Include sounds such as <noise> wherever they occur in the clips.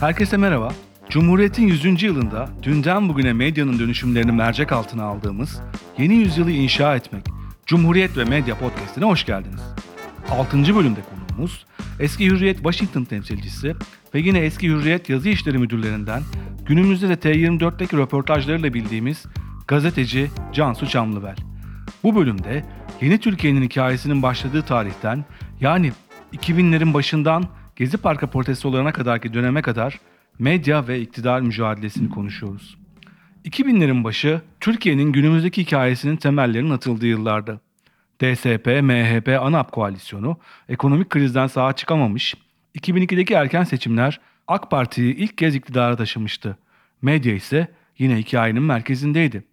Herkese merhaba. Cumhuriyet'in 100. yılında dünden bugüne medyanın dönüşümlerini mercek altına aldığımız Yeni Yüzyılı İnşa Etmek, Cumhuriyet ve Medya Podcast'ine hoş geldiniz. 6. bölümde konuğumuz eski Hürriyet Washington temsilcisi ve yine eski Hürriyet yazı işleri müdürlerinden günümüzde de T24'teki röportajlarıyla bildiğimiz gazeteci Cansu Çamlıbel. Bu bölümde yeni Türkiye'nin hikayesinin başladığı tarihten yani 2000'lerin başından Gezi Parkı protestolarına kadarki döneme kadar medya ve iktidar mücadelesini konuşuyoruz. 2000'lerin başı Türkiye'nin günümüzdeki hikayesinin temellerinin atıldığı yıllardı. DSP, MHP, ANAP koalisyonu ekonomik krizden sağa çıkamamış, 2002'deki erken seçimler AK Parti'yi ilk kez iktidara taşımıştı. Medya ise yine hikayenin merkezindeydi.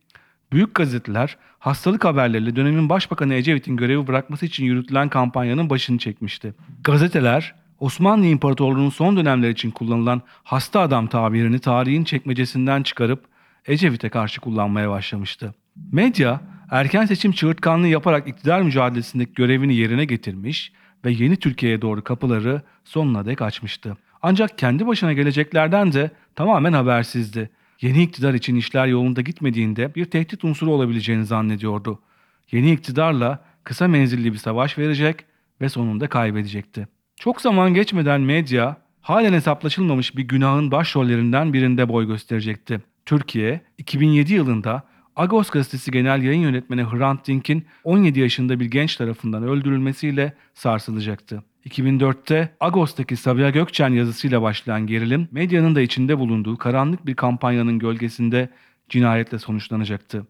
Büyük gazeteler hastalık haberleriyle dönemin başbakanı Ecevit'in görevi bırakması için yürütülen kampanyanın başını çekmişti. Gazeteler Osmanlı İmparatorluğu'nun son dönemler için kullanılan hasta adam tabirini tarihin çekmecesinden çıkarıp Ecevit'e karşı kullanmaya başlamıştı. Medya erken seçim çığırtkanlığı yaparak iktidar mücadelesindeki görevini yerine getirmiş ve yeni Türkiye'ye doğru kapıları sonuna dek açmıştı. Ancak kendi başına geleceklerden de tamamen habersizdi. Yeni iktidar için işler yolunda gitmediğinde bir tehdit unsuru olabileceğini zannediyordu. Yeni iktidarla kısa menzilli bir savaş verecek ve sonunda kaybedecekti. Çok zaman geçmeden medya halen hesaplaşılmamış bir günahın başrollerinden birinde boy gösterecekti. Türkiye 2007 yılında Agos gazetesi genel yayın yönetmeni Hrant Dink'in 17 yaşında bir genç tarafından öldürülmesiyle sarsılacaktı. 2004'te Agos'taki Sabiha Gökçen yazısıyla başlayan gerilim medyanın da içinde bulunduğu karanlık bir kampanyanın gölgesinde cinayetle sonuçlanacaktı.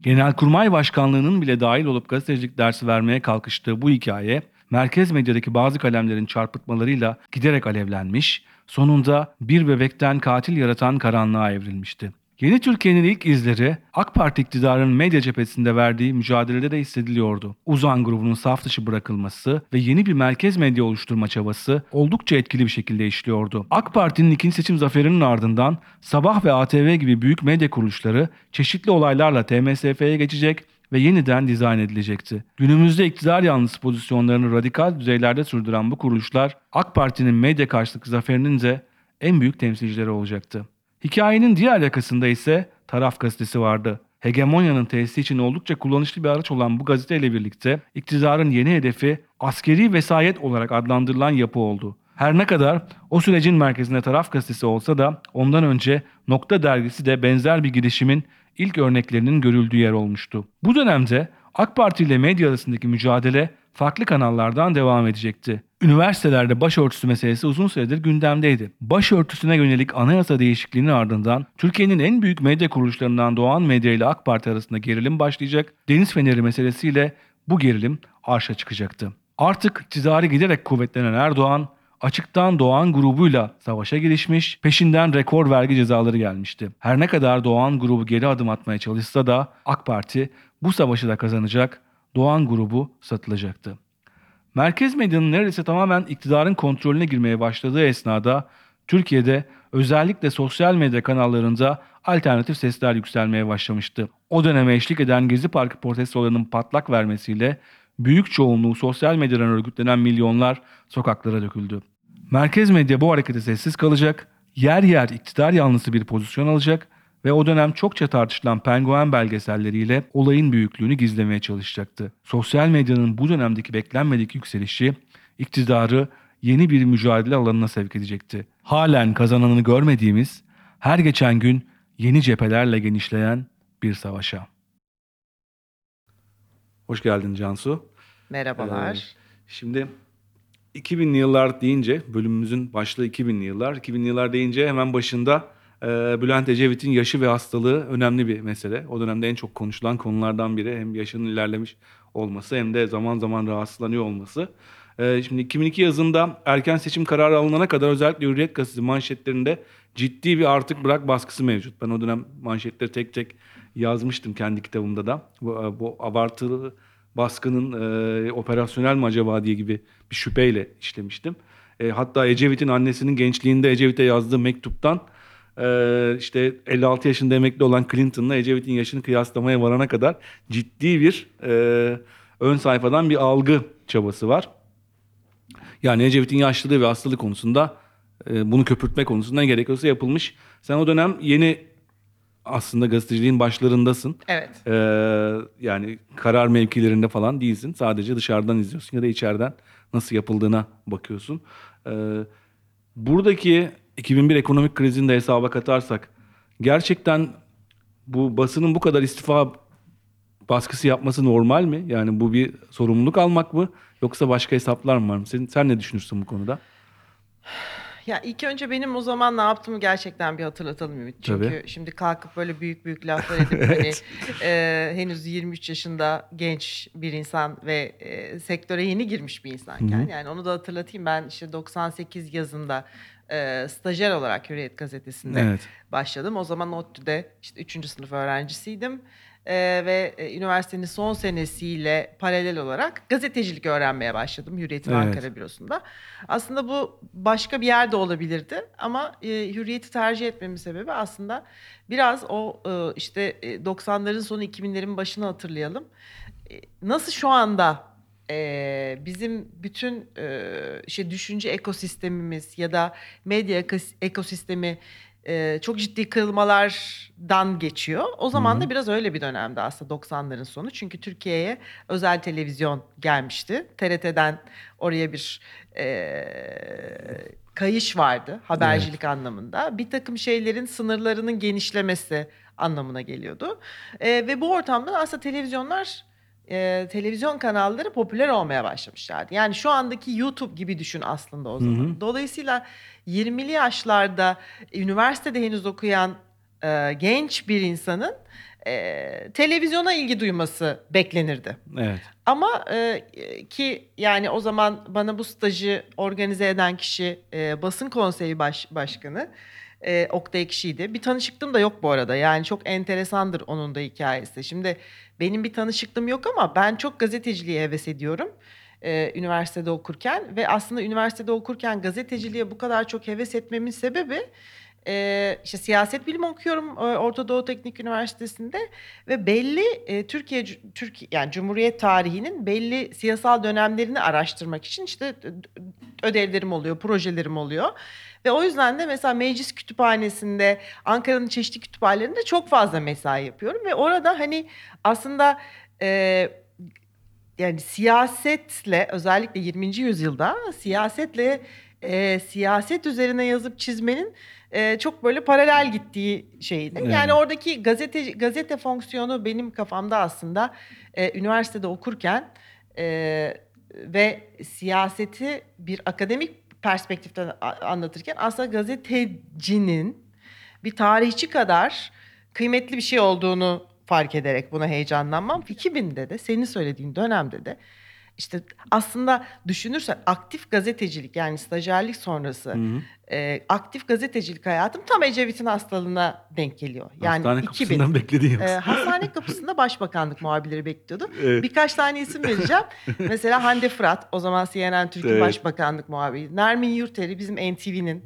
Genelkurmay Başkanlığı'nın bile dahil olup gazetecilik dersi vermeye kalkıştığı bu hikaye merkez medyadaki bazı kalemlerin çarpıtmalarıyla giderek alevlenmiş, sonunda bir bebekten katil yaratan karanlığa evrilmişti. Yeni Türkiye'nin ilk izleri AK Parti iktidarının medya cephesinde verdiği mücadelede de hissediliyordu. Uzan grubunun saf dışı bırakılması ve yeni bir merkez medya oluşturma çabası oldukça etkili bir şekilde işliyordu. AK Parti'nin ikinci seçim zaferinin ardından Sabah ve ATV gibi büyük medya kuruluşları çeşitli olaylarla TMSF'ye geçecek ve yeniden dizayn edilecekti. Günümüzde iktidar yanlısı pozisyonlarını radikal düzeylerde sürdüren bu kuruluşlar AK Parti'nin medya karşılıklı zaferinin de en büyük temsilcileri olacaktı. Hikayenin diğer yakasında ise Taraf gazetesi vardı. Hegemonyanın tesisi için oldukça kullanışlı bir araç olan bu gazeteyle birlikte iktidarın yeni hedefi askeri vesayet olarak adlandırılan yapı oldu. Her ne kadar o sürecin merkezinde Taraf gazetesi olsa da ondan önce Nokta dergisi de benzer bir girişimin ilk örneklerinin görüldüğü yer olmuştu. Bu dönemde AK Parti ile medya arasındaki mücadele farklı kanallardan devam edecekti. Üniversitelerde başörtüsü meselesi uzun süredir gündemdeydi. Başörtüsüne yönelik anayasa değişikliğinin ardından Türkiye'nin en büyük medya kuruluşlarından Doğan Medya ile AK Parti arasında gerilim başlayacak. Deniz Feneri meselesiyle bu gerilim arşa çıkacaktı. Artık iktidarı giderek kuvvetlenen Erdoğan açıktan Doğan grubuyla savaşa girişmiş, peşinden rekor vergi cezaları gelmişti. Her ne kadar Doğan grubu geri adım atmaya çalışsa da AK Parti bu savaşı da kazanacak, Doğan grubu satılacaktı. Merkez medyanın neredeyse tamamen iktidarın kontrolüne girmeye başladığı esnada Türkiye'de özellikle sosyal medya kanallarında alternatif sesler yükselmeye başlamıştı. O döneme eşlik eden Gezi Parkı protestolarının patlak vermesiyle büyük çoğunluğu sosyal medyadan örgütlenen milyonlar sokaklara döküldü. Merkez medya bu harekete sessiz kalacak, yer yer iktidar yanlısı bir pozisyon alacak ve o dönem çokça tartışılan penguen belgeselleriyle olayın büyüklüğünü gizlemeye çalışacaktı. Sosyal medyanın bu dönemdeki beklenmedik yükselişi iktidarı yeni bir mücadele alanına sevk edecekti. Halen kazananını görmediğimiz, her geçen gün yeni cephelerle genişleyen bir savaşa. Hoş geldin Cansu. Merhabalar. Ee, şimdi 2000'li yıllar deyince bölümümüzün başlığı 2000'li yıllar. 2000'li yıllar deyince hemen başında e, Bülent Ecevit'in yaşı ve hastalığı önemli bir mesele. O dönemde en çok konuşulan konulardan biri hem yaşının ilerlemiş olması hem de zaman zaman rahatsızlanıyor olması. E, şimdi 2002 yazında erken seçim kararı alınana kadar özellikle Hürriyet Gazetesi manşetlerinde ciddi bir artık bırak baskısı mevcut. Ben o dönem manşetleri tek tek yazmıştım kendi kitabımda da. Bu, bu abartılı baskının e, operasyonel mi acaba diye gibi bir şüpheyle işlemiştim. E, hatta Ecevit'in annesinin gençliğinde Ecevit'e yazdığı mektuptan e, işte 56 yaşında emekli olan Clinton'la Ecevit'in yaşını kıyaslamaya varana kadar ciddi bir e, ön sayfadan bir algı çabası var. Yani Ecevit'in yaşlılığı ve hastalığı konusunda e, bunu köpürtme konusunda gerekiyorsa yapılmış. Sen o dönem yeni aslında gazeteciliğin başlarındasın. Evet. Ee, yani karar mevkilerinde falan değilsin. Sadece dışarıdan izliyorsun ya da içeriden nasıl yapıldığına bakıyorsun. Ee, buradaki 2001 ekonomik krizini de hesaba katarsak gerçekten bu basının bu kadar istifa baskısı yapması normal mi? Yani bu bir sorumluluk almak mı? Yoksa başka hesaplar mı var mı? Sen, sen ne düşünürsün bu konuda? Ya ilk önce benim o zaman ne yaptığımı gerçekten bir hatırlatalım Ümit. Çünkü Tabii. şimdi kalkıp böyle büyük büyük laflar edip <laughs> hani e, henüz 23 yaşında genç bir insan ve e, sektöre yeni girmiş bir insanken yani onu da hatırlatayım ben işte 98 yazında e, stajyer olarak Hürriyet gazetesinde Evet. başladım. O zaman ODTÜ'de işte 3. sınıf öğrencisiydim. Ee, ve e, üniversitenin son senesiyle paralel olarak gazetecilik öğrenmeye başladım Hürriyet'in Evet. Ankara bürosunda. Aslında bu başka bir yerde olabilirdi ama e, Hürriyet'i tercih etmemin sebebi aslında biraz o e, işte e, 90'ların sonu 2000'lerin başını hatırlayalım. E, nasıl şu anda e, bizim bütün e, işte düşünce ekosistemimiz ya da medya ekos- ekosistemi e, çok ciddi kırılmalardan geçiyor. O zaman da biraz öyle bir dönemdi aslında 90'ların sonu. Çünkü Türkiye'ye özel televizyon gelmişti. TRT'den oraya bir e, kayış vardı habercilik anlamında. Bir takım şeylerin sınırlarının genişlemesi anlamına geliyordu. E, ve bu ortamda aslında televizyonlar e, televizyon kanalları popüler olmaya başlamışlardı. Yani şu andaki YouTube gibi düşün aslında o zaman. Dolayısıyla 20'li yaşlarda üniversitede henüz okuyan e, genç bir insanın e, televizyona ilgi duyması beklenirdi. Evet. Ama e, ki yani o zaman bana bu stajı organize eden kişi e, basın konseyi baş, başkanı e, Oktay kişiydi. Bir tanışıklığım da yok bu arada. Yani çok enteresandır onun da hikayesi. Şimdi benim bir tanışıklığım yok ama ben çok gazeteciliğe heves ediyorum. e, üniversitede okurken ve aslında üniversitede okurken gazeteciliğe bu kadar çok heves etmemin sebebi e, işte siyaset bilimi okuyorum e, Orta Doğu Teknik Üniversitesi'nde ve belli e, Türkiye Türkiye yani Cumhuriyet tarihinin belli siyasal dönemlerini araştırmak için işte ödevlerim oluyor, projelerim oluyor. Ve o yüzden de mesela meclis kütüphanesinde, Ankara'nın çeşitli kütüphanelerinde çok fazla mesai yapıyorum ve orada hani aslında e, yani siyasetle özellikle 20. yüzyılda siyasetle e, siyaset üzerine yazıp çizmenin e, çok böyle paralel gittiği şeydi. Evet. Yani oradaki gazete gazete fonksiyonu benim kafamda aslında e, üniversitede okurken e, ve siyaseti bir akademik perspektiften anlatırken aslında gazetecinin bir tarihçi kadar kıymetli bir şey olduğunu fark ederek buna heyecanlanmam. 2000'de de senin söylediğin dönemde de işte aslında düşünürsen aktif gazetecilik yani stajyerlik sonrası e, aktif gazetecilik hayatım tam Ecevit'in hastalığına denk geliyor. Yani Hastane 2000. kapısından <laughs> beklediğin Ee, hastane kapısında başbakanlık muhabirleri bekliyordu. <laughs> Evet. Birkaç tane isim vereceğim. <laughs> Mesela Hande Fırat, o zaman CNN Türkiye Evet. Başbakanlık muhabiri. Nermin Yurteri, bizim NTV'nin.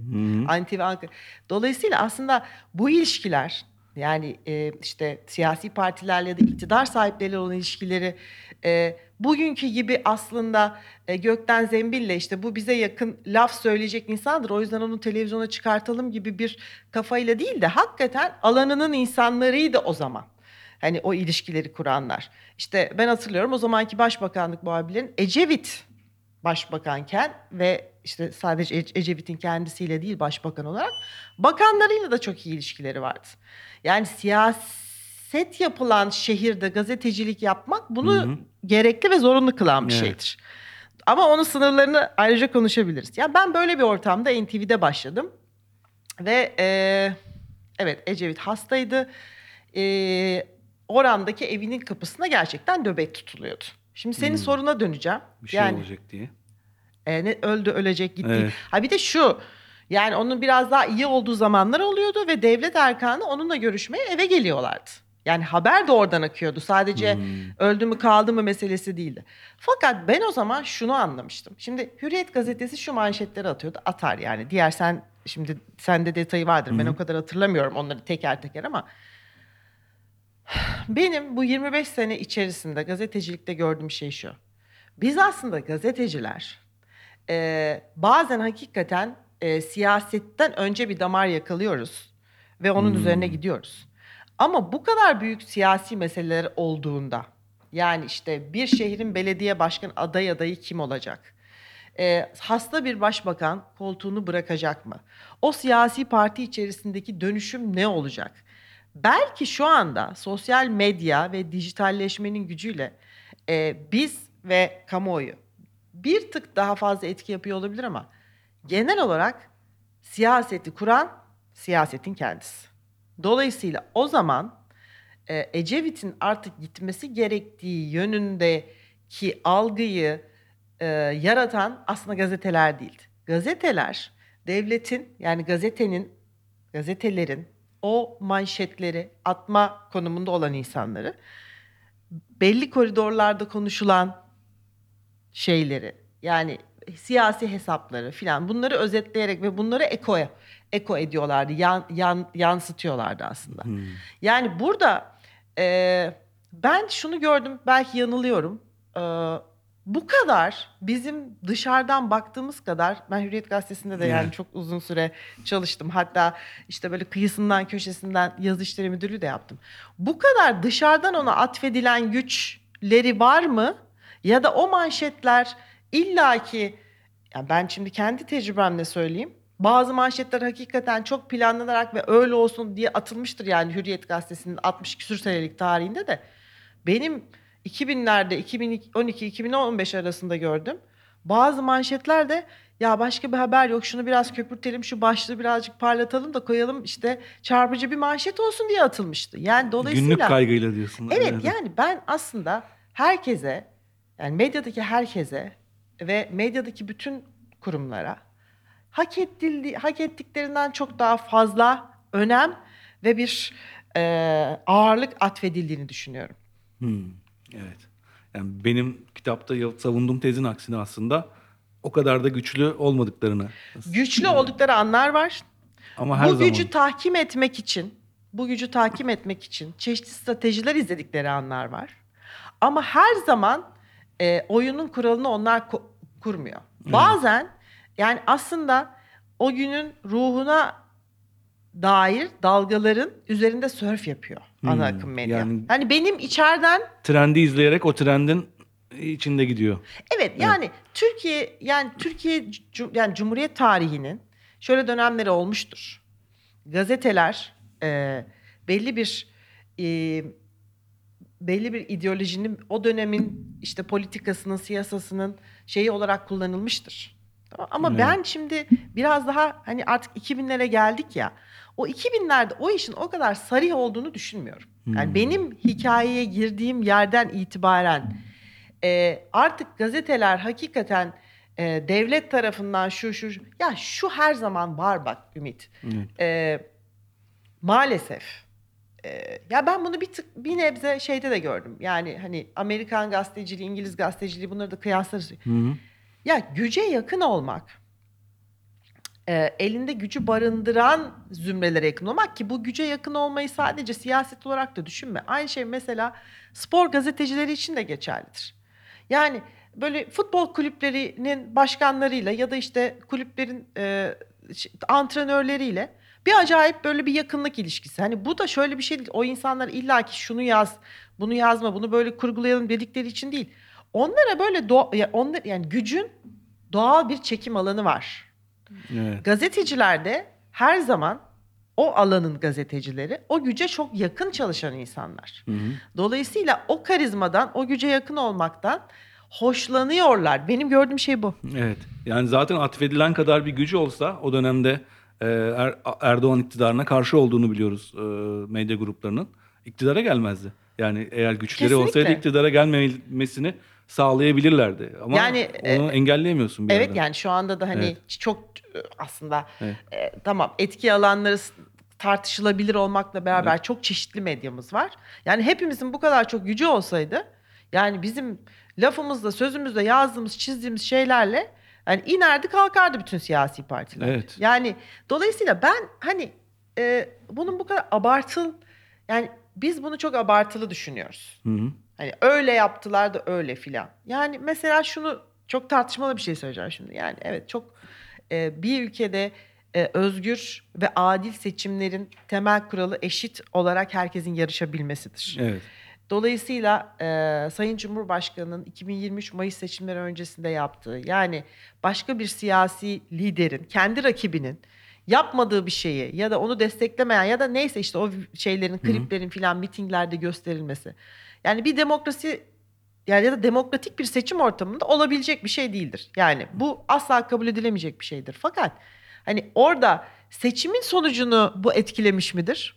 NTV Ankara. Dolayısıyla aslında bu ilişkiler, yani e, işte siyasi partilerle ya da iktidar sahipleriyle olan ilişkileri e, bugünkü gibi aslında e, gökten zembille işte bu bize yakın laf söyleyecek insandır. O yüzden onu televizyona çıkartalım gibi bir kafayla değil de hakikaten alanının insanlarıydı o zaman. Hani o ilişkileri kuranlar. İşte ben hatırlıyorum o zamanki başbakanlık muhabirlerin Ecevit başbakanken ve işte sadece Ece- Ecevit'in kendisiyle değil başbakan olarak bakanlarıyla da çok iyi ilişkileri vardı. Yani siyaset yapılan şehirde gazetecilik yapmak bunu Hı hı. gerekli ve zorunlu kılan bir Evet. şeydir. Ama onun sınırlarını ayrıca konuşabiliriz. Ya ben böyle bir ortamda NTV'de başladım ve e, evet Ecevit hastaydı. E, Oran'daki evinin kapısına gerçekten nöbet tutuluyordu. Şimdi senin Hmm. soruna döneceğim. Bir şey yani olacak diye. e, ne öldü ölecek gitti. Evet. Ha bir de şu yani onun biraz daha iyi olduğu zamanlar oluyordu ve devlet erkanı onunla görüşmeye eve geliyorlardı. Yani haber de oradan akıyordu. Sadece Hmm. öldü mü kaldı mı meselesi değildi. Fakat ben o zaman şunu anlamıştım. Şimdi Hürriyet gazetesi şu manşetleri atıyordu. Atar yani. Diğer sen şimdi sende detayı vardır. Ben o kadar hatırlamıyorum onları teker teker ama benim bu 25 sene içerisinde gazetecilikte gördüğüm şey şu. Biz aslında gazeteciler e, bazen hakikaten e, siyasetten önce bir damar yakalıyoruz ve onun Hmm. üzerine gidiyoruz. Ama bu kadar büyük siyasi meseleler olduğunda yani işte bir şehrin belediye başkan aday adayı kim olacak? Ee, hasta bir başbakan koltuğunu bırakacak mı? O siyasi parti içerisindeki dönüşüm ne olacak? Belki şu anda sosyal medya ve dijitalleşmenin gücüyle e, biz ve kamuoyu bir tık daha fazla etki yapıyor olabilir ama genel olarak siyaseti kuran siyasetin kendisi. Dolayısıyla o zaman e, Ecevit'in artık gitmesi gerektiği yönündeki algıyı e, yaratan aslında gazeteler değildi. Gazeteler devletin yani gazetenin, gazetelerin o manşetleri atma konumunda olan insanları belli koridorlarda konuşulan şeyleri yani siyasi hesapları filan bunları özetleyerek ve bunları eko eko ediyorlardı, yan, yan, yansıtıyorlardı aslında. Hmm. Yani burada e, ben şunu gördüm, belki yanılıyorum. E, bu kadar bizim dışarıdan baktığımız kadar, ben Hürriyet Gazetesi'nde de yani çok uzun süre çalıştım. Hatta işte böyle kıyısından köşesinden yazı işleri müdürlüğü de yaptım. Bu kadar dışarıdan ona atfedilen güçleri var mı? Ya da o manşetler illaki, yani ben şimdi kendi tecrübemle söyleyeyim. Bazı manşetler hakikaten çok planlanarak ve öyle olsun diye atılmıştır yani Hürriyet Gazetesi'nin 60 küsür senelik tarihinde de. Benim 2000'lerde 2012-2015 arasında gördüm. Bazı manşetlerde ya başka bir haber yok şunu biraz köpürtelim şu başlığı birazcık parlatalım da koyalım işte çarpıcı bir manşet olsun diye atılmıştı. Yani dolayısıyla Günlük kaygıyla diyorsun. Evet yani ben aslında herkese yani medyadaki herkese ve medyadaki bütün kurumlara hak ettildi, hak ettiklerinden çok daha fazla önem ve bir e, ağırlık atfedildiğini düşünüyorum. Hmm, evet. Yani benim kitapta savunduğum tezin aksine aslında o kadar da güçlü olmadıklarını. Güçlü oldukları anlar var. Ama her bu zaman. gücü tahkim etmek için, bu gücü tahkim etmek için çeşitli stratejiler izledikleri anlar var. Ama her zaman e, oyunun kuralını onlar ko- kurmuyor. Bazen yani aslında o günün ruhuna dair dalgaların üzerinde sörf yapıyor ana Hmm, akım medya. yani- hani benim içeriden Trendi izleyerek o trendin içinde gidiyor. Evet yani Türkiye yani Türkiye yani Cumhuriyet tarihinin şöyle dönemleri olmuştur. Gazeteler e, belli bir e, belli bir ideolojinin o dönemin işte politikasının siyasasının şeyi olarak kullanılmıştır. Tamam, Ama Evet. ben şimdi biraz daha hani artık 2000'lere geldik ya. O 2000'lerde o işin o kadar sarih olduğunu düşünmüyorum. Yani Hmm. benim hikayeye girdiğim yerden itibaren e, artık gazeteler hakikaten e, devlet tarafından şu şu şu- ya şu her zaman var bak Ümit. Evet. E, maalesef. E, ya ben bunu bir tık bir nebze şeyde de gördüm. Yani hani Amerikan gazeteciliği, İngiliz gazeteciliği bunları da kıyaslarız. Hı hı. Ya güce yakın olmak, e, elinde gücü barındıran zümrelere yakın olmak ki bu güce yakın olmayı sadece siyaset olarak da düşünme. Aynı şey mesela spor gazetecileri için de geçerlidir. Yani böyle futbol kulüplerinin başkanlarıyla ya da işte kulüplerin e, antrenörleriyle bir acayip böyle bir yakınlık ilişkisi. Hani bu da şöyle bir şey değil. O insanlar illaki şunu yaz, bunu yazma, bunu böyle kurgulayalım dedikleri için değil. Onlara böyle doğa, ya onlar yani gücün doğal bir çekim alanı var. Evet. Gazeteciler de her zaman o alanın gazetecileri o güce çok yakın çalışan insanlar. Hı hı. Dolayısıyla o karizmadan, o güce yakın olmaktan hoşlanıyorlar. Benim gördüğüm şey bu. Evet. Yani zaten atfedilen kadar bir gücü olsa o dönemde Er- Erdoğan iktidarına karşı olduğunu biliyoruz e, medya gruplarının. İktidara gelmezdi. Yani eğer güçleri Kesinlikle. olsaydı iktidara gelmemesini sağlayabilirlerdi. Ama Yani, onu engelleyemiyorsun bir Evet yerden. yani şu anda da hani Evet. çok e, aslında Evet. e, tamam etki alanları tartışılabilir olmakla beraber çok çeşitli medyamız var. Yani hepimizin bu kadar çok gücü olsaydı yani bizim lafımızla, sözümüzle yazdığımız, çizdiğimiz şeylerle yani inerdi kalkardı bütün siyasi partiler. Evet. Yani dolayısıyla ben hani e, bunun bu kadar abartıl yani biz bunu çok abartılı düşünüyoruz. Hı hı. Hani öyle yaptılar da öyle filan. Yani mesela şunu çok tartışmalı bir şey söyleyeceğim şimdi. Yani evet çok e, bir ülkede e, özgür ve adil seçimlerin temel kuralı eşit olarak herkesin yarışabilmesidir. Evet. Dolayısıyla e, Sayın Cumhurbaşkanı'nın 2023 Mayıs seçimleri öncesinde yaptığı yani başka bir siyasi liderin kendi rakibinin yapmadığı bir şeyi ya da onu desteklemeyen ya da neyse işte o şeylerin kliplerin filan mitinglerde gösterilmesi. Yani bir demokrasi yani ya da demokratik bir seçim ortamında olabilecek bir şey değildir. Yani bu asla kabul edilemeyecek bir şeydir. Fakat hani orada seçimin sonucunu bu etkilemiş midir?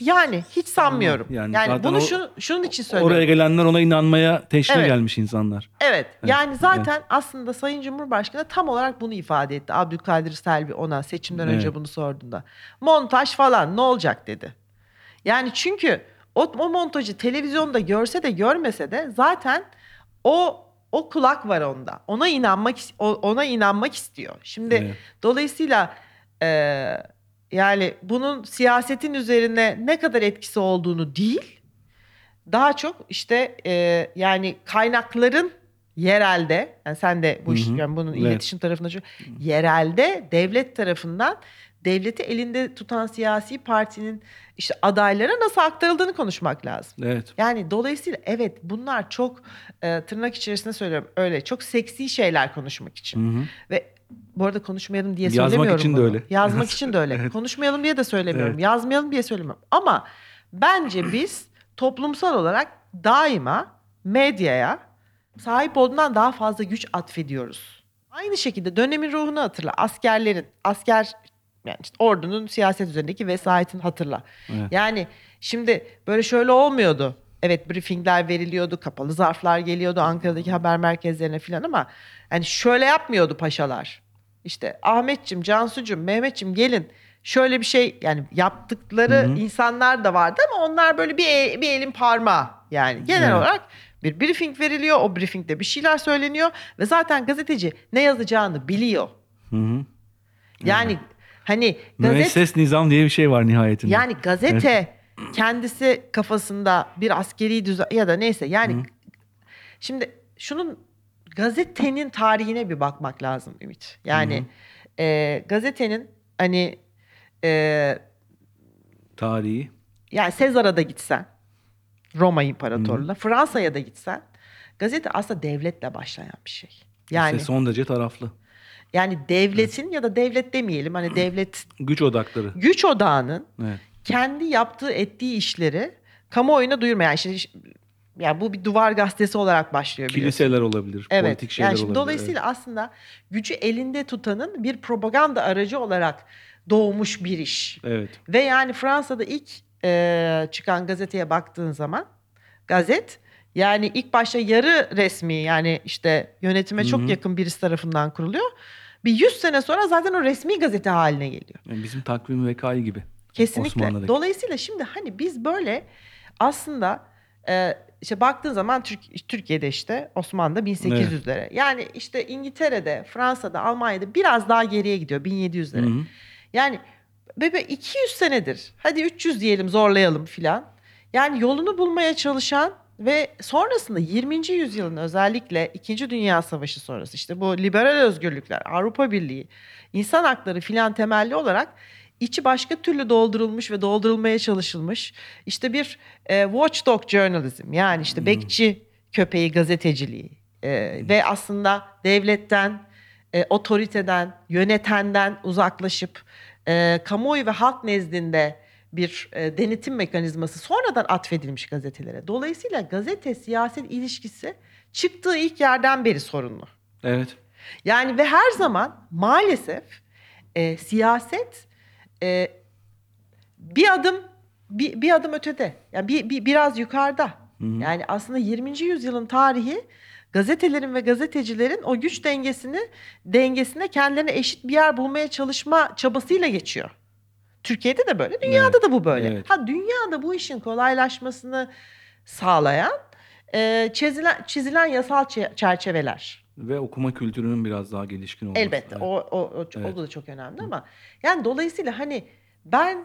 Yani hiç sanmıyorum. Yani Yani, zaten bunu o- şu, şunun için söylüyorum. Oraya gelenler ona inanmaya teşne Evet. gelmiş insanlar. Evet. Evet, Yani zaten aslında Sayın Cumhurbaşkanı tam olarak bunu ifade etti. Abdülkadir Selvi ona seçimden önce Evet. bunu sorduğunda. Montaj falan ne olacak dedi. Yani çünkü o, o montajı televizyonda görse de görmese de zaten o o kulak var onda. Ona inanmak is- o- ona inanmak istiyor. Şimdi Evet. dolayısıyla e, yani bunun siyasetin üzerine ne kadar etkisi olduğunu değil, daha çok işte e, yani kaynakların yerelde, yani sen de bu iş, yani bunun Evet. iletişim tarafında çok, yerelde devlet tarafından devleti elinde tutan siyasi partinin işte adaylara nasıl aktarıldığını konuşmak lazım. Evet. Yani dolayısıyla evet bunlar çok e, tırnak içerisinde söylüyorum öyle çok seksi şeyler konuşmak için. Hı hı. Ve bu arada konuşmayalım diye Yazmak söylemiyorum için de bunu. öyle. Yazmak için de <laughs> öyle. Evet. Konuşmayalım diye de söylemiyorum. Evet. Yazmayalım diye söylemiyorum. Ama bence biz toplumsal olarak daima medyaya sahip olduğundan daha fazla güç atfediyoruz. Aynı şekilde dönemin ruhunu hatırla. Askerlerin, asker yani işte ordunun siyaset üzerindeki vesayetini hatırla. Evet. Yani şimdi böyle şöyle olmuyordu. Evet briefingler veriliyordu, kapalı zarflar geliyordu Ankara'daki haber merkezlerine falan ama yani şöyle yapmıyordu paşalar. İşte Ahmetçim, Cansucum, Mehmetçim gelin. Şöyle bir şey yani yaptıkları Hı hı. insanlar da vardı ama onlar böyle bir, el- bir elin parmağı. Yani genel Evet. olarak bir briefing veriliyor. O briefingde bir şeyler söyleniyor ve zaten gazeteci ne yazacağını biliyor. Hı hı. Yani hani gazete Müesses nizam diye bir şey var nihayetinde. yani gazete kendisi kafasında bir askeri düzen ya da neyse yani Hı. şimdi şunun gazetenin tarihine bir bakmak lazım Ümit. Yani e, gazetenin hani e, Tarihi. yani Sezar'a da gitsen Roma İmparatorluğu'na Fransa'ya da gitsen gazete aslında devletle başlayan bir şey. Yani İşte son derece taraflı. yani devletin ya da devlet demeyelim hani devlet <clears throat> Güç odakları. güç odağının Evet. kendi yaptığı ettiği işleri kamuoyuna duyurmayan işte yani bu bir duvar gazetesi olarak başlıyor biliyorsun. Kiliseler olabilir. Evet. Politik şeyler yani şimdi olabilir. dolayısıyla aslında gücü elinde tutanın bir propaganda aracı olarak doğmuş bir iş. Evet. Ve yani Fransa'da ilk e, çıkan gazeteye baktığın zaman gazet yani ilk başta yarı resmi yani işte yönetime Hı hı. çok yakın birisi tarafından kuruluyor. Bir 100 sene sonra zaten o resmi gazete haline geliyor. Yani bizim takvim vekayı gibi. Kesinlikle. Dolayısıyla şimdi hani biz böyle aslında e, işte baktığın zaman Türk, Türkiye'de işte Osmanlı'da 1800'lere. Yani işte İngiltere'de, Fransa'da, Almanya'da biraz daha geriye gidiyor 1700'lere. Hı hı. Yani bebe 200 senedir. Hadi 300 diyelim zorlayalım filan. Yani yolunu bulmaya çalışan ve sonrasında 20. yüzyılın özellikle 2. Dünya Savaşı sonrası işte bu liberal özgürlükler, Avrupa Birliği, insan hakları filan temelli olarak içi başka türlü doldurulmuş ve doldurulmaya çalışılmış. İşte bir e, watchdog journalism yani işte bekçi köpeği gazeteciliği e, ve aslında devletten, e, otoriteden, yönetenden uzaklaşıp e, kamuoyu ve halk nezdinde bir e, denetim mekanizması sonradan atfedilmiş gazetelere. Dolayısıyla gazete siyaset ilişkisi çıktığı ilk yerden beri sorunlu. Evet. Yani ve her zaman maalesef e, siyaset e, bir adım bir, bir adım ötede. Yani bir, bir biraz yukarıda. Hı hı. Yani aslında 20. yüzyılın tarihi gazetelerin ve gazetecilerin o güç dengesini dengesinde kendilerine eşit bir yer bulmaya çalışma çabasıyla geçiyor. Türkiye'de de böyle, dünyada da bu böyle. evet. Ha dünyada bu işin kolaylaşmasını sağlayan e, çizilen çizilen yasal çe- çerçeveler. Ve okuma kültürünün biraz daha gelişkin olması. Elbette Evet. o, o, o, Evet. o da çok önemli ama yani dolayısıyla hani ben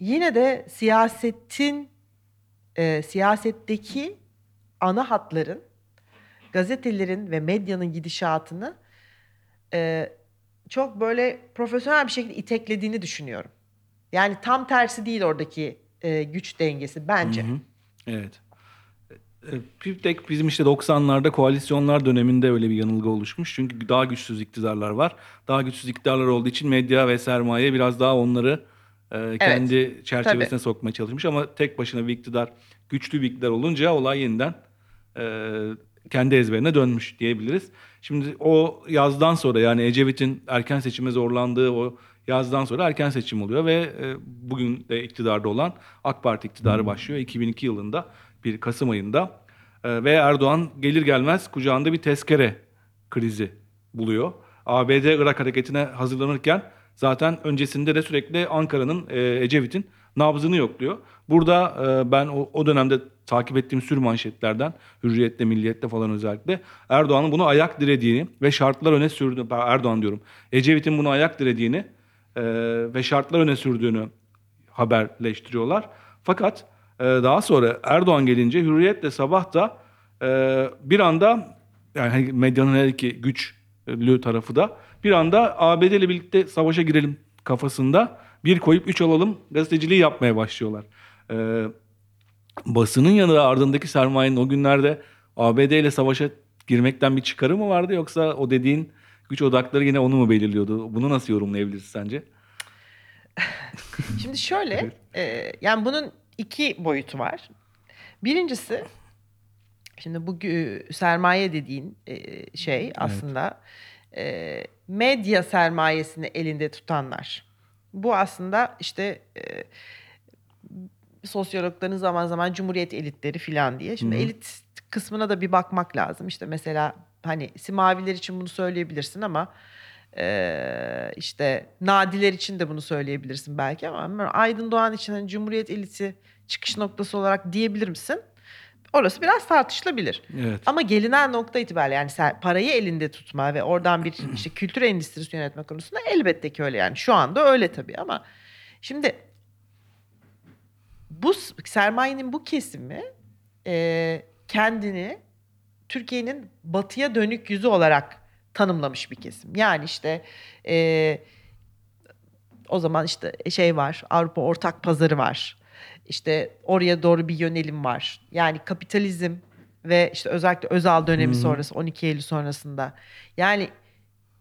yine de siyasetin e, siyasetteki ana hatların gazetelerin ve medyanın gidişatını e, çok böyle profesyonel bir şekilde iteklediğini düşünüyorum. Yani tam tersi değil oradaki e, güç dengesi bence. Hı hı. Evet. E, Bir tek bizim işte 90'larda koalisyonlar döneminde öyle bir yanılgı oluşmuş. Çünkü daha güçsüz iktidarlar var. Daha güçsüz iktidarlar olduğu için medya ve sermaye biraz daha onları e, kendi çerçevesine sokmaya çalışmış. Ama tek başına bir iktidar, güçlü bir iktidar olunca olay yeniden e, kendi ezberine dönmüş diyebiliriz. Şimdi o yazdan sonra yani Ecevit'in erken seçime zorlandığı o yazdan sonra erken seçim oluyor ve e, bugün de iktidarda olan AK Parti iktidarı başlıyor 2002 yılında bir Kasım ayında E, ve Erdoğan gelir gelmez kucağında bir tezkere krizi buluyor. ABD Irak hareketine hazırlanırken zaten öncesinde de sürekli Ankara'nın e, Ecevit'in nabzını yokluyor. Burada e, ben o, dönemde takip ettiğim sür manşetlerden Hürriyet'te, Milliyet'te falan özellikle Erdoğan'ın bunu ayak dirediğini ve şartlar öne sürdüğünü Erdoğan diyorum. Ecevit'in bunu ayak dirediğini ve şartlar öne sürdüğünü haberleştiriyorlar. Fakat e, daha sonra Erdoğan gelince Hürriyet'le sabah da e, bir anda yani hani medyanın her iki güçlü tarafı da bir anda ABD ile birlikte savaşa girelim kafasında bir koyup üç alalım gazeteciliği yapmaya başlıyorlar. E, basının yanı ardındaki sermayenin o günlerde ABD ile savaşa girmekten bir çıkarı mı vardı yoksa o dediğin güç odakları yine onu mu belirliyordu? Bunu nasıl yorumlayabiliriz sence? Şimdi şöyle, e, yani bunun iki boyutu var. Birincisi, şimdi bu sermaye dediğin e, şey aslında e, medya sermayesini elinde tutanlar. Bu aslında işte e, sosyologların zaman zaman cumhuriyet elitleri falan diye. Şimdi hı. elit kısmına da bir bakmak lazım. İşte mesela hani simaviler için bunu söyleyebilirsin ama e, işte nadiler için de bunu söyleyebilirsin belki ama Aydın Doğan için hani cumhuriyet eliti çıkış noktası olarak diyebilir misin? Orası biraz tartışılabilir. Evet. Ama gelinen nokta itibariyle yani sen parayı elinde tutma ve oradan bir <clears throat> işte kültür endüstrisi yönetme konusunda elbette ki öyle yani. Şu anda öyle tabii ama şimdi bu sermayenin bu kesimi e, kendini Türkiye'nin batıya dönük yüzü olarak tanımlamış bir kesim. Yani işte e, o zaman işte şey var Avrupa ortak pazarı var. İşte oraya doğru bir yönelim var. Yani kapitalizm ve işte özellikle Özal dönemi hı. sonrası 12 Eylül sonrasında yani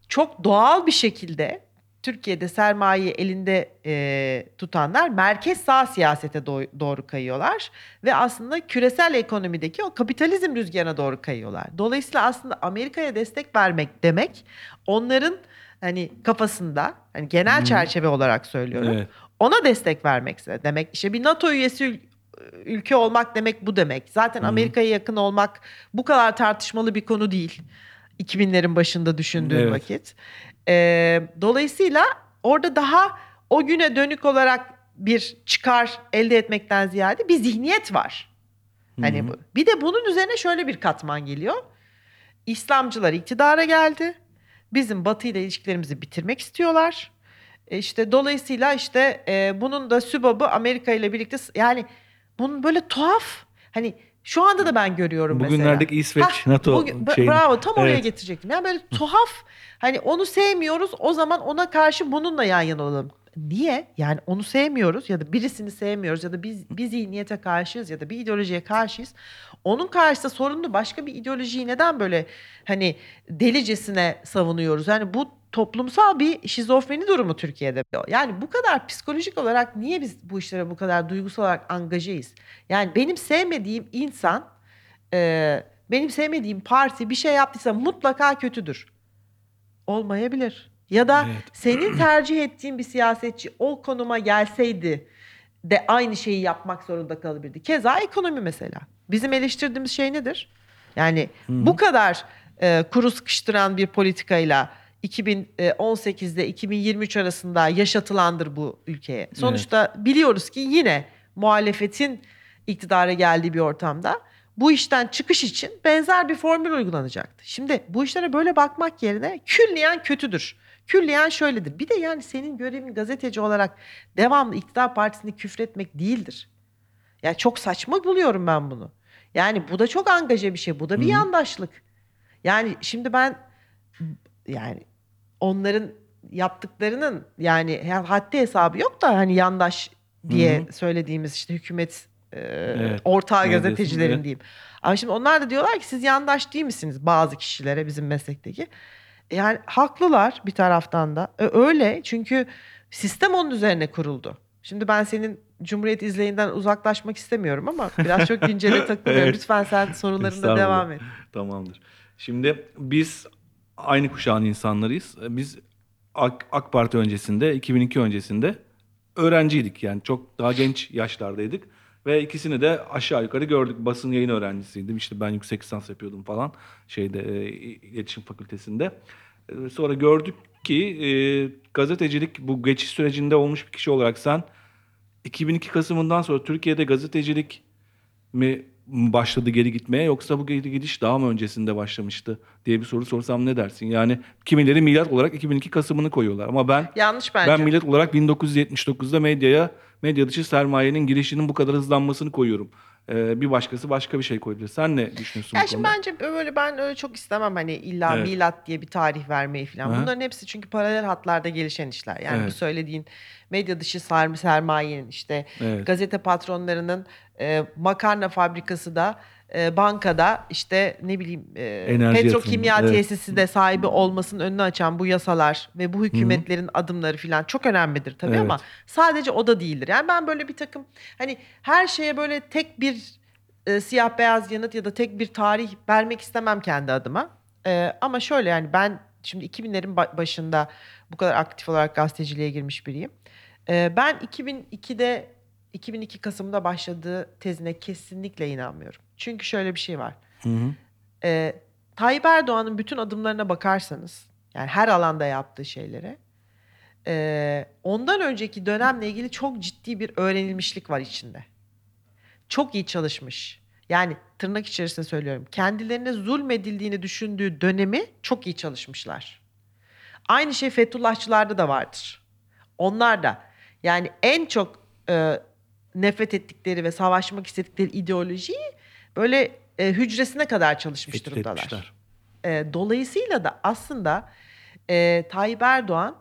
çok doğal bir şekilde Türkiye'de sermayeyi elinde e, tutanlar merkez sağ siyasete do- doğru kayıyorlar ve aslında küresel ekonomideki o kapitalizm rüzgarına doğru kayıyorlar. Dolayısıyla aslında Amerika'ya destek vermek demek onların hani kafasında hani genel çerçeve olarak söylüyorum. Evet. Ona destek vermekse demek işte bir NATO üyesi ül- ülke olmak demek bu demek. Zaten Hı. Amerika'ya yakın olmak bu kadar tartışmalı bir konu değil. 2000'lerin başında düşündüğün Evet. vakit. Ee, dolayısıyla orada daha o güne dönük olarak bir çıkar elde etmekten ziyade bir zihniyet var. Hani bu. Bir de bunun üzerine şöyle bir katman geliyor. İslamcılar iktidara geldi. Bizim Batı ile ilişkilerimizi bitirmek istiyorlar. E İşte dolayısıyla işte e, bunun da sübabı Amerika ile birlikte yani bunun böyle tuhaf hani şu anda da ben görüyorum mesela. Bugünlerdeki İsveç Hah, NATO bugün- şeyini. Bravo tam oraya Evet. getirecektim. Yani böyle tuhaf hani onu sevmiyoruz o zaman ona karşı bununla yan yana olalım. Niye? Yani onu sevmiyoruz ya da birisini sevmiyoruz ya da biz bir zihniyete karşıyız ya da bir ideolojiye karşıyız. Onun karşısında sorunlu başka bir ideolojiyi neden böyle hani delicesine savunuyoruz? Yani bu toplumsal bir şizofreni durumu Türkiye'de. Yani bu kadar psikolojik olarak niye biz bu işlere bu kadar duygusal olarak angajeyiz? Yani benim sevmediğim insan, e, benim sevmediğim parti bir şey yaptıysa mutlaka kötüdür. Olmayabilir. Ya da Evet. senin <clears throat> tercih ettiğin bir siyasetçi o konuma gelseydi de aynı şeyi yapmak zorunda kalabilirdi. Keza ekonomi mesela. Bizim eleştirdiğimiz şey nedir? Yani bu kadar e, kuru sıkıştıran bir politikayla 2018'de 2023 arasında yaşatılandır bu ülkeye. Sonuçta biliyoruz ki yine muhalefetin iktidara geldiği bir ortamda bu işten çıkış için benzer bir formül uygulanacaktı. Şimdi bu işlere böyle bakmak yerine külliyen kötüdür. Külliyen şöyledir. Bir de yani senin görevin gazeteci olarak devamlı iktidar partisini küfretmek değildir. Yani çok saçma buluyorum ben bunu. Yani bu da çok angaje bir şey. Bu da bir Hı hı. yandaşlık. Yani şimdi ben yani onların yaptıklarının yani haddi hesabı yok da hani yandaş diye Hı söylediğimiz işte hükümet e, Evet, ortağı gazetecilerin evet. diyeyim. Ama şimdi onlar da diyorlar ki siz yandaş değil misiniz bazı kişilere bizim meslekteki. Yani haklılar bir taraftan da. E, öyle çünkü sistem onun üzerine kuruldu. Şimdi ben senin Cumhuriyet izleyinden uzaklaşmak istemiyorum ama biraz çok güncele <laughs> takılıyorum. Evet. Lütfen sen sorularında devam et. Tamamdır. Şimdi biz aynı kuşağın insanlarıyız. Biz AK, AK Parti öncesinde, 2002 öncesinde öğrenciydik. Yani çok daha genç yaşlardaydık. Ve ikisini de aşağı yukarı gördük. Basın yayın öğrencisiydim. İşte ben yüksek lisans yapıyordum falan şeyde e, iletişim fakültesinde. E, Sonra gördük ki e, gazetecilik bu geçiş sürecinde olmuş bir kişi olarak sen 2002 Kasım'ından sonra Türkiye'de gazetecilik mi başladı geri gitmeye yoksa bu geri gidiş daha mı öncesinde başlamıştı diye bir soru sorsam ne dersin? Yani kimileri milat olarak 2002 Kasım'ını koyuyorlar ama ben Yanlış bence. ben millet olarak 1979'da medyaya medya dışı sermayenin girişinin bu kadar hızlanmasını koyuyorum. Ee, bir başkası başka bir şey koyabilir. Sen ne düşünüyorsun Ya bu şimdi konuda? bence böyle ben öyle çok istemem hani illa Evet. milat diye bir tarih vermeyi falan. Aha. Bunların hepsi çünkü paralel hatlarda gelişen işler. Yani bu Evet. söylediğin medya dışı ser- sermayenin işte Evet. gazete patronlarının e, makarna fabrikası da e, bankada işte ne bileyim e, Enerji petrokimya yatırımı, evet. tesisi de sahibi olmasının önünü açan bu yasalar ve bu hükümetlerin adımları falan çok önemlidir tabii Evet. ama sadece o da değildir. Yani ben böyle bir takım hani her şeye böyle tek bir e, siyah beyaz yanıt ya da tek bir tarih vermek istemem kendi adıma. E, ama şöyle yani ben şimdi 2000'lerin ba- başında bu kadar aktif olarak gazeteciliğe girmiş biriyim. E, ben 2002'de 2002 Kasım'da başladığı tezine kesinlikle inanmıyorum. Çünkü şöyle bir şey var. Hı hı. E, Tayyip Erdoğan'ın bütün adımlarına bakarsanız yani her alanda yaptığı şeylere e, ondan önceki dönemle ilgili çok ciddi bir öğrenilmişlik var içinde. Çok iyi çalışmış. Yani tırnak içerisinde söylüyorum. Kendilerine zulmedildiğini düşündüğü dönemi çok iyi çalışmışlar. Aynı şey Fethullahçılarda da vardır. Onlar da yani en çok e, nefret ettikleri ve savaşmak istedikleri ideolojiyi böyle e, hücresine kadar çalışmış Etki durumdalar. etmişler. E, dolayısıyla da aslında e, Tayyip Erdoğan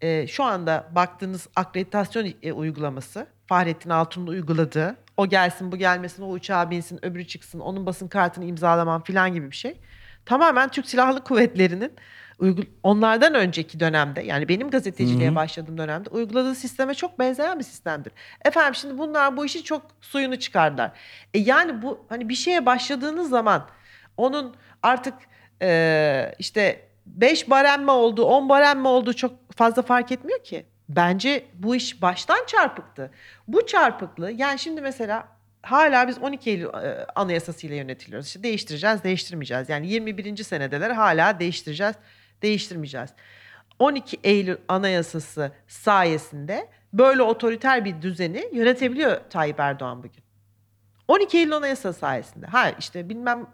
e, şu anda baktığınız akreditasyon e, uygulaması Fahrettin Altun'un uyguladığı o gelsin bu gelmesin o uçağa binsin öbürü çıksın onun basın kartını imzalamam falan gibi bir şey. Tamamen Türk Silahlı Kuvvetleri'nin uygul- onlardan önceki dönemde yani benim gazeteciliğe Hı hı. başladığım dönemde uyguladığı sisteme çok benzeyen bir sistemdir. Efendim şimdi bunlar bu işi çok suyunu çıkardılar. E yani bu hani bir şeye başladığınız zaman onun artık e, işte 5 barem mi oldu 10 barem mi oldu çok fazla fark etmiyor ki. Bence bu iş baştan çarpıktı. Bu çarpıklığı yani şimdi mesela hala biz 12 Eylül e, anayasasıyla yönetiliyoruz. İşte değiştireceğiz, değiştirmeyeceğiz. Yani 21. senedeler hala değiştireceğiz, değiştirmeyeceğiz. 12 Eylül anayasası sayesinde böyle otoriter bir düzeni yönetebiliyor Tayyip Erdoğan bugün. 12 Eylül anayasası sayesinde. Ha işte bilmem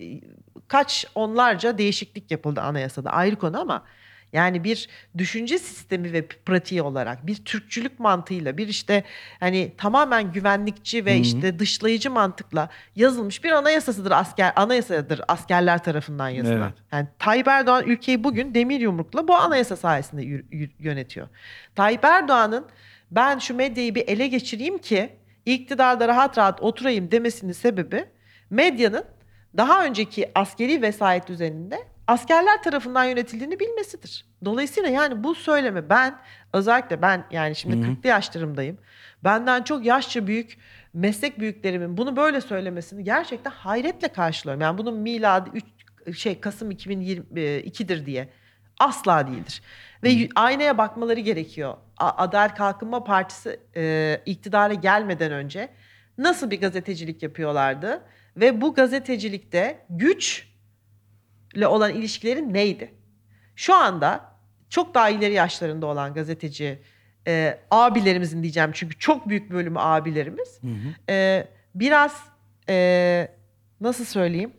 e, kaç onlarca değişiklik yapıldı anayasada ayrı konu ama yani bir düşünce sistemi ve pratiği olarak bir Türkçülük mantığıyla bir işte hani tamamen güvenlikçi ve Hı hı. işte dışlayıcı mantıkla yazılmış bir anayasasıdır asker anayasadır askerler tarafından yazılan. Evet. Yani Tayyip Erdoğan ülkeyi bugün demir yumrukla bu anayasa sayesinde yönetiyor. Tayyip Erdoğan'ın ben şu medyayı bir ele geçireyim ki iktidarda rahat rahat oturayım demesinin sebebi medyanın daha önceki askeri vesayet düzeninde askerler tarafından yönetildiğini bilmesidir. Dolayısıyla yani bu söyleme ben özellikle ben yani şimdi Hı hı. 40'lı yaşlarımdayım. Benden çok yaşça büyük meslek büyüklerimin bunu böyle söylemesini gerçekten hayretle karşılıyorum. Yani bunun miladı 3 şey Kasım 2022'dir diye asla değildir. Ve y- aynaya bakmaları gerekiyor. Adalet Kalkınma Partisi e, iktidara gelmeden önce nasıl bir gazetecilik yapıyorlardı ve bu gazetecilikte güçle olan ilişkileri neydi? Şu anda çok daha ileri yaşlarında olan gazeteci e, abilerimizin diyeceğim çünkü çok büyük bölümü abilerimiz Hı hı. e, biraz e, nasıl söyleyeyim?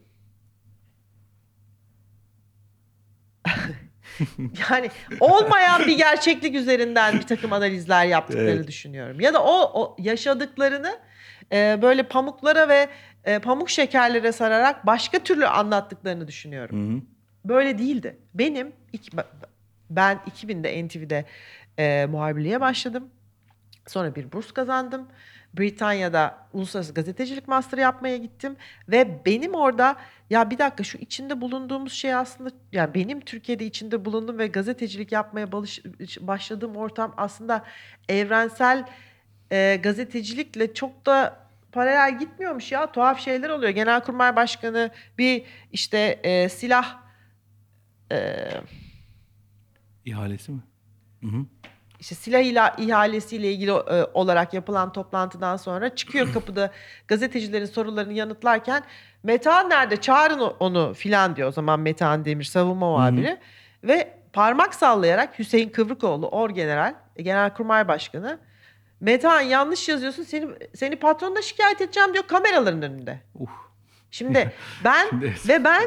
<laughs> yani olmayan bir gerçeklik üzerinden bir takım analizler yaptıklarını Evet. düşünüyorum. Ya da o, o yaşadıklarını e, böyle pamuklara ve e, pamuk şekerlere sararak başka türlü anlattıklarını düşünüyorum. Hı hı. Böyle değildi. Benim iki, Ben 2000'de NTV'de e, muhabirliğe başladım. Sonra bir burs kazandım. Britanya'da uluslararası gazetecilik master yapmaya gittim ve benim orada ya bir dakika şu içinde bulunduğumuz şey aslında ya benim Türkiye'de içinde bulundum ve gazetecilik yapmaya başladığım ortam aslında evrensel e, gazetecilikle çok da paralel gitmiyormuş ya tuhaf şeyler oluyor. Genelkurmay Başkanı bir işte e, silah e, İhalesi mi? Hı hı. işte silah ila, ihalesiyle ilgili e, olarak yapılan toplantıdan sonra çıkıyor kapıda gazetecilerin sorularını yanıtlarken Metehan nerede çağırın onu filan diyor o zaman Metehan Demir savunma muhabiri ve parmak sallayarak Hüseyin Kıvrıkoğlu Orgeneral Genelkurmay Başkanı Metehan yanlış yazıyorsun seni seni patronuna şikayet edeceğim diyor kameraların önünde. Uf. Şimdi ben <laughs> Şimdi- ve ben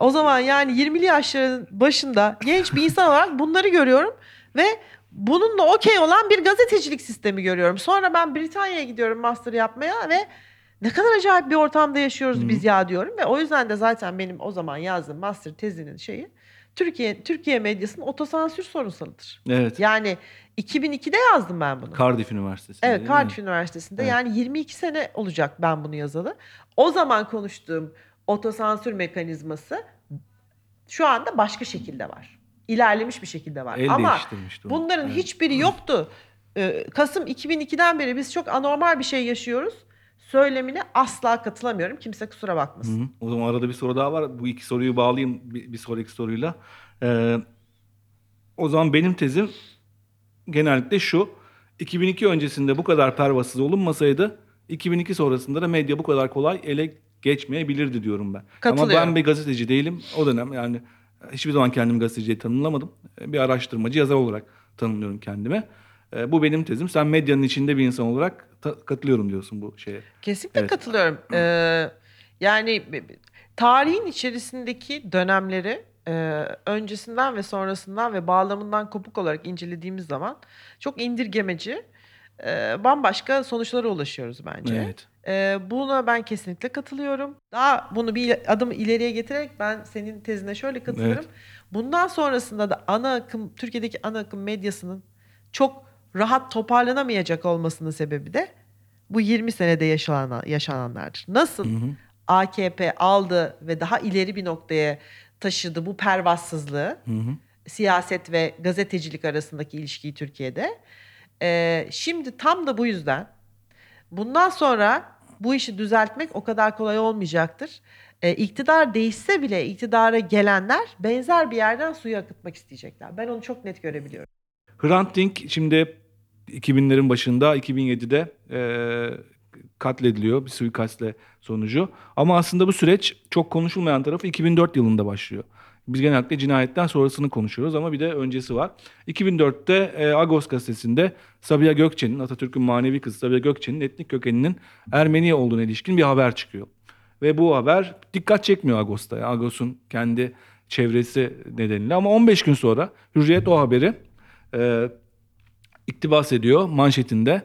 o zaman yani 20'li yaşların başında genç bir insan olarak bunları görüyorum ve bununla okey olan bir gazetecilik sistemi görüyorum. Sonra ben Britanya'ya gidiyorum master yapmaya ve ne kadar acayip bir ortamda yaşıyoruz Hı. biz ya diyorum ve o yüzden de zaten benim o zaman yazdığım master tezinin şeyi Türkiye Türkiye medyasının otosansür sorunsalıdır. Evet. Yani 2002'de yazdım ben bunu. Cardiff Üniversitesi. Evet Cardiff Üniversitesi'nde Evet. yani 22 sene olacak ben bunu yazalı. O zaman konuştuğum otosansür mekanizması şu anda başka şekilde var. İlerlemiş bir şekilde var. El Ama bunların Evet. hiçbiri yoktu. Ee, Kasım 2002'den beri biz çok anormal bir şey yaşıyoruz. Söylemine asla katılamıyorum. Kimse kusura Hı bakmasın. hı. O zaman arada bir soru daha var. Bu iki soruyu bağlayayım bir, bir sonraki soruyla. Ee, o zaman benim tezim genellikle şu. 2002 öncesinde bu kadar pervasız olunmasaydı 2002 sonrasında da medya bu kadar kolay ele geçmeyebilirdi diyorum ben. Ama ben bir gazeteci değilim. O dönem yani hiçbir zaman kendimi gazeteci diye tanımlamadım. Bir araştırmacı, yazar olarak tanımlıyorum kendimi. Ee, bu benim tezim. Sen medyanın içinde bir insan olarak katılıyorum diyorsun bu şeye. Kesinlikle Evet. katılıyorum. Ee, yani tarihin içerisindeki dönemleri e, öncesinden ve sonrasından ve bağlamından kopuk olarak incelediğimiz zaman çok indirgemeci, e, bambaşka sonuçlara ulaşıyoruz bence. Evet. Ee, buna ben kesinlikle katılıyorum. Daha bunu bir adım ileriye getirerek ben senin tezine şöyle katılıyorum. Bundan sonrasında da ana akım Türkiye'deki ana akım medyasının çok rahat toparlanamayacak olmasının sebebi de bu 20 senede yaşanan, yaşananlardır. Nasıl Hı hı. AKP aldı ve daha ileri bir noktaya taşıdı bu pervasızlığı Hı hı. siyaset ve gazetecilik arasındaki ilişkiyi Türkiye'de. Ee, şimdi tam da bu yüzden bundan sonra bu işi düzeltmek o kadar kolay olmayacaktır. Ee, iktidar değişse bile iktidara gelenler benzer bir yerden suyu akıtmak isteyecekler. Ben onu çok net görebiliyorum. Hrant Dink şimdi 2000'lerin başında 2007'de e, katlediliyor bir suikastle sonucu. Ama aslında bu süreç çok konuşulmayan tarafı 2004 yılında başlıyor. Biz genellikle cinayetten sonrasını konuşuyoruz ama bir de öncesi var. 2004'te e, Agos gazetesinde Sabiha Gökçen'in, Atatürk'ün manevi kızı Sabiha Gökçen'in etnik kökeninin Ermeni olduğuna ilişkin bir haber çıkıyor. Ve bu haber dikkat çekmiyor Agos'ta. Yani Agos'un kendi çevresi nedeniyle. Ama 15 gün sonra Hürriyet o haberi e, iktibas ediyor manşetinde.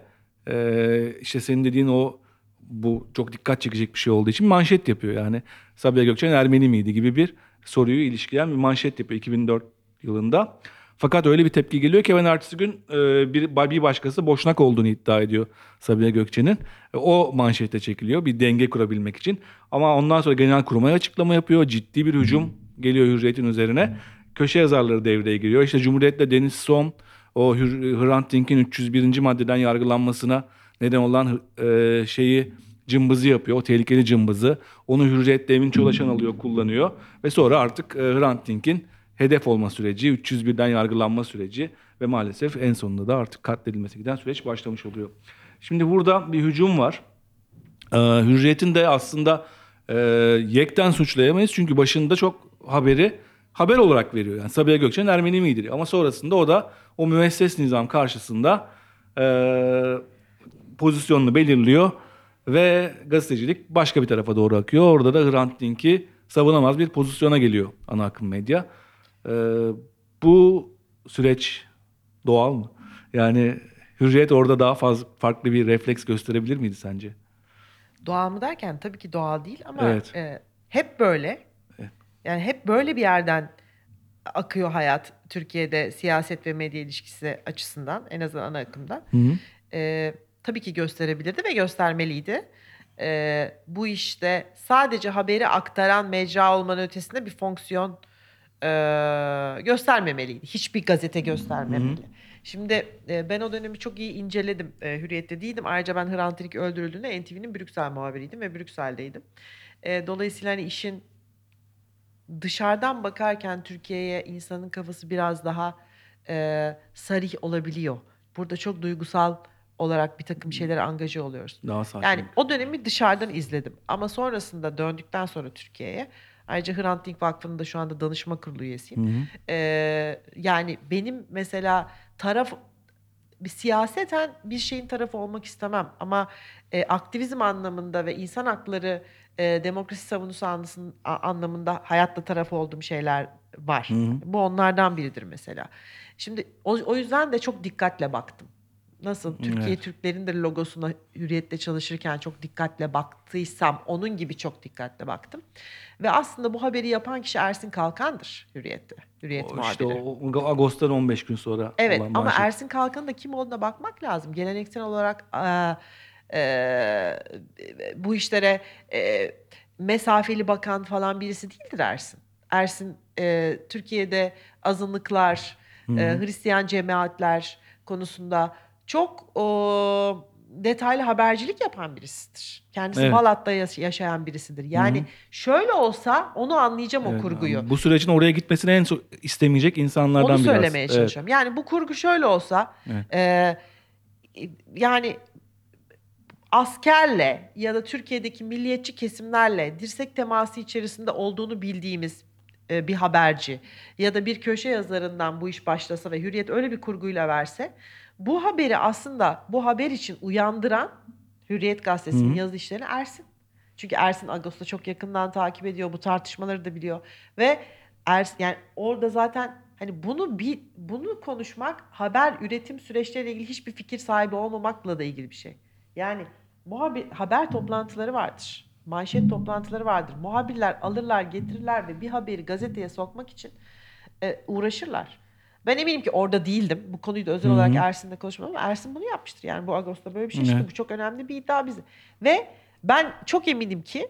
E, işte senin dediğin o bu çok dikkat çekecek bir şey olduğu için manşet yapıyor. Yani Sabiha Gökçen Ermeni miydi gibi bir soruyu ilişkilen bir manşet yapıyor 2004 yılında. Fakat öyle bir tepki geliyor ki hemen ertesi gün e, bir, bir başkası boşnak olduğunu iddia ediyor Sabiha Gökçen'in. E, o manşete çekiliyor bir denge kurabilmek için. Ama ondan sonra genel kurmaya açıklama yapıyor. Ciddi bir hücum geliyor Hürriyet'in üzerine. Köşe yazarları devreye giriyor. İşte Cumhuriyet'le Deniz Son o Hrant Dink'in 301. maddeden yargılanmasına neden olan e, şeyi cımbızı yapıyor. O tehlikeli cımbızı. Onu Hürriyet'te Emin Çolaşan alıyor, kullanıyor. Ve sonra artık e, Hrant Dink'in hedef olma süreci, 301'den yargılanma süreci ve maalesef en sonunda da artık katledilmesi giden süreç başlamış oluyor. Şimdi burada bir hücum var. Ee, Hürriyet'in de aslında e, yekten suçlayamayız çünkü başında çok haberi haber olarak veriyor. Yani Sabiha Gökçen Ermeni miydi? Ama sonrasında o da o müesses nizam karşısında e, pozisyonunu belirliyor ve gazetecilik başka bir tarafa doğru akıyor. Orada da Hrant Dink'i savunamaz bir pozisyona geliyor ana akım medya. Ee, bu süreç doğal mı? Yani Hürriyet orada daha fazla farklı bir refleks gösterebilir miydi sence? Doğal mı derken tabii ki doğal değil ama Evet. e, hep böyle. Evet. Yani hep böyle bir yerden akıyor hayat Türkiye'de siyaset ve medya ilişkisi açısından en azından ana akımdan. Hı hı. Ee, tabii ki gösterebilirdi ve göstermeliydi. Ee, bu işte sadece haberi aktaran mecra olmanın ötesinde bir fonksiyon e, göstermemeliydi. Hiçbir gazete göstermemeli. Şimdi e, ben o dönemi çok iyi inceledim. E, Hürriyet'te değildim. Ayrıca ben Hrant Dink öldürüldüğünde NTV'nin Brüksel muhabiriydim ve Brüksel'deydim. E, dolayısıyla hani işin dışarıdan bakarken Türkiye'ye insanın kafası biraz daha e, sarih olabiliyor. Burada çok duygusal olarak bir takım şeylere angaje oluyoruz. Daha sakin. Yani o dönemi dışarıdan izledim. Ama sonrasında döndükten sonra Türkiye'ye ayrıca Hrant Dink Vakfı'nın da şu anda danışma kurulu üyesiyim. Hı hı. Ee, yani benim mesela taraf bir siyaseten bir şeyin tarafı olmak istemem ama e, aktivizm anlamında ve insan hakları e, demokrasi savunusu anlasın- a- anlamında hayatta tarafı olduğum şeyler var. Hı hı. Bu onlardan biridir mesela. Şimdi o, o yüzden de çok dikkatle baktım. Nasıl Türkiye Evet. Türklerin de logosuna hürriyetle çalışırken çok dikkatle baktıysam onun gibi çok dikkatle baktım. Ve aslında bu haberi yapan kişi Ersin Kalkan'dır Hürriyet'te. Hürriyet O muhabiri. işte o, o Ağustos'tan 15 gün sonra Evet ama. Ersin Kalkan'ın da kim olduğuna bakmak lazım. Geleneksel olarak eee, eee, bu işlere eee, mesafeli bakan falan birisi değildir Ersin. Ersin eee, Türkiye'de azınlıklar, eee, Hristiyan cemaatler konusunda çok o, detaylı habercilik yapan birisidir. Kendisi Evet. Balat'ta yaş- yaşayan birisidir. Yani şöyle olsa onu anlayacağım o Evet, kurguyu. Bu sürecin oraya gitmesini en çok istemeyecek insanlardan Onu biraz. söylemeye Evet. çalışıyorum. Yani bu kurgu şöyle olsa Evet. e, yani askerle ya da Türkiye'deki milliyetçi kesimlerle dirsek teması içerisinde olduğunu bildiğimiz e, bir haberci ya da bir köşe yazarından bu iş başlasa ve Hürriyet öyle bir kurguyla verse bu haberi aslında bu haber için uyandıran Hürriyet Gazetesi'nin Hı hı. yazı işlerini Ersin. Çünkü Ersin Ağustos'ta çok yakından takip ediyor. Bu tartışmaları da biliyor. Ve Ersin yani orada zaten hani bunu bir bunu konuşmak haber üretim süreçleriyle ilgili hiçbir fikir sahibi olmamakla da ilgili bir şey. Yani muhabir, haber toplantıları vardır. Manşet toplantıları vardır. Muhabirler alırlar, getirirler ve bir haberi gazeteye sokmak için e, uğraşırlar. Ben eminim ki orada değildim. Bu konuyu da özel olarak Ersin'le konuşmadım ama Ersin bunu yapmıştır. Yani bu Ağustos'ta böyle bir şey çıktı. Evet. Bu çok önemli bir iddia bize. Ve ben çok eminim ki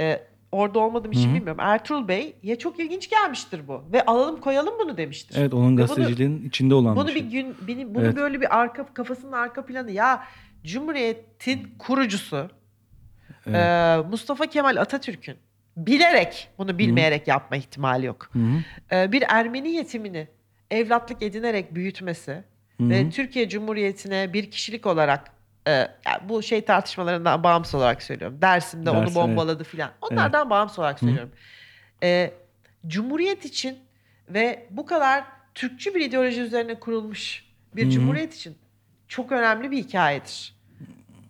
e, orada olmadığım için Hı hı. bilmiyorum. Ertuğrul Bey ya çok ilginç gelmiştir bu. Ve alalım koyalım bunu demiştir. Evet onun Ve bunu- gazeteciliğin içinde olan Bunu bir bir şey. gün benim bunu Evet. böyle bir arka kafasının arka planı ya Cumhuriyet'in kurucusu Evet. e, Mustafa Kemal Atatürk'ün bilerek bunu bilmeyerek yapma ihtimali yok. Hı hı. E, bir Ermeni yetimini evlatlık edinerek büyütmesi Hı hı. ve Türkiye Cumhuriyeti'ne bir kişilik olarak e, yani bu şey tartışmalarından bağımsız olarak söylüyorum. Dersim'de onu Dersim, bombaladı filan. Onlardan bağımsız olarak Hı. söylüyorum. E, Cumhuriyet için ve bu kadar Türkçü bir ideoloji üzerine kurulmuş bir Hı hı. cumhuriyet için çok önemli bir hikayedir.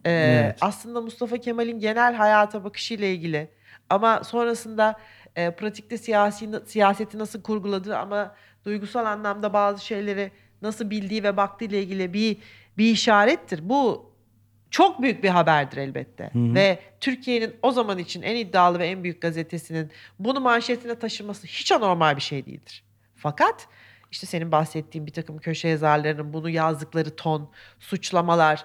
E, Evet. Aslında Mustafa Kemal'in genel hayata bakışıyla ilgili ama sonrasında e, pratikte siyasi siyaseti nasıl kurguladığı ama duygusal anlamda bazı şeyleri nasıl bildiği ve baktığı ile ilgili bir bir işarettir. Bu çok büyük bir haberdir elbette. Hı hı. Ve Türkiye'nin o zaman için en iddialı ve en büyük gazetesinin bunu manşetine taşıması hiç anormal bir şey değildir. Fakat işte senin bahsettiğin bir takım köşe yazarlarının bunu yazdıkları ton, suçlamalar,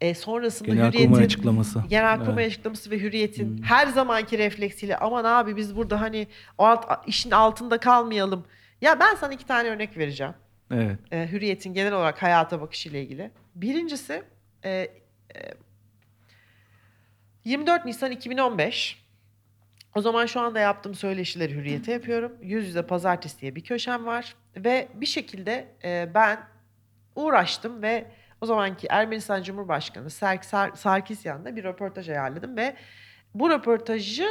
e, sonrasında Genelkurmay Hürriyet'in açıklaması. Genelkurmay Evet. açıklaması ve Hürriyet'in her zamanki refleksiyle aman abi biz burada hani o alt, işin altında kalmayalım. Ya ben sana iki tane örnek vereceğim. Evet. E, Hürriyet'in genel olarak hayata bakışıyla ilgili. Birincisi e, e, 24 Nisan 2015. O zaman şu anda yaptığım söyleşileri Hürriyet'e yapıyorum. Yüz yüze pazartesi diye bir köşem var. Ve bir şekilde e, ben uğraştım ve o zamanki Ermenistan Cumhurbaşkanı Sark, Sar, Sarkisyan'da bir röportaj ayarladım ve bu röportajı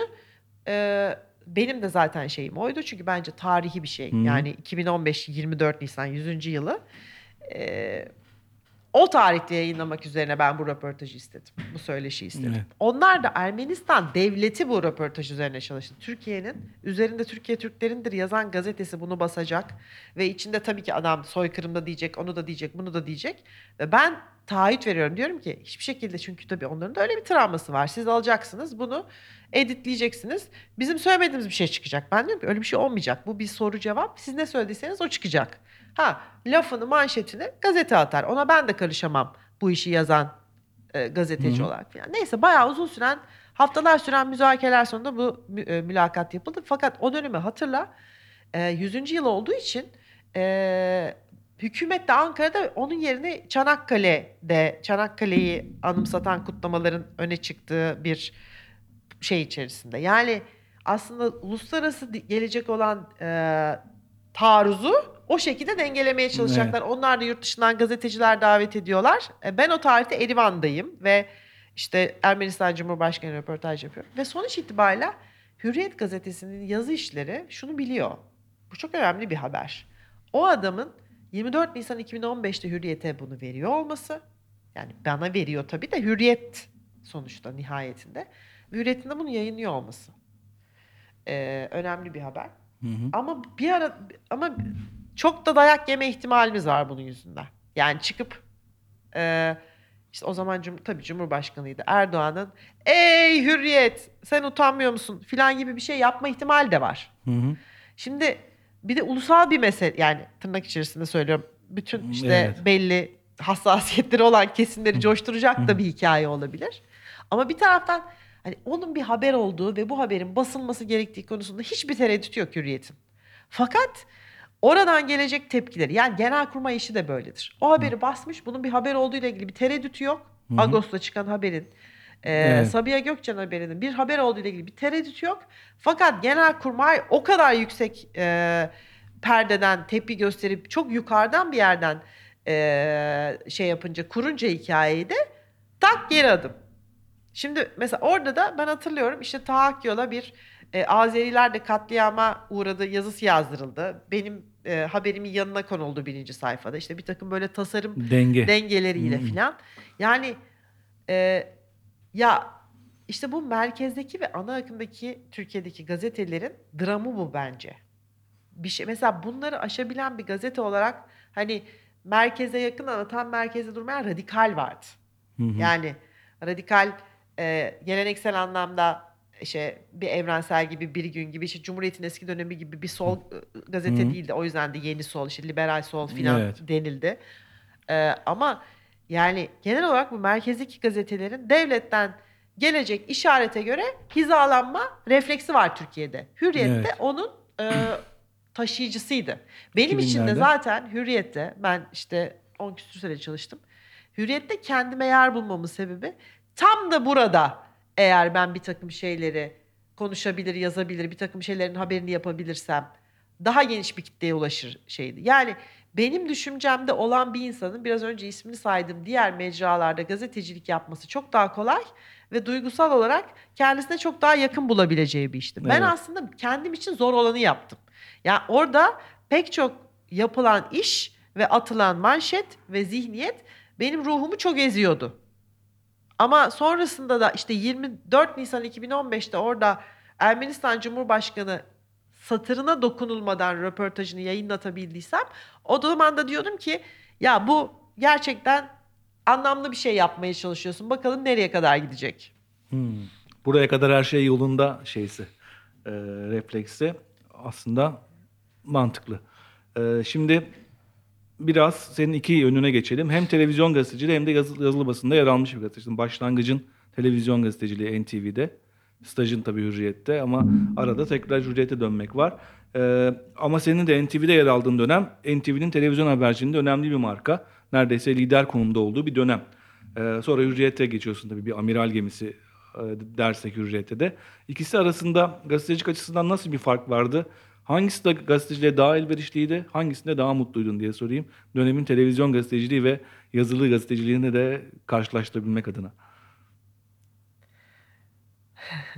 e, benim de zaten şeyim oydu çünkü bence tarihi bir şey. Hı. Yani 2015 24 Nisan 100. yılı. E, o tarihte yayınlamak üzerine ben bu röportajı istedim. Bu söyleşiyi istedim. Evet. Onlar da Ermenistan devleti bu röportaj üzerine çalıştı. Türkiye'nin üzerinde Türkiye Türklerindir yazan gazetesi bunu basacak ve içinde tabii ki adam soykırımda diyecek, onu da diyecek, bunu da diyecek ve ben taahhüt veriyorum. Diyorum ki hiçbir şekilde çünkü tabii onların da öyle bir travması var. Siz alacaksınız bunu editleyeceksiniz. Bizim söylemediğimiz bir şey çıkacak. Ben diyorum ki öyle bir şey olmayacak. Bu bir soru cevap. Siz ne söylediyseniz o çıkacak. Ha lafını manşetini gazete atar. Ona ben de karışamam bu işi yazan e, gazeteci Hı hı. olarak falan. Neyse bayağı uzun süren haftalar süren müzakereler sonunda bu e, mülakat yapıldı. Fakat o dönemi hatırla e, 100. yıl olduğu için e, hükümet de Ankara'da onun yerine Çanakkale'de Çanakkale'yi anımsatan kutlamaların öne çıktığı bir şey içerisinde. Yani aslında uluslararası gelecek olan e, taarruzu o şekilde dengelemeye çalışacaklar. Onlar da yurt dışından gazeteciler davet ediyorlar. E, ben o tarihte Erivan'dayım ve işte Ermenistan Cumhurbaşkanı röportaj yapıyorum. Ve sonuç itibariyle Hürriyet gazetesinin yazı işleri şunu biliyor. Bu çok önemli bir haber. O adamın 24 Nisan 2015'te Hürriyet'e bunu veriyor olması. Yani bana veriyor tabii de Hürriyet sonuçta nihayetinde. Ve Hürriyet'in de bunu yayınlıyor olması. Ee, önemli bir haber. Hı hı. Ama bir ara ama çok da dayak yeme ihtimalimiz var bunun yüzünden. Yani çıkıp e, işte o zaman cum tabii Cumhurbaşkanıydı Erdoğan'ın ey hürriyet sen utanmıyor musun filan gibi bir şey yapma ihtimali de var. Hı hı. Şimdi bir de ulusal bir mesele yani tırnak içerisinde söylüyorum. Bütün işte Evet. belli hassasiyetleri olan kesimleri coşturacak da bir hikaye olabilir. Ama bir taraftan hani onun bir haber olduğu ve bu haberin basılması gerektiği konusunda hiçbir tereddüt yok hürriyetin. Fakat oradan gelecek tepkileri yani genelkurmay işi de böyledir. O haberi basmış bunun bir haber olduğu ile ilgili bir tereddütü yok. Hı hı. Ağustos'ta çıkan haberin e, Evet. Sabiha Gökçen haberinin bir haber olduğu ile ilgili bir tereddüt yok. Fakat genelkurmay o kadar yüksek e, perdeden tepki gösterip çok yukarıdan bir yerden e, şey yapınca kurunca hikayeyi de tak geri adım. Şimdi mesela orada da ben hatırlıyorum işte Tahakkyo'la bir e, Azeriler de katliama uğradı yazısı yazdırıldı. Benim e, haberimin yanına konuldu birinci sayfada. İşte bir takım böyle tasarım Denge. dengeleriyle Hmm. filan. Yani e, ya işte bu merkezdeki ve ana akımdaki Türkiye'deki gazetelerin dramı bu bence. Bir şey mesela bunları aşabilen bir gazete olarak hani merkeze yakın ama tam merkezde durmayan radikal vardı. Hı hı. Yani radikal e, geleneksel anlamda işte bir evrensel gibi bir gün gibi işte Cumhuriyet'in eski dönemi gibi bir sol e, gazete Hı değildi. O yüzden de yeni sol işte liberal sol filan Evet. denildi. E, ama yani genel olarak bu merkezdeki gazetelerin devletten gelecek işarete göre hizalanma refleksi var Türkiye'de. Hürriyet de Evet. onun e, taşıyıcısıydı. Benim için de 2000'lerde. zaten Hürriyet'te ben işte 10 küsur sene çalıştım. Hürriyet'te kendime yer bulmamın sebebi tam da burada eğer ben bir takım şeyleri konuşabilir, yazabilir, bir takım şeylerin haberini yapabilirsem daha geniş bir kitleye ulaşır şeydi. Yani benim düşüncemde olan bir insanın biraz önce ismini saydığım diğer mecralarda gazetecilik yapması çok daha kolay ve duygusal olarak kendisine çok daha yakın bulabileceği bir işti. Ben Evet. aslında kendim için zor olanı yaptım. Yani orada pek çok yapılan iş ve atılan manşet ve zihniyet benim ruhumu çok eziyordu. Ama sonrasında da işte 24 Nisan 2015'te orada Ermenistan Cumhurbaşkanı satırına dokunulmadan röportajını yayınlatabildiysem o zaman da diyordum ki ya bu gerçekten anlamlı bir şey yapmaya çalışıyorsun. Bakalım nereye kadar gidecek. Hmm. Buraya kadar her şey yolunda şeysi. E, refleksi aslında mantıklı. E, şimdi biraz senin iki yönüne geçelim. Hem televizyon gazeteciliği hem de yazılı, yazılı basında yer almış bir gazetecisin. Başlangıcın televizyon gazeteciliği NTV'de. Stajın tabii Hürriyet'te ama arada tekrar Hürriyet'e dönmek var. E, ama senin de NTV'de yer aldığın dönem NTV'nin televizyon haberciliğinde önemli bir marka. Neredeyse lider konumda olduğu bir dönem. E, sonra Hürriyet'e geçiyorsun tabii bir amiral gemisi e, dersek Hürriyet'te de. İkisi arasında gazetecilik açısından nasıl bir fark vardı? Hangisi de gazeteciliğe daha elverişliydi, hangisinde daha mutluydun diye sorayım. Dönemin televizyon gazeteciliği ve yazılı gazeteciliğini de karşılaştırabilmek adına.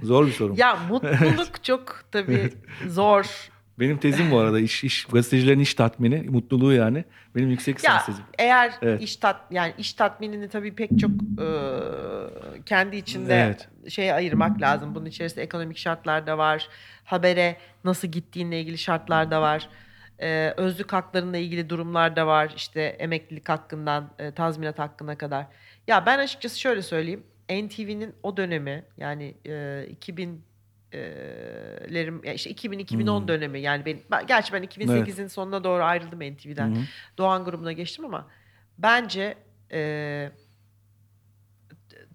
Zor bir soru. Ya mutluluk <laughs> çok tabii zor. Benim tezim bu arada iş, iş gazetecilerin iş tatmini, mutluluğu yani. Benim yüksek lisans tezim. eğer Evet. iş tat yani iş tatminini tabii pek çok e, kendi içinde Evet. şeye ayırmak lazım. Bunun içerisinde ekonomik şartlar da var. Habere nasıl gittiğinle ilgili şartlar da var. Ee, özlük haklarıyla ilgili durumlar da var. İşte emeklilik hakkından e, tazminat hakkına kadar. Ya ben açıkçası şöyle söyleyeyim. NTV'nin o dönemi yani e, 2000 e, lerim ya işte 2000-2010 Hmm. dönemi yani ben, gerçi ben 2008'in sonuna doğru ayrıldım NTV'den. Hı. Doğan grubuna geçtim ama bence e,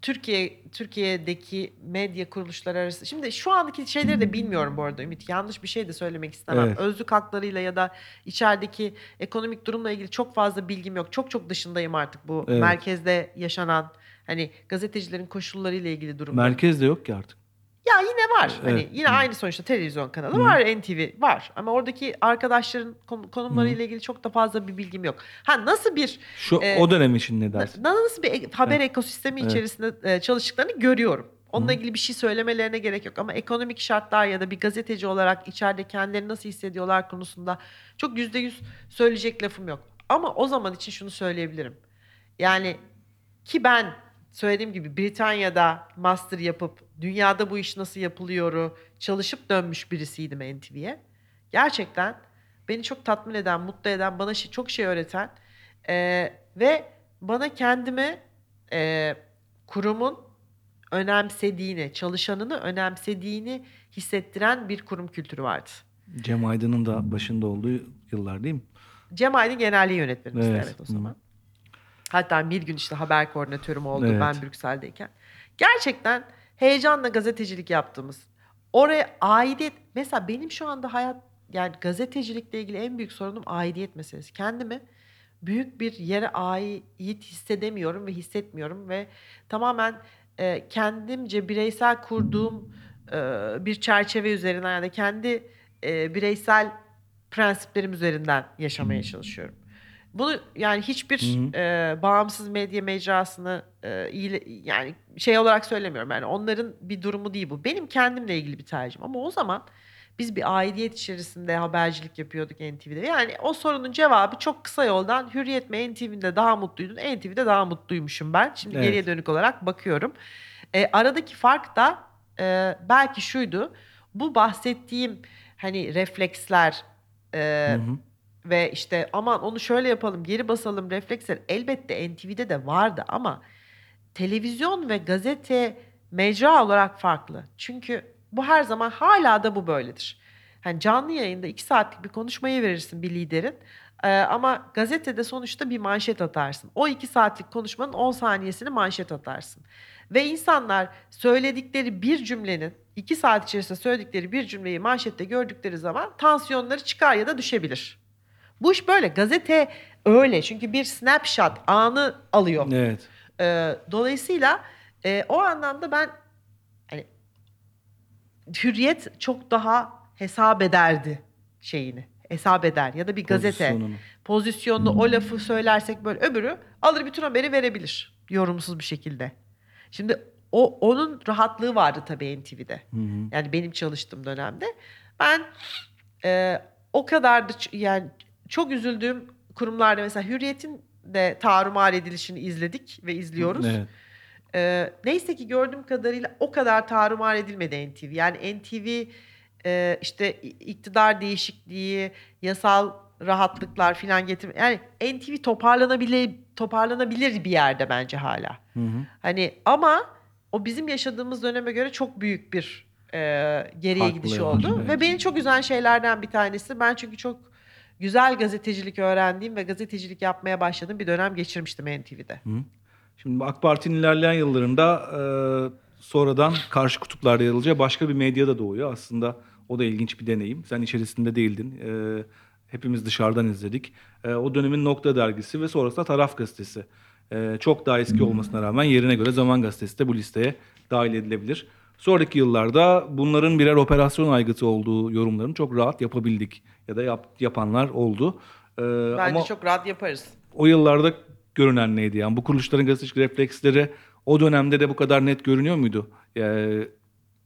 Türkiye Türkiye'deki medya kuruluşları arası şimdi şu andaki şeyleri de bilmiyorum bu arada Ümit yanlış bir şey de söylemek istemem. Evet. Özlük haklarıyla ya da içerideki ekonomik durumla ilgili çok fazla bilgim yok. Çok çok dışındayım artık bu Evet. merkezde yaşanan hani gazetecilerin koşullarıyla ilgili durumlar. Merkezde yok ki artık. Ya yine var. Hani Evet. yine Hı. aynı sonuçta televizyon kanalı Hı. var, NTV var. Ama oradaki arkadaşların kon- konumlarıyla ilgili çok da fazla bir bilgim yok. Ha nasıl bir Şu Ee, o dönem için ne dersin? nasıl bir e- haber ekosistemi Evet. içerisinde e, çalıştıklarını görüyorum. Onunla Hı. ilgili bir şey söylemelerine gerek yok ama ekonomik şartlar ya da bir gazeteci olarak içeride kendilerini nasıl hissediyorlar konusunda çok yüzde yüz söyleyecek lafım yok. Ama o zaman için şunu söyleyebilirim. Yani ki ben söylediğim gibi Britanya'da master yapıp dünyada bu iş nasıl yapılıyoru çalışıp dönmüş birisiydim NTV'ye. Gerçekten beni çok tatmin eden, mutlu eden, bana şey, çok şey öğreten e, ve bana kendimi e, kurumun önemsediğini, çalışanını önemsediğini hissettiren bir kurum kültürü vardı. Cem Aydın'ın da başında olduğu yıllar değil mi? Cem Aydın genelliği yönetmenimizdi Evet, evet, o hı. Hatta bir gün işte haber koordinatörüm oldu Evet. ben Brüksel'deyken. Gerçekten heyecanla gazetecilik yaptığımız, oraya aidiyet, mesela benim şu anda hayat, yani gazetecilikle ilgili en büyük sorunum aidiyet meselesi. Kendimi büyük bir yere ait hissedemiyorum ve hissetmiyorum ve tamamen e, kendimce bireysel kurduğum e, bir çerçeve üzerinden yani kendi e, bireysel prensiplerim üzerinden yaşamaya çalışıyorum. Bunu yani hiçbir Hı hı. e, bağımsız medya mecrasını e, iyile- yani şey olarak söylemiyorum. Yani onların bir durumu değil bu. Benim kendimle ilgili bir tercihim. Ama o zaman biz bir aidiyet içerisinde habercilik yapıyorduk NTV'de. Yani o sorunun cevabı çok kısa yoldan Hürriyet mi NTV'de daha mutluydun, NTV'de daha mutluymuşum ben. Şimdi Evet. geriye dönük olarak bakıyorum. E, aradaki fark da e, belki şuydu. Bu bahsettiğim hani refleksler e, Hı hı. Ve işte aman onu şöyle yapalım geri basalım refleksler elbette NTV'de de vardı ama televizyon ve gazete mecra olarak farklı. Çünkü bu her zaman hala da bu böyledir. Hani canlı yayında iki saatlik bir konuşmayı verirsin bir liderin Ee, ama gazetede sonuçta bir manşet atarsın. O iki saatlik konuşmanın 10 saniyesini manşet atarsın. Ve insanlar söyledikleri bir cümlenin iki saat içerisinde söyledikleri bir cümleyi manşette gördükleri zaman tansiyonları çıkar ya da düşebilir. Bu iş böyle. Gazete öyle. Çünkü bir snapshot anı alıyor. Evet. Ee, dolayısıyla e, o anlamda ben hani hürriyet çok daha hesap ederdi şeyini. Hesap eder ya da bir gazete Pozisyonunu. pozisyonlu o lafı söylersek böyle öbürü alır bütün haberi verebilir yorumsuz bir şekilde. Şimdi o onun rahatlığı vardı tabii NTV'de. Hı hı. Yani benim çalıştığım dönemde. Ben e, o kadar da yani çok üzüldüğüm kurumlarda mesela Hürriyet'in de tarumar edilişini izledik ve izliyoruz. Evet. E, neyse ki gördüğüm kadarıyla o kadar tarumar edilmedi NTV. Yani NTV e, işte iktidar değişikliği, yasal rahatlıklar filan getir. Yani NTV toparlanabilir toparlanabilir bir yerde bence hala. Hı hı. Hani ama o bizim yaşadığımız döneme göre çok büyük bir e, geriye Farklı gidiş oldu. evet. Ve beni çok üzen şeylerden bir tanesi. Ben çünkü çok güzel gazetecilik öğrendiğim ve gazetecilik yapmaya başladığım bir dönem geçirmiştim NTV'de. Şimdi AK Parti'nin ilerleyen yıllarında e, sonradan karşı kutuplarda yer alacağı başka bir medya da doğuyor. Aslında o da ilginç bir deneyim. Sen içerisinde değildin. E, hepimiz dışarıdan izledik. E, o dönemin Nokta Dergisi ve sonrasında Taraf Gazetesi. E, çok daha eski olmasına rağmen yerine göre Zaman Gazetesi de bu listeye dahil edilebilir. Sonraki yıllarda bunların birer operasyon aygıtı olduğu yorumlarını çok rahat yapabildik. Ya da yap- yapanlar oldu. E, Bence ama çok rahat yaparız. o yıllarda görünen neydi? Yani bu kuruluşların gazetecilik refleksleri o dönemde de bu kadar net görünüyor muydu? Yani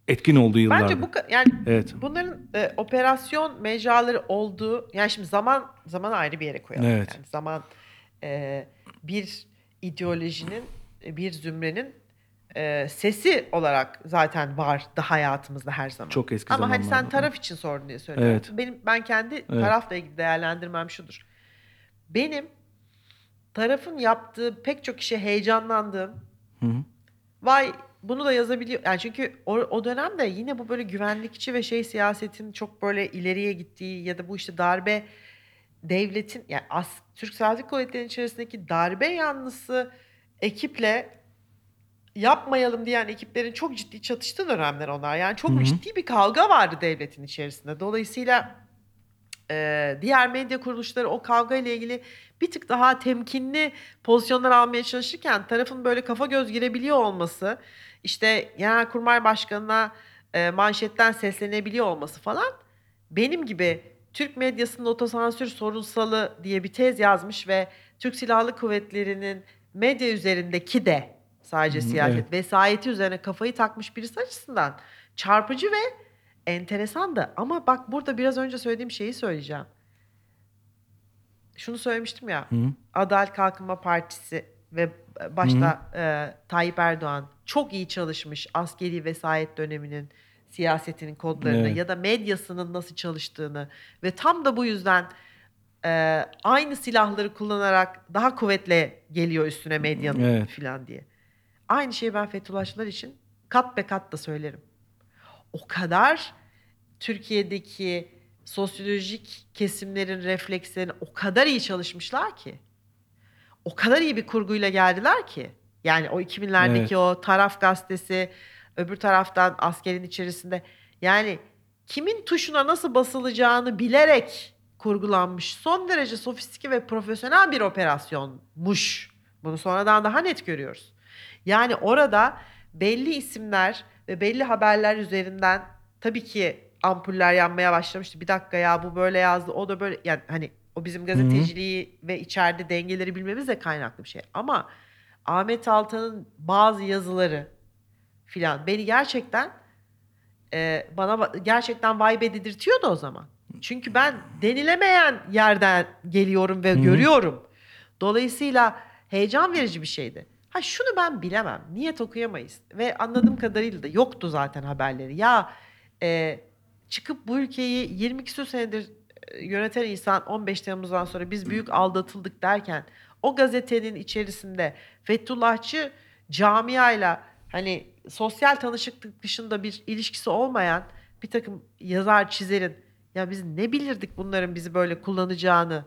etkin olduğu yıllarda. Bence bu yani Evet. bunların e, operasyon mecraları olduğu yani şimdi zaman zaman ayrı bir yere koyalım. Evet. Yani zaman e, bir ideolojinin e, bir zümrenin e, sesi olarak zaten vardı hayatımızda her zaman. Çok eski Ama hani sen taraf için sordun diye söylüyorum. Evet. Benim ben kendi tarafla ilgili değerlendirmem şudur. Benim tarafın yaptığı pek çok işe heyecanlandığım Hı hı. Vay bunu da yazabiliyor. Yani çünkü o, o dönemde yine bu böyle güvenlikçi ve şey siyasetin çok böyle ileriye gittiği ya da bu işte darbe devletin yani as, Türk Silahlı Kuvvetleri'nin içerisindeki darbe yanlısı ekiple yapmayalım diyen ekiplerin çok ciddi çatıştığı dönemler onlar. Yani çok Hı hı. ciddi bir kavga vardı devletin içerisinde. Dolayısıyla e, diğer medya kuruluşları o kavga ile ilgili bir tık daha temkinli pozisyonlar almaya çalışırken tarafın böyle kafa göz girebiliyor olması, işte Genelkurmay Başkanı'na e, manşetten seslenebiliyor olması falan benim gibi Türk medyasının otosansür sorunsalı diye bir tez yazmış ve Türk Silahlı Kuvvetleri'nin medya üzerindeki de sadece Hı hı, siyaset evet. vesayeti üzerine kafayı takmış birisi açısından çarpıcı ve enteresan da ama bak burada biraz önce söylediğim şeyi söyleyeceğim. Şunu söylemiştim ya. Hı hı. Adalet Kalkınma Partisi ve başta e, Tayyip Erdoğan çok iyi çalışmış askeri vesayet döneminin siyasetinin kodlarını Evet. ya da medyasının nasıl çalıştığını ve tam da bu yüzden e, aynı silahları kullanarak daha kuvvetle geliyor üstüne medyanın Evet. filan diye. Aynı şeyi ben Fethullahçılar için kat be kat da söylerim. O kadar Türkiye'deki sosyolojik kesimlerin reflekslerini o kadar iyi çalışmışlar ki. O kadar iyi bir kurguyla geldiler ki. Yani o 2000'lerdeki Evet. o taraf gazetesi, öbür taraftan askerin içerisinde. Yani kimin tuşuna nasıl basılacağını bilerek kurgulanmış son derece sofistike ve profesyonel bir operasyonmuş. Bunu sonradan daha net görüyoruz. Yani orada belli isimler ve belli haberler üzerinden tabii ki ampuller yanmaya başlamıştı. Bir dakika ya bu böyle yazdı, o da böyle yani hani o bizim gazeteciliği ve içeride dengeleri bilmemizle kaynaklı bir şey. Ama Ahmet Altan'ın bazı yazıları filan beni gerçekten e, bana ba- gerçekten vibe dedirtiyordu o zaman. Çünkü ben denilemeyen yerden geliyorum ve Hı hı. görüyorum. Dolayısıyla heyecan verici bir şeydi. Ha şunu ben bilemem. Niyet okuyamayız. Ve anladığım kadarıyla da yoktu zaten haberleri. Ya e, çıkıp bu ülkeyi 20 küsur senedir e, yöneten insan 15 Temmuz'dan sonra biz büyük aldatıldık derken o gazetenin içerisinde Fethullahçı camiayla hani sosyal tanışıklık dışında bir ilişkisi olmayan bir takım yazar çizerin ya biz ne bilirdik bunların bizi böyle kullanacağını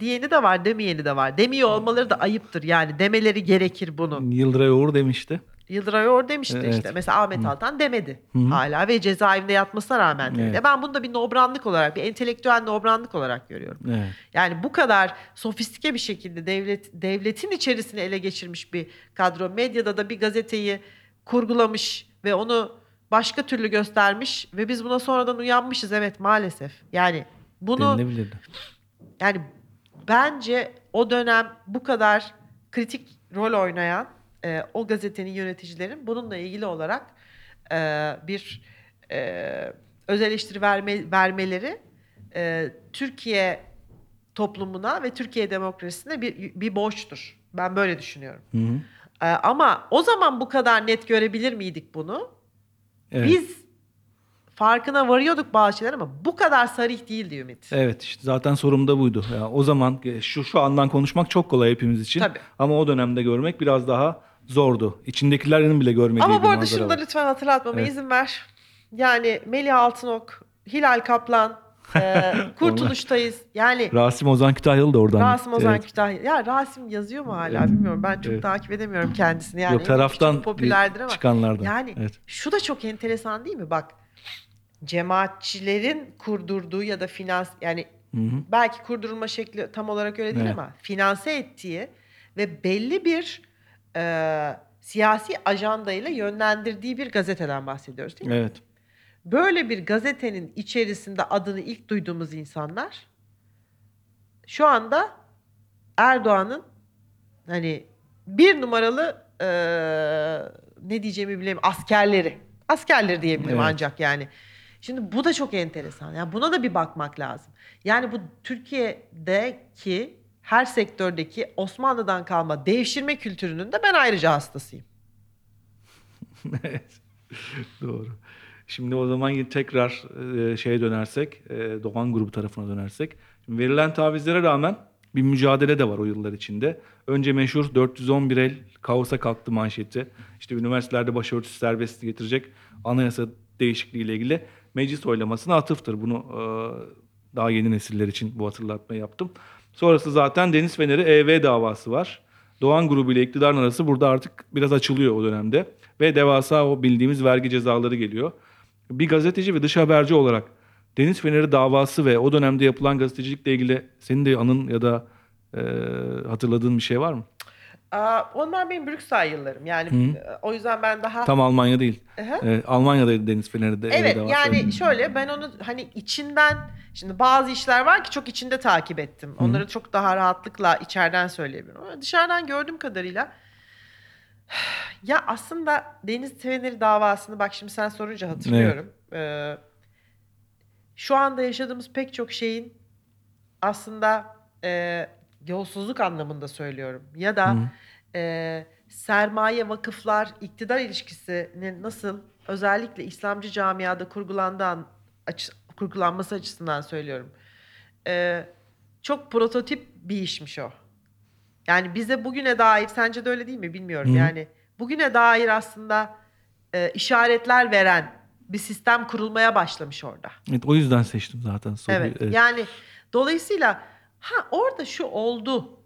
diyeni de var demeyeni de var. Demiyor olmaları da ayıptır yani demeleri gerekir bunu. Yıldıray Uğur demişti. Yıldıray Or demişti Evet. işte. Mesela Ahmet Hı. Altan demedi Hı hala ve cezaevinde yatmasına rağmen demedi. Evet. Ben bunu da bir nobranlık olarak, bir entelektüel nobranlık olarak görüyorum. Evet. Yani bu kadar sofistike bir şekilde devlet devletin içerisine ele geçirmiş bir kadro medyada da bir gazeteyi kurgulamış ve onu başka türlü göstermiş ve biz buna sonradan uyanmışız evet maalesef. Yani bunu yani bence o dönem bu kadar kritik rol oynayan e, o gazetenin yöneticilerin bununla ilgili olarak e, bir e, öz eleştiri verme, vermeleri e, Türkiye toplumuna ve Türkiye demokrasisine bir, bir borçtur. Ben böyle düşünüyorum. Hı hı. E, ama o zaman bu kadar net görebilir miydik bunu? Evet. Biz farkına varıyorduk bazı şeyler ama bu kadar sarih değildi Ümit. Evet işte zaten sorum da buydu. Ya o zaman e, şu şu andan konuşmak çok kolay hepimiz için. Tabii. Ama o dönemde görmek biraz daha zordu. İçindekilerin bile görmediği Ama bu arada şunu da lütfen hatırlatmama Evet. izin ver. Yani Melih Altınok, Hilal Kaplan, e, <laughs> Kurtuluş'tayız. Yani Rasim Ozan Kütahyalı da oradan. Rasim Ozan Evet. Kütahya. Ya Rasim yazıyor mu hala Evet. bilmiyorum. Ben çok Evet. takip edemiyorum kendisini. Yani Yok taraftan çok popülerdir ama. çıkanlardan. Yani Evet. şu da çok enteresan değil mi? Bak cemaatçilerin kurdurduğu ya da finans yani Hı hı. belki kurdurulma şekli tam olarak öyle değil Evet. ama finanse ettiği ve belli bir e, siyasi ajandayla yönlendirdiği bir gazeteden bahsediyoruz değil mi? Evet. Böyle bir gazetenin içerisinde adını ilk duyduğumuz insanlar şu anda Erdoğan'ın hani bir numaralı e, ne diyeceğimi bilemiyorum askerleri. Askerleri diyebilirim Evet. ancak yani. Şimdi bu da çok enteresan. Yani buna da bir bakmak lazım. Yani bu Türkiye'deki her sektördeki Osmanlı'dan kalma devşirme kültürünün de ben ayrıca hastasıyım. <laughs> evet. Doğru. Şimdi o zaman yine tekrar e, şeye dönersek, e, Doğan grubu tarafına dönersek. Şimdi verilen tavizlere rağmen bir mücadele de var o yıllar içinde. Önce meşhur 411 el kaosa kalktı manşeti. İşte üniversitelerde başörtüsü serbestliği getirecek anayasa değişikliği ile ilgili meclis oylamasına atıftır. Bunu e, daha yeni nesiller için bu hatırlatmayı yaptım. Sonrası zaten Deniz Feneri EV davası var. Doğan grubu ile iktidarın arası burada artık biraz açılıyor o dönemde. Ve devasa o bildiğimiz vergi cezaları geliyor. Bir gazeteci ve dış haberci olarak Deniz Feneri davası ve o dönemde yapılan gazetecilikle ilgili senin de anın ya da e, hatırladığın bir şey var mı? Aa, onlar benim Brüksel yıllarım. Yani e, o yüzden ben daha... Tam Almanya değil. Aha. E, Almanya'daydı Deniz Feneri de, Evet davası. yani şöyle ben onu hani içinden şimdi bazı işler var ki çok içinde takip ettim. Onları çok daha rahatlıkla içeriden söyleyebilirim. Ama dışarıdan gördüğüm kadarıyla <sighs> ya aslında Deniz Feneri davasını bak şimdi sen sorunca hatırlıyorum. Ee, şu anda yaşadığımız pek çok şeyin aslında e, yolsuzluk anlamında söylüyorum. Ya da Hı. e, sermaye vakıflar iktidar ilişkisinin nasıl özellikle İslamcı camiada kurgulandığı açı, kurgulanması açısından söylüyorum. E, çok prototip bir işmiş o. Yani bize bugüne dair sence de öyle değil mi bilmiyorum. Hı. Yani bugüne dair aslında e, işaretler veren bir sistem kurulmaya başlamış orada. Evet, o yüzden seçtim zaten soruyu. Evet. Evet. Yani dolayısıyla ha orada şu oldu.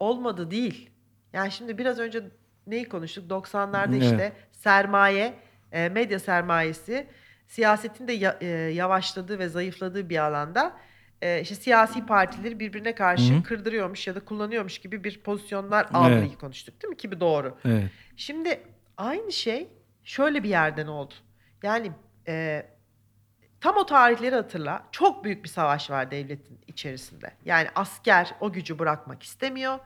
Olmadı değil. Yani şimdi biraz önce neyi konuştuk? 90'larda Evet. işte sermaye, e, medya sermayesi siyasetin de e, yavaşladığı ve zayıfladığı bir alanda e, işte siyasi partileri birbirine karşı Hı hı. kırdırıyormuş ya da kullanıyormuş gibi bir pozisyonlar algıyı Evet. konuştuk değil mi? Ki bu doğru. evet. Şimdi aynı şey şöyle bir yerden oldu. Yani e, tam o tarihleri hatırla. Çok büyük bir savaş var devletin içerisinde. Yani asker o gücü bırakmak istemiyor.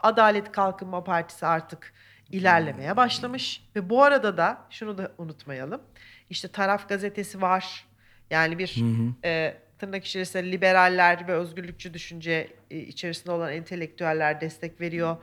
Adalet Kalkınma Partisi artık ilerlemeye başlamış. Ve bu arada da şunu da unutmayalım. İşte Taraf Gazetesi var. Yani bir Hı hı. e, tırnak içerisinde liberaller ve özgürlükçü düşünce e, içerisinde olan entelektüeller destek veriyor.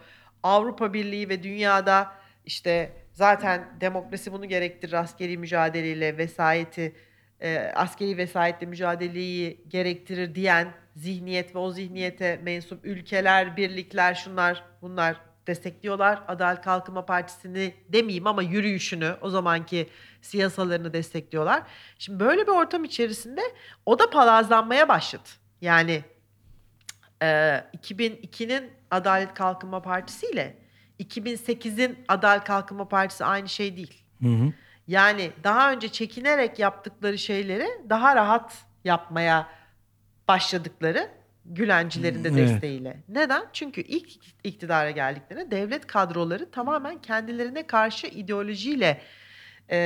Avrupa Birliği ve dünyada işte zaten demokrasi bunu gerektirir askeri mücadeleyle vesayeti e, askeri vesayetle mücadeleyi gerektirir diyen zihniyet ve o zihniyete mensup ülkeler, birlikler şunlar bunlar destekliyorlar. Adalet Kalkınma Partisi'ni demeyeyim ama yürüyüşünü o zamanki siyasalarını destekliyorlar. Şimdi böyle bir ortam içerisinde o da palazlanmaya başladı. Yani e, 2002'nin Adalet Kalkınma Partisi ile 2008'in Adalet Kalkınma Partisi aynı şey değil. Hı hı. Yani daha önce çekinerek yaptıkları şeyleri daha rahat yapmaya başladıkları Gülencilerin de Evet. desteğiyle. Neden? Çünkü ilk iktidara geldiklerinde devlet kadroları tamamen kendilerine karşı ideolojiyle e,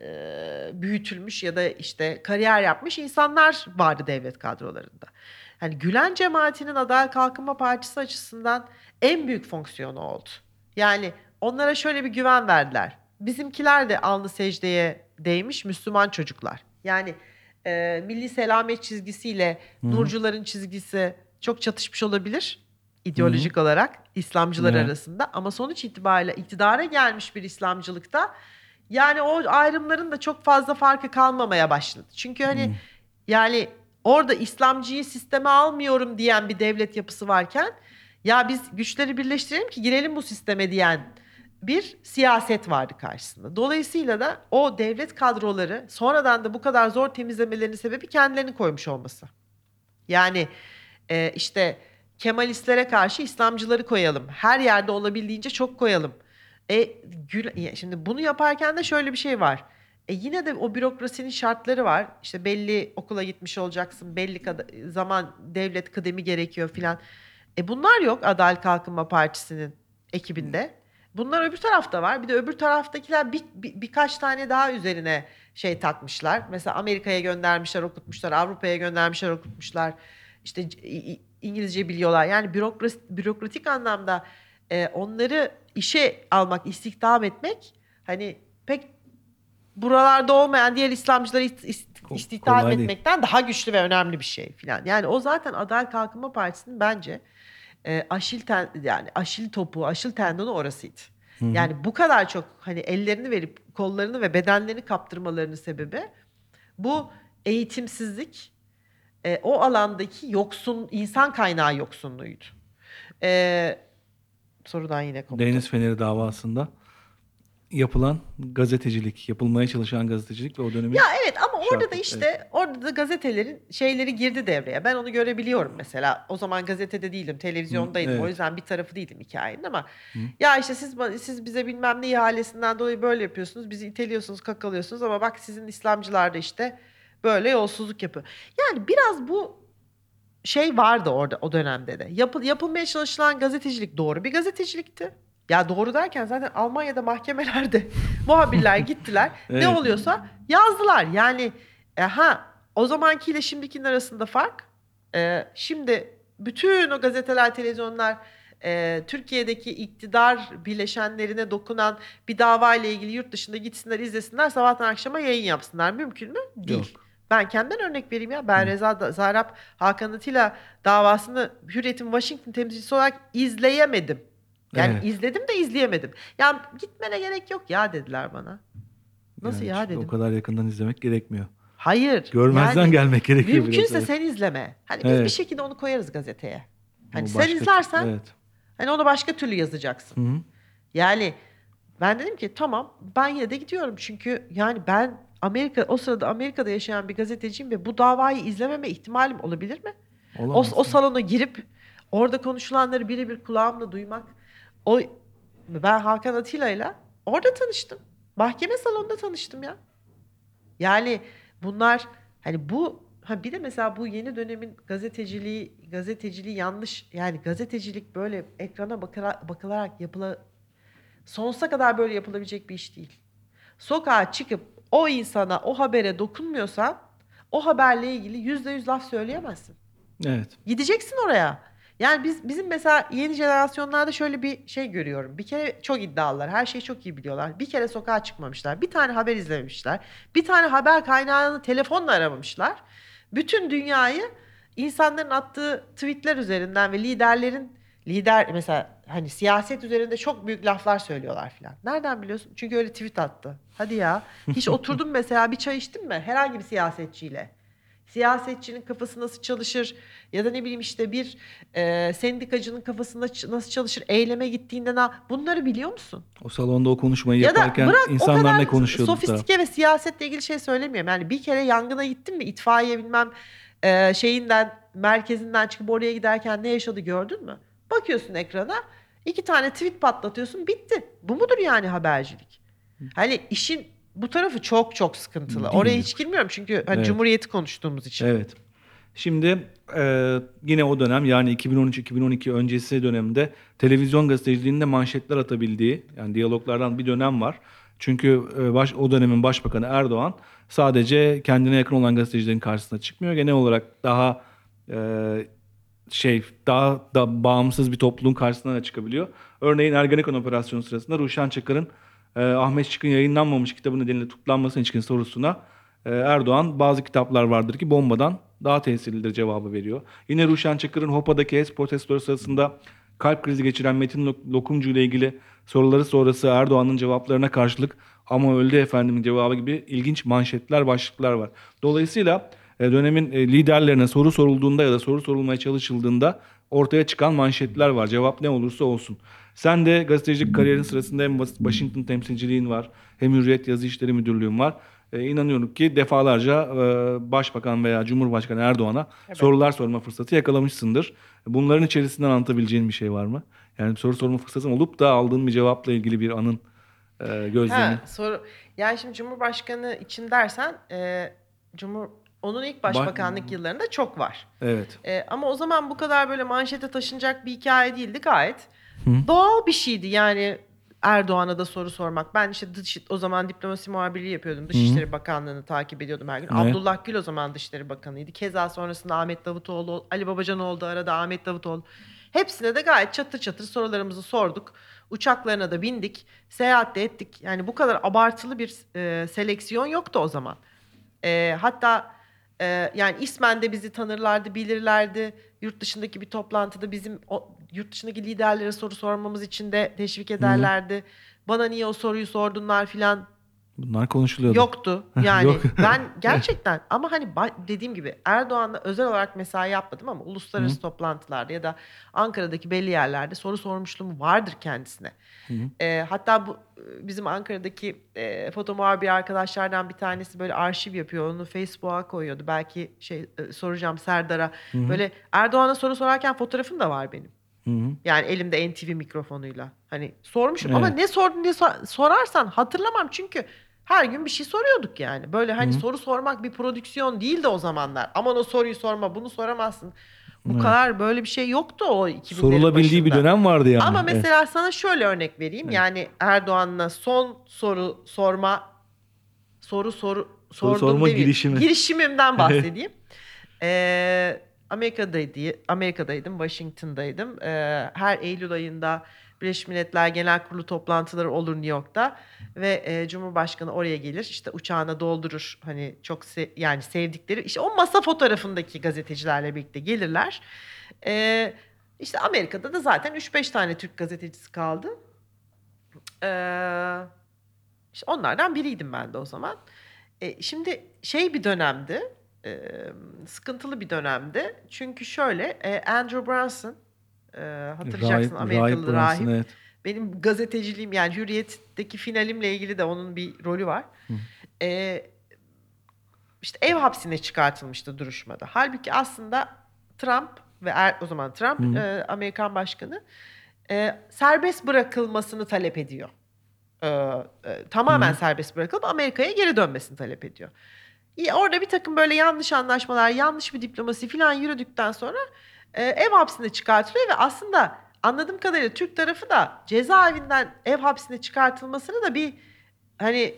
e, büyütülmüş ya da işte kariyer yapmış insanlar vardı devlet kadrolarında. Yani Gülen cemaatinin Adalet Kalkınma Partisi açısından en büyük fonksiyonu oldu. Yani onlara şöyle bir güven verdiler. Bizimkiler de alnı secdeye değmiş Müslüman çocuklar. Yani e, milli selamet çizgisiyle Hı hı. Nurcuların çizgisi çok çatışmış olabilir ideolojik olarak İslamcılar Evet. arasında ama sonuç itibariyle iktidara gelmiş bir İslamcılıkta yani o ayrımların da çok fazla farkı kalmamaya başladı. Çünkü hani Hı. yani orada İslamcıyı sisteme almıyorum diyen bir devlet yapısı varken ya biz güçleri birleştirelim ki girelim bu sisteme diyen bir siyaset vardı karşısında. Dolayısıyla da o devlet kadroları sonradan da bu kadar zor temizlemelerinin sebebi kendilerini koymuş olması. Yani e, işte Kemalistlere karşı İslamcıları koyalım. Her yerde olabildiğince çok koyalım. E, gül- şimdi bunu yaparken de şöyle bir şey var. E yine de o bürokrasinin şartları var. İşte belli okula gitmiş olacaksın, belli kada- zaman devlet kıdemi gerekiyor filan. E bunlar yok Adalet Kalkınma Partisi'nin ekibinde. Bunlar öbür tarafta var. Bir de öbür taraftakiler bir, bir- birkaç tane daha üzerine şey takmışlar. Mesela Amerika'ya göndermişler, okutmuşlar. Avrupa'ya göndermişler, okutmuşlar. İşte İngilizce biliyorlar. Yani bürokrasi, bürokratik anlamda e, onları işe almak, istihdam etmek hani pek buralarda olmayan diğer İslamcıları istihdam kolay değil. etmekten daha güçlü ve önemli bir şey filan. Yani o zaten Adalet Kalkınma Partisi'nin bence e, aşil ten, yani aşil topu, aşil tendonu orasıydı. Yani bu kadar çok hani ellerini verip kollarını ve bedenlerini kaptırmalarının sebebi bu eğitimsizlik, e, o alandaki yoksun insan kaynağı yoksunluğuydu. E, sorudan yine koptu. Deniz Feneri davasında yapılan gazetecilik, yapılmaya çalışan gazetecilik ve o dönemin Ya evet ama orada da işte orada da gazetelerin şeyleri girdi devreye. Ben onu görebiliyorum mesela. O zaman gazetede değilim, televizyondaydım. Hı, evet. O yüzden bir tarafı değildim hikayenin ama ya işte siz siz bize bilmem ne ihalesinden dolayı böyle yapıyorsunuz. Bizi iteliyorsunuz, kakalıyorsunuz ama bak sizin İslamcılar da işte böyle yolsuzluk yapıyor. Yani biraz bu şey vardı orada o dönemde de. Yapı, yapılmaya çalışılan gazetecilik doğru bir gazetecilikti. Ya doğru derken zaten Almanya'da mahkemelerde <laughs> muhabirler gittiler. <laughs> Evet. Ne oluyorsa yazdılar. Yani e, ha o zamankiyle şimdikinin arasında fark. e, şimdi bütün o gazeteler, televizyonlar e, Türkiye'deki iktidar bileşenlerine dokunan bir dava ile ilgili yurt dışında gitsinler izlesinler sabahtan akşama yayın yapsınlar. Mümkün mü? Değil. Yok. Ben kendimden örnek vereyim ya. Ben Reza Da- Zarrab Hakan Atilla davasını Hürriyet'in Washington temsilcisi olarak izleyemedim. Yani Evet. izledim de izleyemedim. Ya gitmene gerek yok ya dediler bana. Nasıl Yani ya dedim. O kadar yakından izlemek gerekmiyor. Hayır. Görmezden yani gelmek gerekiyor Mümkünse biraz. sen izleme. Hani biz Evet. bir şekilde onu koyarız gazeteye. Hani O sen başka- izlersen Evet. hani onu başka türlü yazacaksın. Hı hı. Yani ben dedim ki tamam ben yine de gidiyorum çünkü yani ben Amerika o sırada Amerika'da yaşayan bir gazeteciyim ve bu davayı izlememe ihtimalim olabilir mi? O, Olamaz. o salona girip orada konuşulanları birebir kulağımla duymak. O ben Hakan Atilla'yla orada tanıştım. Mahkeme salonunda tanıştım ya. Yani bunlar hani bu ha bir de mesela bu yeni dönemin gazeteciliği gazeteciliği yanlış yani gazetecilik böyle ekrana bakara, bakılarak yapıla sonsuza kadar böyle yapılabilecek bir iş değil. Sokağa çıkıp o insana o habere dokunmuyorsan o haberle ilgili yüzde yüz laf söyleyemezsin. Evet. Gideceksin oraya. Yani biz bizim mesela yeni jenerasyonlarda şöyle bir şey görüyorum. Bir kere çok iddialılar. Her şeyi çok iyi biliyorlar. Bir kere sokağa çıkmamışlar. Bir tane haber izlememişler. Bir tane haber kaynağını telefonla aramamışlar. Bütün dünyayı insanların attığı tweetler üzerinden ve liderlerin lider mesela hani siyaset üzerinde çok büyük laflar söylüyorlar filan. Nereden biliyorsun? Çünkü öyle tweet attı. Hadi ya. Hiç oturdun <laughs> mesela bir çay içtin mi? Herhangi bir siyasetçiyle siyasetçinin kafası nasıl çalışır ya da ne bileyim işte bir e, sendikacının kafasında ç- nasıl çalışır eyleme gittiğinde ne bunları biliyor musun? O salonda o konuşmayı ya da yaparken bırak insanlar ne konuşuyordu da. sofistike ve siyasetle ilgili şey söylemiyorum. Yani bir kere yangına gittin mi itfaiye bilmem e, şeyinden merkezinden çıkıp oraya giderken ne yaşadı gördün mü? Bakıyorsun ekrana iki tane tweet patlatıyorsun bitti. Bu mudur yani habercilik? Hani işin bu tarafı çok çok sıkıntılı. Değil Oraya mi? hiç girmiyorum çünkü hani Evet. Cumhuriyeti konuştuğumuz için. Evet. Şimdi e, yine o dönem yani 2013-2012 öncesi dönemde televizyon gazeteciliğinde manşetler atabildiği yani diyaloglardan bir dönem var. Çünkü e, baş, o dönemin başbakanı Erdoğan sadece kendine yakın olan gazetecilerin karşısına çıkmıyor. Genel olarak daha e, şey daha da bağımsız bir topluluğun karşısına da çıkabiliyor. Örneğin Ergenekon operasyonu sırasında Ruşen Çakır'ın e, Ahmet Şık'ın yayınlanmamış kitabı nedeniyle tutuklanmasına ilişkin sorusuna e, Erdoğan bazı kitaplar vardır ki bombadan daha tesirlidir cevabı veriyor. Yine Ruşen Çakır'ın Hopa'daki HES protestoları sırasında kalp krizi geçiren Metin Lok- Lokumcu ile ilgili soruları sonrası Erdoğan'ın cevaplarına karşılık ama öldü efendimin cevabı gibi ilginç manşetler, başlıklar var. Dolayısıyla e, dönemin e, liderlerine soru sorulduğunda ya da soru sorulmaya çalışıldığında ortaya çıkan manşetler var. Cevap ne olursa olsun. Sen de gazetecilik kariyerin sırasında hem Washington temsilciliğin var hem Hürriyet Yazı İşleri Müdürlüğün var. E, inanıyorum ki defalarca e, Başbakan veya Cumhurbaşkanı Erdoğan'a Evet. sorular sorma fırsatı yakalamışsındır. Bunların içerisinden anlatabileceğin bir şey var mı? Yani soru sorma fırsatın olup da aldığın bir cevapla ilgili bir anın e, gözlemin. Ha, soru. Yani şimdi Cumhurbaşkanı için dersen e, Cumhur onun ilk başbakanlık yıllarında çok var. Evet. E, ama o zaman bu kadar böyle manşete taşınacak bir hikaye değildi gayet. Hı. Doğal bir şeydi yani Erdoğan'a da soru sormak. Ben işte dış, o zaman diplomasi muhabirliği yapıyordum. Dışişleri Bakanlığı'nı takip ediyordum her gün. Evet. Abdullah Gül o zaman Dışişleri Bakanı'ydı. Keza sonrasında Ahmet Davutoğlu, Ali Babacan oldu arada Ahmet Davutoğlu. Hepsine de gayet çatır çatır sorularımızı sorduk. Uçaklarına da bindik. Seyahat de ettik. Yani bu kadar abartılı bir e, seleksiyon yoktu o zaman. E, hatta Ee, yani ismen de bizi tanırlardı, bilirlerdi. Yurt dışındaki bir toplantıda bizim o, yurt dışındaki liderlere soru sormamız için de teşvik ederlerdi. Bana niye o soruyu sordunlar filan Bunlar konuşuluyordu. yoktu. <laughs> Yani Yok. ben <laughs> gerçekten ama hani dediğim gibi Erdoğan'la özel olarak mesai yapmadım ama uluslararası toplantılarda ya da Ankara'daki belli yerlerde soru sormuşluğum vardır kendisine. Hı hı. Ee, hatta bu e, bizim Ankara'daki e, foto muhabiri arkadaşlardan bir tanesi böyle arşiv yapıyor. Onu Facebook'a koyuyordu. Belki şey e, soracağım Serdar'a. Hı hı. Böyle Erdoğan'a soru sorarken fotoğrafım da var benim. Hı hı. Yani elimde NTV mikrofonuyla. Hani sormuşum Evet. ama ne sordun diye so- sorarsan hatırlamam çünkü her gün bir şey soruyorduk yani. Böyle hani Hı hı. soru sormak bir prodüksiyon değildi o zamanlar. Aman o soruyu sorma, bunu soramazsın. Bu Evet. kadar böyle bir şey yoktu o 2000'lerin Sorulabildiği bir dönem vardı yani. Ama Evet. mesela sana şöyle örnek vereyim. Evet. Yani Erdoğan'la son soru sorma soru soru Soru sordum sorma girişimi. Girişimimden bahsedeyim. <laughs> Ee, Amerika'daydı, Amerika'daydım, Washington'daydım. Ee, her Eylül ayında Birleşmiş Milletler Genel Kurulu toplantıları olur New York'ta ve e, Cumhurbaşkanı oraya gelir. İşte uçağına doldurur. Hani çok se- yani sevdikleri işte o masa fotoğrafındaki gazetecilerle birlikte gelirler. Ee, işte Amerika'da da zaten 3-5 tane Türk gazetecisi kaldı. Ee, işte onlardan biriydim ben de o zaman. E, şimdi şey bir dönemdi, e, sıkıntılı bir dönemdi. Çünkü şöyle, e, Andrew Brunson, e, hatırlayacaksın Rahip- Amerikalı Rahip. Brunson, evet. Benim gazeteciliğim yani Hürriyet'teki finalimle ilgili de onun bir rolü var. Hı. E, işte ev hapsine çıkartılmıştı duruşmada. Halbuki aslında Trump ve er, o zaman Trump Hı. e, Amerikan başkanı e, serbest bırakılmasını talep ediyor. E, e, tamamen Hı. serbest bırakılıp Amerika'ya geri dönmesini talep ediyor. Orada bir takım böyle yanlış anlaşmalar, yanlış bir diplomasi falan yürüdükten sonra e, ev hapsine çıkartılıyor ve aslında anladığım kadarıyla Türk tarafı da cezaevinden ev hapsine çıkartılmasını da bir hani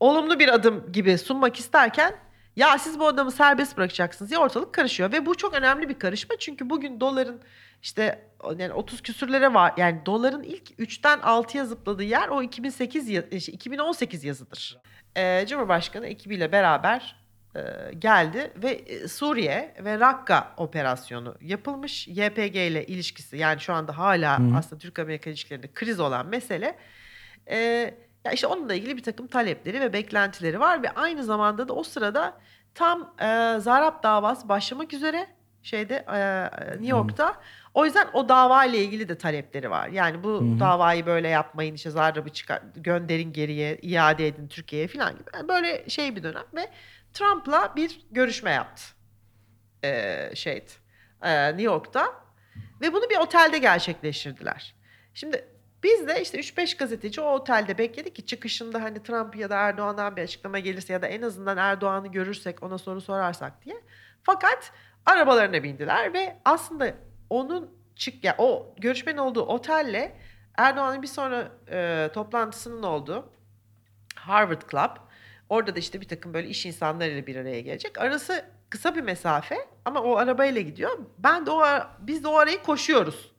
olumlu bir adım gibi sunmak isterken ya siz bu adamı serbest bırakacaksınız diye ortalık karışıyor ve bu çok önemli bir karışma. Çünkü bugün doların işte yani 30 küsürlere var yani doların ilk 3'ten 6'ya zıpladığı yer o 2008 ya- şey, 2018 yazıdır. Ee, Cumhurbaşkanı ekibiyle beraber e, geldi ve e, Suriye ve Rakka operasyonu yapılmış. YPG ile ilişkisi yani şu anda hala Hı. aslında Türk-Amerika ilişkilerinde kriz olan mesele. Ee, ya işte onunla ilgili bir takım talepleri ve beklentileri var ve aynı zamanda da o sırada tam e, Zarap davası başlamak üzere şeyde e, New York'ta. O yüzden o dava ile ilgili de talepleri var. Yani bu Hı hı. davayı böyle yapmayın işte Zarrab'ı çıkar gönderin geriye iade edin Türkiye'ye falan gibi. Yani böyle şey bir dönem ve Trump'la bir görüşme yaptı. Ee, şeydi e, New York'ta ve bunu bir otelde gerçekleştirdiler. Şimdi biz de işte 3-5 gazeteci o otelde bekledik ki çıkışında hani Trump ya da Erdoğan'dan bir açıklama gelirse ya da en azından Erdoğan'ı görürsek ona soru sorarsak diye. Fakat arabalarına bindiler ve aslında onun çık ya o görüşmenin olduğu otelle Erdoğan'ın bir sonra e, toplantısının olduğu Harvard Club. Orada da işte bir takım böyle iş insanlarıyla bir araya gelecek. Arası kısa bir mesafe ama o arabayla gidiyor. Ben de o biz de o arayı koşuyoruz.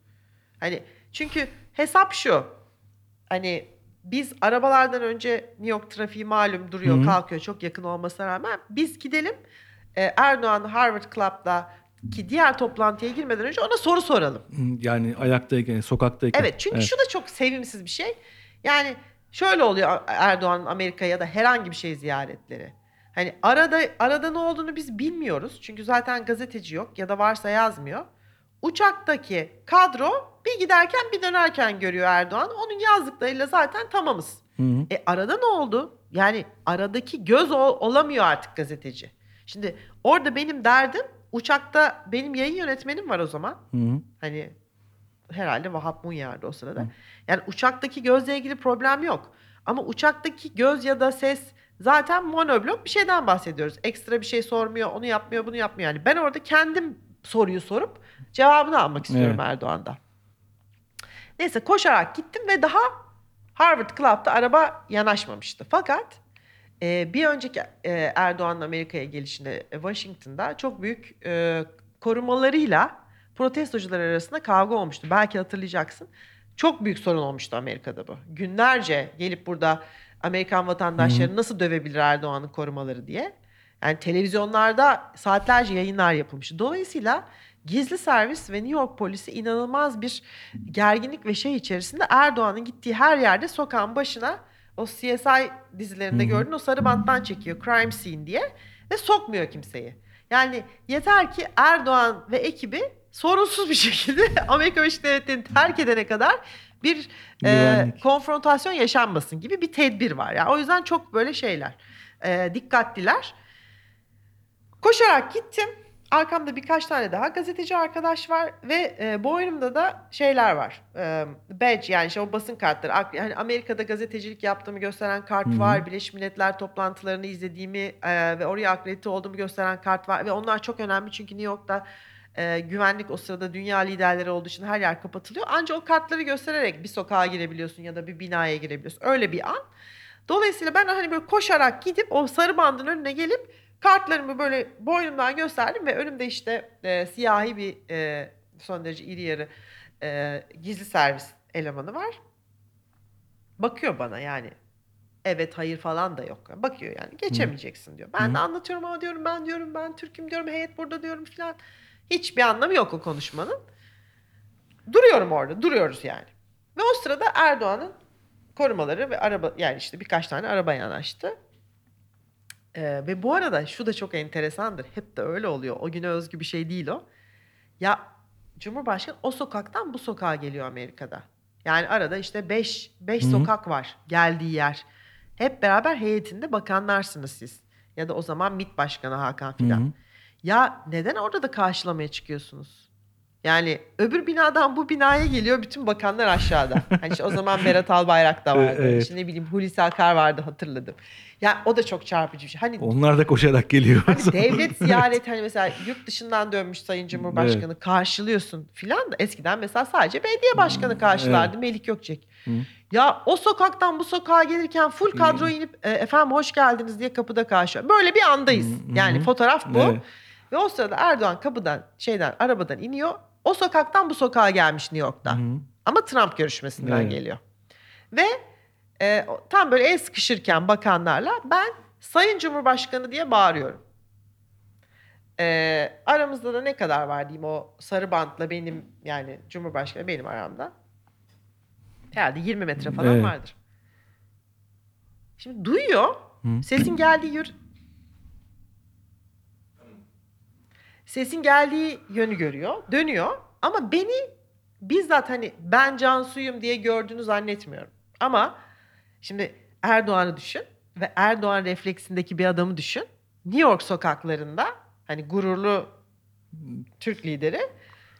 Hani çünkü hesap şu. Hani biz arabalardan önce New York trafiği malum duruyor, Hı hı. kalkıyor çok yakın olmasına rağmen biz gidelim. e, Erdoğan Harvard Club'da ki diğer toplantıya girmeden önce ona soru soralım. Yani ayaktayken, sokaktayken. Evet çünkü şu da çok sevimsiz bir şey. Yani şöyle oluyor Erdoğan'ın Amerika'ya ya da herhangi bir şey ziyaretleri. Hani arada arada ne olduğunu biz bilmiyoruz. Çünkü zaten gazeteci yok ya da varsa yazmıyor. Uçaktaki kadro bir giderken bir dönerken görüyor Erdoğan. Onun yazdıklarıyla zaten tamamız. Hı hı. E arada ne oldu? Yani aradaki göz ol- olamıyor artık gazeteci. Şimdi orada benim derdim uçakta benim yayın yönetmenim var o zaman. Hı hı. Hani herhalde Vahap Munyar'dı o sırada. Yani uçaktaki gözle ilgili problem yok. Ama uçaktaki göz ya da ses zaten monoblok bir şeyden bahsediyoruz. Ekstra bir şey sormuyor, onu yapmıyor, bunu yapmıyor. Yani ben orada kendim soruyu sorup cevabını almak istiyorum Evet. Erdoğan'dan. Neyse koşarak gittim ve daha Harvard Club'da araba yanaşmamıştı. Fakat e, bir önceki e, Erdoğan'ın Amerika'ya gelişinde e, Washington'da çok büyük e, korumalarıyla protestocular arasında kavga olmuştu. Belki hatırlayacaksın. Çok büyük sorun olmuştu Amerika'da bu. Günlerce gelip burada Amerikan vatandaşları nasıl dövebilir Erdoğan'ın korumaları diye. Yani televizyonlarda saatlerce yayınlar yapılmış. Dolayısıyla gizli servis ve New York polisi inanılmaz bir gerginlik ve şey içerisinde Erdoğan'ın gittiği her yerde sokağın başına o CSI dizilerinde Hı hı. gördüğün o sarı banttan çekiyor crime scene diye ve sokmuyor kimseyi. Yani yeter ki Erdoğan ve ekibi sorunsuz bir <laughs> şekilde Amerika Birleşik Devletleri'ni terk edene kadar bir e, konfrontasyon yaşanmasın gibi bir tedbir var. Yani o yüzden çok böyle şeyler e, dikkatliler. Koşarak gittim. Arkamda birkaç tane daha gazeteci arkadaş var ve e, boynumda da şeyler var. E, badge yani işte o basın kartları. Yani Amerika'da gazetecilik yaptığımı gösteren kart Hı hı. var. Birleşmiş Milletler toplantılarını izlediğimi e, ve oraya akredite olduğumu gösteren kart var. Ve onlar çok önemli çünkü New York'ta e, güvenlik o sırada dünya liderleri olduğu için her yer kapatılıyor. Ancak o kartları göstererek bir sokağa girebiliyorsun ya da bir binaya girebiliyorsun. Öyle bir an. Dolayısıyla ben hani böyle koşarak gidip o sarı bandın önüne gelip kartlarımı böyle boynumdan gösterdim ve önümde işte e, siyahi bir e, son derece iri yarı e, gizli servis elemanı var. Bakıyor bana yani. Evet hayır falan da yok. Bakıyor yani geçemeyeceksin diyor. Ben de anlatıyorum ama diyorum ben diyorum ben Türk'üm diyorum heyet burada diyorum filan. Hiçbir anlamı yok o konuşmanın. Duruyorum orada duruyoruz yani. Ve o sırada Erdoğan'ın korumaları ve araba yani işte birkaç tane araba yanaştı. Ee, ve bu arada şu da çok enteresandır. Hep de öyle oluyor. O güne özgü bir şey değil o. Ya Cumhurbaşkanı o sokaktan bu sokağa geliyor Amerika'da. Yani arada işte 5 5 Hı hı. sokak var geldiği yer. Hep beraber heyetinde bakanlarsınız siz. Ya da o zaman MİT Başkanı Hakan filan. Ya neden orada da karşılamaya çıkıyorsunuz? Yani öbür binadan bu binaya geliyor bütün bakanlar aşağıda. Hani işte o zaman Berat Albayrak da <laughs> vardı. Evet. İşte ne bileyim Hulusi Akar vardı hatırladım. Ya o da çok çarpıcı bir şey. Hani Onlar da koşarak geliyor. Hani <laughs> devlet ziyareti hani mesela yurt dışından dönmüş Sayın Cumhurbaşkanı karşılıyorsun filan da eskiden mesela sadece belediye başkanı karşılardı Melik Gökçek. Hı. Ya o sokaktan bu sokağa gelirken full kadro inip e, efendim hoş geldiniz diye kapıda karşılıyor. Böyle bir andayız. Hı hı. Yani fotoğraf bu. Evet. Ve o sırada Erdoğan kapıdan şeyden arabadan iniyor. O sokaktan bu sokağa gelmiş New York'ta. Hı. Ama Trump görüşmesinden Evet. geliyor. Ve e, tam böyle el sıkışırken bakanlarla ben Sayın Cumhurbaşkanı diye bağırıyorum. E, aramızda da ne kadar var diyeyim o sarı bantla benim yani Cumhurbaşkanı benim aramda. Herhalde 20 metre falan Evet. vardır. Şimdi duyuyor. Hı. Sesin geldiği yür... Sesin geldiği yönü görüyor. Dönüyor. Ama beni bizzat hani ben Cansu'yum diye gördüğünü zannetmiyorum. Ama şimdi Erdoğan'ı düşün ve Erdoğan refleksindeki bir adamı düşün. New York sokaklarında hani gururlu Türk lideri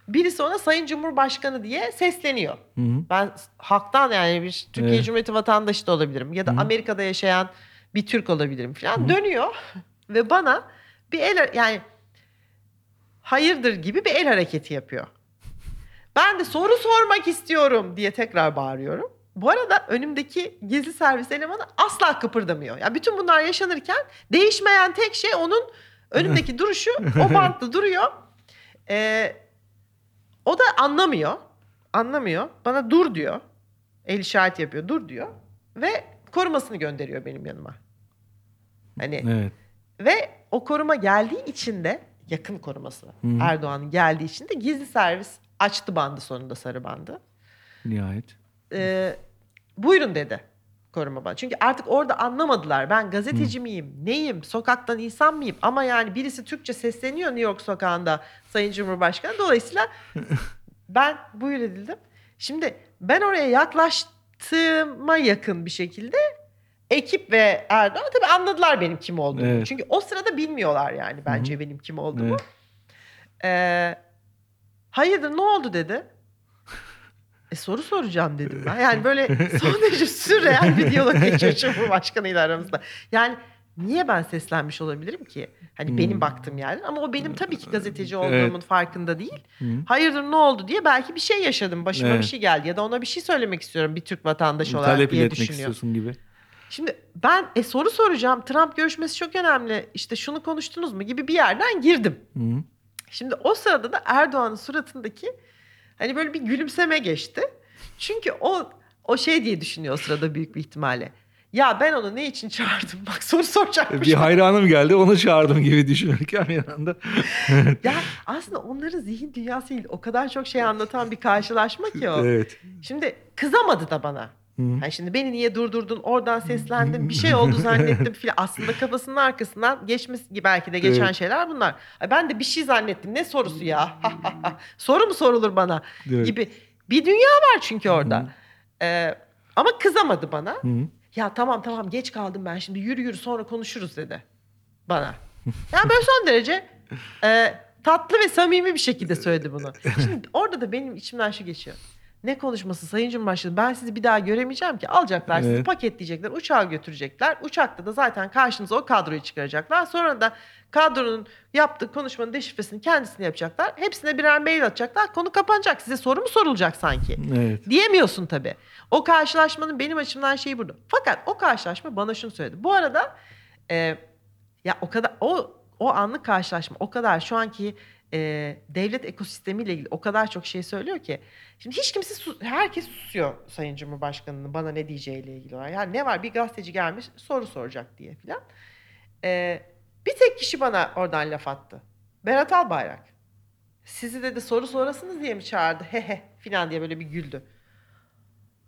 birisi ona Sayın Cumhurbaşkanı diye sesleniyor. Hı hı. Ben halktan yani bir Türkiye Evet. Cumhuriyeti vatandaşı da olabilirim ya da Hı hı. Amerika'da yaşayan bir Türk olabilirim falan. Hı hı. Dönüyor <laughs> ve bana bir el yani hayırdır gibi bir el hareketi yapıyor. Ben de soru sormak istiyorum diye tekrar bağırıyorum. Bu arada önümdeki gizli servis elemanı asla kıpırdamıyor. Yani bütün bunlar yaşanırken değişmeyen tek şey onun önümdeki <laughs> duruşu. O bantta duruyor. Ee, o da anlamıyor. Anlamıyor. Bana dur diyor. El işareti yapıyor. Dur diyor. Ve korumasını gönderiyor benim yanıma. Hani Evet. ve o koruma geldiği için de yakın koruması hı. Erdoğan'ın geldiği için de gizli servis açtı bandı sonunda sarı bandı. Nihayet. Ee, buyurun dedi koruma bana. Çünkü artık orada anlamadılar. Ben gazeteci miyim, neyim, sokaktan insan mıyım? Ama yani birisi Türkçe sesleniyor New York sokağında Sayın Cumhurbaşkanı. Dolayısıyla <laughs> ben buyur edildim. Şimdi ben oraya yaklaştığıma yakın bir şekilde ekip ve Erdoğan tabii anladılar benim kim olduğumu. Evet. Çünkü o sırada bilmiyorlar yani bence Hı hı. benim kim olduğumu. Evet. Ee, hayırdır ne oldu dedi. E soru soracağım dedim ben. Yani böyle <laughs> son derece sürreal bir diyalog geçiyor Cumhurbaşkanı ile aramızda. Yani niye ben seslenmiş olabilirim ki? Hani Hmm. benim baktığım yerden ama o benim tabii ki gazeteci Evet. olduğumun farkında değil. Hı. Hayırdır ne oldu diye belki bir şey yaşadım. Başıma Evet. bir şey geldi ya da ona bir şey söylemek istiyorum bir Türk vatandaşı olarak Talep diye iletmek düşünüyor. istiyorsun gibi. Şimdi ben e, soru soracağım. Trump görüşmesi çok önemli. İşte şunu konuştunuz mu gibi bir yerden girdim. Hı. Şimdi o sırada da Erdoğan'ın suratındaki hani böyle bir gülümseme geçti. Çünkü o o şey diye düşünüyor o sırada büyük bir ihtimalle. Ya ben onu ne için çağırdım? Bak soru soracakmış. Bir hayranım geldi onu çağırdım gibi düşünürken bir yandan. <laughs> Ya aslında onların zihin dünyasıyla o kadar çok şey anlatan bir karşılaşma ki o. evet. Şimdi kızamadı da bana. Hı. Yani şimdi beni niye durdurdun oradan seslendim bir şey oldu <laughs> zannettim filan. Aslında kafasının arkasından geçmesi belki de geçen Evet. şeyler bunlar. Ben de bir şey zannettim ne sorusu ya. Soru mu sorulur bana Evet. gibi. Bir dünya var çünkü orada. Ee, ama kızamadı bana. Hı. Ya tamam tamam geç kaldım ben şimdi yürü yürü sonra konuşuruz dedi bana. Yani böyle son derece e, tatlı ve samimi bir şekilde söyledi bunu. <laughs> Şimdi orada da benim içimden şu geçiyor. Ne konuşması Sayın Cumhurbaşkanı ben sizi bir daha göremeyeceğim ki. Alacaklar sizi Evet. paketleyecekler uçağa götürecekler. Uçakta da zaten karşınıza o kadroyu çıkaracaklar. Sonra da kadronun yaptığı konuşmanın deşifresini kendisini yapacaklar. Hepsine birer mail atacaklar. Konu kapanacak. Size soru mu sorulacak sanki? Evet. Diyemiyorsun tabii. O karşılaşmanın benim açımdan şeyi burada. Fakat o karşılaşma bana şunu söyledi. Bu arada e, ya o kadar o o anlık karşılaşma o kadar şu anki e, devlet ekosistemiyle ilgili o kadar çok şey söylüyor ki. Şimdi hiç kimse sus- herkes susuyor Sayın Cumhurbaşkanı'nın bana ne diyeceğiyle ilgili olarak. Yani ne var bir gazeteci gelmiş soru soracak diye filan. E, bir tek kişi bana oradan laf attı. Berat Albayrak. Sizi dedi soru sorasınız diye mi çağırdı? He he filan diye böyle bir güldü.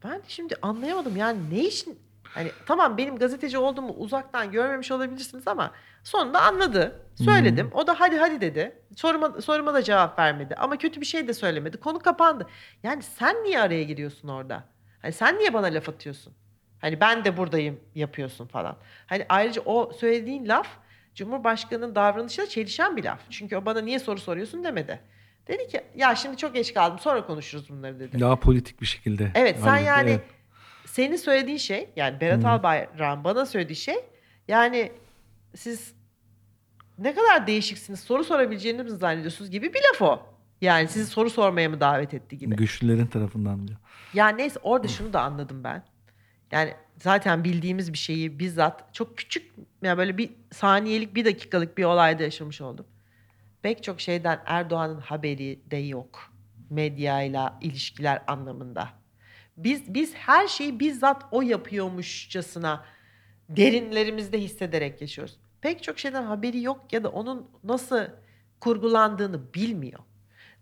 Ben şimdi anlayamadım yani ne için hani tamam benim gazeteci olduğumu uzaktan görmemiş olabilirsiniz ama sonunda anladı. Söyledim. O da hadi hadi dedi. Soruma, soruma da cevap vermedi. Ama kötü bir şey de söylemedi. Konu kapandı. Yani sen niye araya giriyorsun orada? Hani sen niye bana laf atıyorsun? Hani ben de buradayım yapıyorsun falan. Hani ayrıca o söylediğin laf Cumhurbaşkanı'nın davranışıyla çelişen bir laf. Çünkü o bana niye soru soruyorsun demedi. Dedi ki ya şimdi çok geç kaldım sonra konuşuruz bunları dedi. Daha politik bir şekilde. Evet sen halletti, yani evet. Senin söylediğin şey yani Berat Hı. Albayrak'ın bana söylediği şey yani siz ne kadar değişiksiniz soru sorabileceğinizi mi zannediyorsunuz gibi bir laf o. Yani sizi soru sormaya mı davet etti gibi. Güçlülerin tarafından diyor. Yani neyse orada şunu da anladım ben. Yani zaten bildiğimiz bir şeyi bizzat çok küçük yani böyle bir saniyelik bir dakikalık bir olayda yaşamış oldum. Pek çok şeyden Erdoğan'ın haberi de yok. Medyayla ilişkiler anlamında. Biz biz her şeyi bizzat o yapıyormuşçasına derinlerimizde hissederek yaşıyoruz. Pek çok şeyden haberi yok ya da onun nasıl kurgulandığını bilmiyor.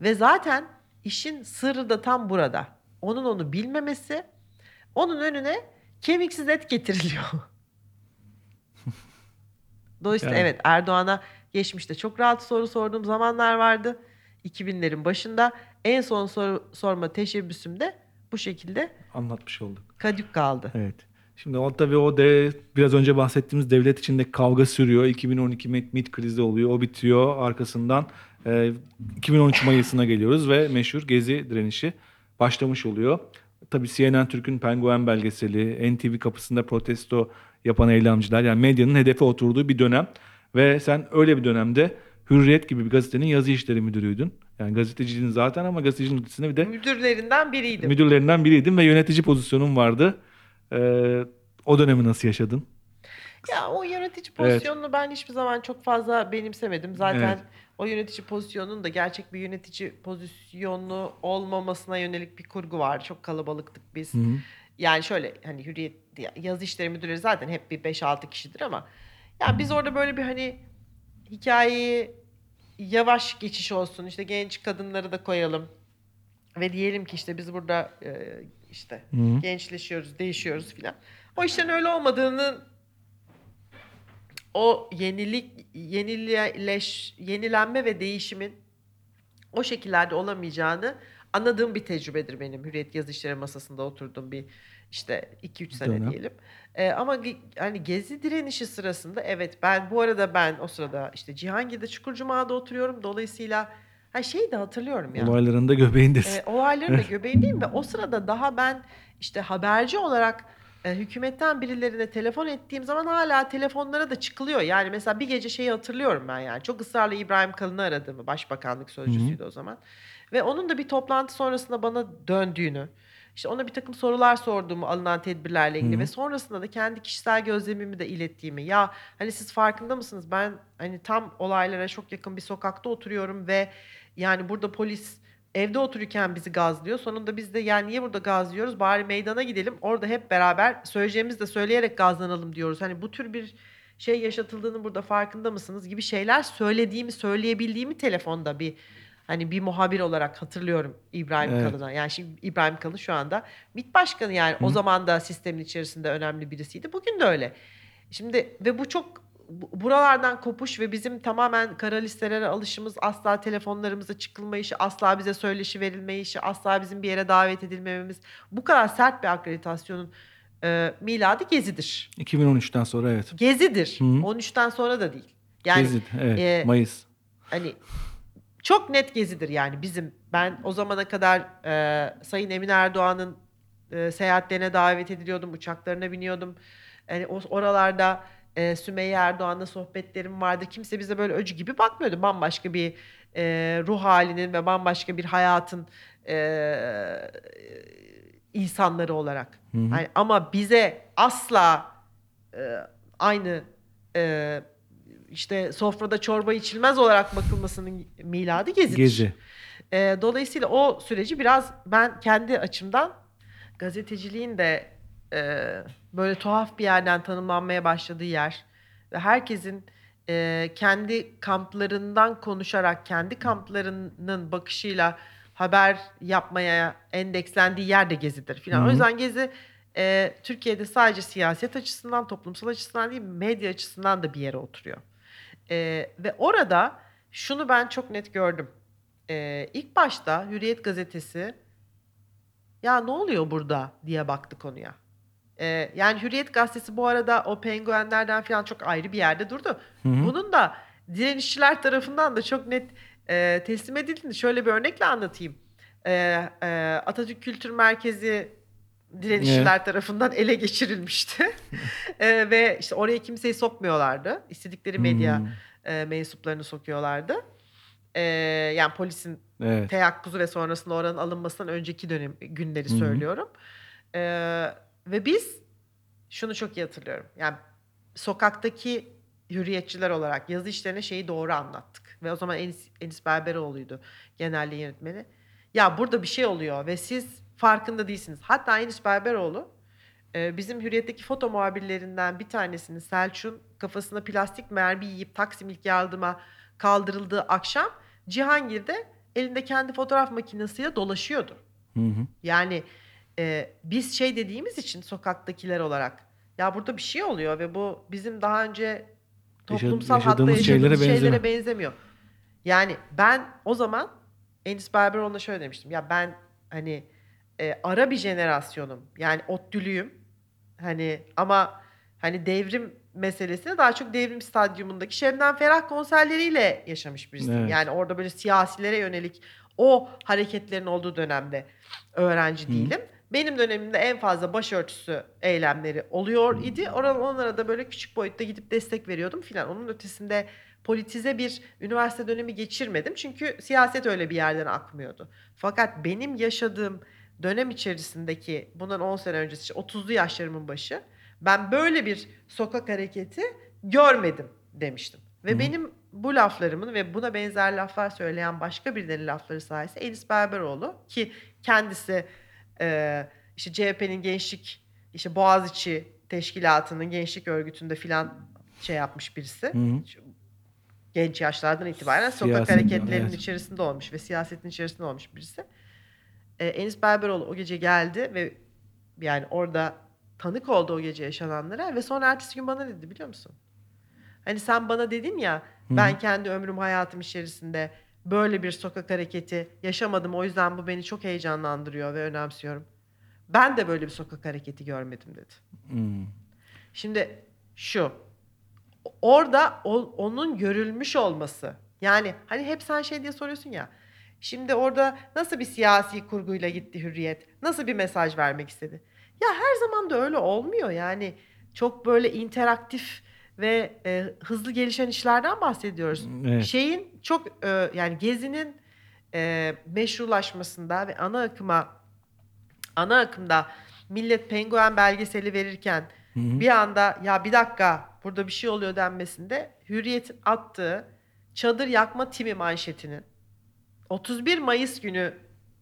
Ve zaten işin sırrı da tam burada. Onun onu bilmemesi, onun önüne kemiksiz et getiriliyor. <laughs> Dolayısıyla Yani. evet Erdoğan'a geçmişte çok rahat soru sorduğum zamanlar vardı. 2000'lerin başında en son soru sorma teşebbüsüm de bu şekilde Anlatmış olduk. kadük kaldı. Evet. Şimdi o tabii o de biraz önce bahsettiğimiz devlet içinde kavga sürüyor. 2012 MİT, MİT krizi oluyor. O bitiyor. Arkasından e, 2013 Mayıs'ına geliyoruz ve meşhur Gezi direnişi başlamış oluyor. Tabii CNN Türk'ün Penguen belgeseli, NTV kapısında protesto yapan eylemciler yani medyanın hedefe oturduğu bir dönem. Ve sen öyle bir dönemde Hürriyet gibi bir gazetenin yazı işleri müdürüydün. Yani gazeteciliğin zaten ama gazetecinin ötesinde bir de Müdürlerinden biriydim. müdürlerinden biriydin ve yönetici pozisyonun vardı. Ee, o dönemi nasıl yaşadın? Ya o yönetici Evet. pozisyonunu ben hiçbir zaman çok fazla benimsemedim. Zaten Evet. o yönetici pozisyonunun da gerçek bir yönetici pozisyonu olmamasına yönelik bir kurgu var. Çok kalabalıktık biz. Hı hı. Yani şöyle hani hürriyet yazı işleri müdürleri zaten hep bir 5-6 kişidir ama yani biz orada böyle bir hani hikayeyi yavaş geçiş olsun işte genç kadınları da koyalım ve diyelim ki işte biz burada e, işte Hı gençleşiyoruz, değişiyoruz filan. O işlerin öyle olmadığını o yenilik, yenileş, yenilenme ve değişimin o şekillerde olamayacağını anladığım bir tecrübedir benim. Hürriyet Yazı İşleri masasında oturduğum bir işte 2-3 sene Dönem. diyelim. Ee, ama hani gezi direnişi sırasında evet ben bu arada ben o sırada işte Cihangir'de Çukurcuma'da oturuyorum. Dolayısıyla ha şeyi de hatırlıyorum ya. Olayların da göbeğindesin. E, olayların da <laughs> göbeğindeyim ve o sırada daha ben işte haberci olarak e, hükümetten birilerine telefon ettiğim zaman hala telefonlara da çıkılıyor. Yani mesela bir gece şeyi hatırlıyorum ben yani. Çok ısrarla İbrahim Kalın'ı aradığımı. Başbakanlık sözcüsüydü o zaman. Ve onun da bir toplantı sonrasında bana döndüğünü, işte ona bir takım sorular sorduğumu alınan tedbirlerle ilgili Hı hı. ve sonrasında da kendi kişisel gözlemimi de ilettiğimi. Ya hani siz farkında mısınız? Ben hani tam olaylara çok yakın bir sokakta oturuyorum ve yani burada polis evde otururken bizi gazlıyor. Sonunda biz de yani niye burada gazlıyoruz? Bari meydana gidelim. Orada hep beraber söyleyeceğimizi de söyleyerek gazlanalım diyoruz. Hani bu tür bir şey yaşatıldığının burada farkında mısınız gibi şeyler söylediğimi, söyleyebildiğimi telefonda bir hani bir muhabir olarak hatırlıyorum İbrahim Evet. Kalın'a. Yani şimdi İbrahim Kalın şu anda MİT Başkanı yani o zaman da sistemin içerisinde önemli birisiydi. Bugün de öyle. Şimdi ve bu çok bu- buralardan kopuş ve bizim tamamen kara listelere alışımız, asla telefonlarımıza çıkılmayışı, asla bize söyleşi verilmeyişi, asla bizim bir yere davet edilmememiz, bu kadar sert bir akreditasyonun e, miladı Gezi'dir. 2013'ten sonra evet. Gezidir. Hı. 13'ten sonra da değil. Yani Gezi, evet. e, Mayıs. hani çok net gezidir yani bizim. Ben o zamana kadar e, Sayın Emin Erdoğan'ın e, seyahatlerine davet ediliyordum, uçaklarına biniyordum. Yani o oralarda e, Sümeyye Erdoğan'la sohbetlerim vardı. Kimse bize böyle öcü gibi bakmıyordu. Bambaşka bir e, ruh halinin ve bambaşka bir hayatın e, insanları olarak. Hı hı. Yani ama bize asla e, aynı e, işte sofrada çorba içilmez olarak bakılmasının miladı gezidir. Gezi. E, dolayısıyla o süreci biraz ben kendi açımdan gazeteciliğin de e, böyle tuhaf bir yerden tanımlanmaya başladığı yer ve herkesin e, kendi kamplarından konuşarak kendi kamplarının bakışıyla haber yapmaya endekslendiği yer de gezidir filan. O yüzden gezi e, Türkiye'de sadece siyaset açısından, toplumsal açısından değil, medya açısından da bir yere oturuyor. E, ve orada şunu ben çok net gördüm. E, ilk başta Hürriyet gazetesi ya ne oluyor burada diye baktı konuya. E, yani Hürriyet gazetesi bu arada o penguenlerden falan çok ayrı bir yerde durdu. Hı hı. Bunun da direnişçiler tarafından da çok net e, teslim edildiğini şöyle bir örnekle anlatayım. E, e, Atatürk Kültür Merkezi direnişçiler tarafından ele geçirilmişti. <laughs> E, ve işte oraya kimseyi sokmuyorlardı. İstedikleri medya Hmm, e, mensuplarını sokuyorlardı. E, yani polisin Evet. teyakkuzu ve sonrasında oranın alınmasından önceki dönem günleri hı. söylüyorum. E, ve biz şunu çok iyi hatırlıyorum. Yani sokaktaki hürriyetçiler olarak yazı işlerine şeyi doğru anlattık. Ve o zaman Enis, Enis Berberoğlu'ydu genelliği yönetmeni. Ya burada bir şey oluyor ve siz farkında değilsiniz. Hatta Enis Berberoğlu e, bizim Hürriyet'teki foto muhabirlerinden bir tanesinin Selçuk'un kafasına plastik mermi yiyip Taksim ilk yardıma kaldırıldığı akşam Cihangir'de elinde kendi fotoğraf makinesiyle dolaşıyordu. Hı hı. Yani e, biz şey dediğimiz için sokaktakiler olarak ya burada bir şey oluyor ve bu bizim daha önce toplumsal hatta yaşadığımız yaşadığımız şeylere şeylere, benzemiyor. benzemiyor. Yani ben o zaman Enis Berberoğlu'na şöyle demiştim. Ya ben hani e, ara bir jenerasyonum. Yani ODTÜ'lüyüm. Hani ama hani devrim meselesini daha çok devrim stadyumundaki Şebnem Ferah konserleriyle yaşamış birisiyim. Evet. Yani orada böyle siyasilere yönelik o hareketlerin olduğu dönemde öğrenci Hı. değilim. Benim dönemimde en fazla başörtüsü eylemleri oluyor idi. Oralar onlara da böyle küçük boyutta gidip destek veriyordum filan. Onun ötesinde politize bir üniversite dönemi geçirmedim. Çünkü siyaset öyle bir yerden akmıyordu. Fakat benim yaşadığım dönem içerisindeki bundan 10 sene öncesi işte 30'lu yaşlarımın başı ben böyle bir sokak hareketi görmedim demiştim. Ve Hı benim bu laflarımın ve buna benzer laflar söyleyen başka birilerinin lafları sayesinde Enis Berberoğlu ki kendisi e, işte CHP'nin gençlik işte Boğaziçi teşkilatının gençlik örgütünde filan şey yapmış birisi. Hı hı. Genç yaşlardan itibaren sokak Siyasetten, hareketlerinin evet. içerisinde olmuş ve siyasetin içerisinde olmuş birisi. E, Enis Berberoğlu o gece geldi ve yani orada tanık oldu o gece yaşananlara ve sonra ertesi gün bana dedi biliyor musun? Hani sen bana dedin ya Hı. ben kendi ömrüm hayatım içerisinde böyle bir sokak hareketi yaşamadım. O yüzden bu beni çok heyecanlandırıyor ve önemsiyorum. Ben de böyle bir sokak hareketi görmedim dedi. Hmm. Şimdi şu orada o- onun görülmüş olması yani hani hep sen şey diye soruyorsun ya şimdi orada nasıl bir siyasi kurguyla gitti Hürriyet nasıl bir mesaj vermek istedi ya her zaman da öyle olmuyor yani çok böyle interaktif ve e, hızlı gelişen işlerden bahsediyoruz Evet. şeyin çok e, yani gezinin e, meşrulaşmasında ve ana akıma ana akımda millet penguen belgeseli verirken Hı hı. bir anda ya bir dakika burada bir şey oluyor denmesinde Hürriyet'in attığı çadır yakma timi manşetinin 31 Mayıs günü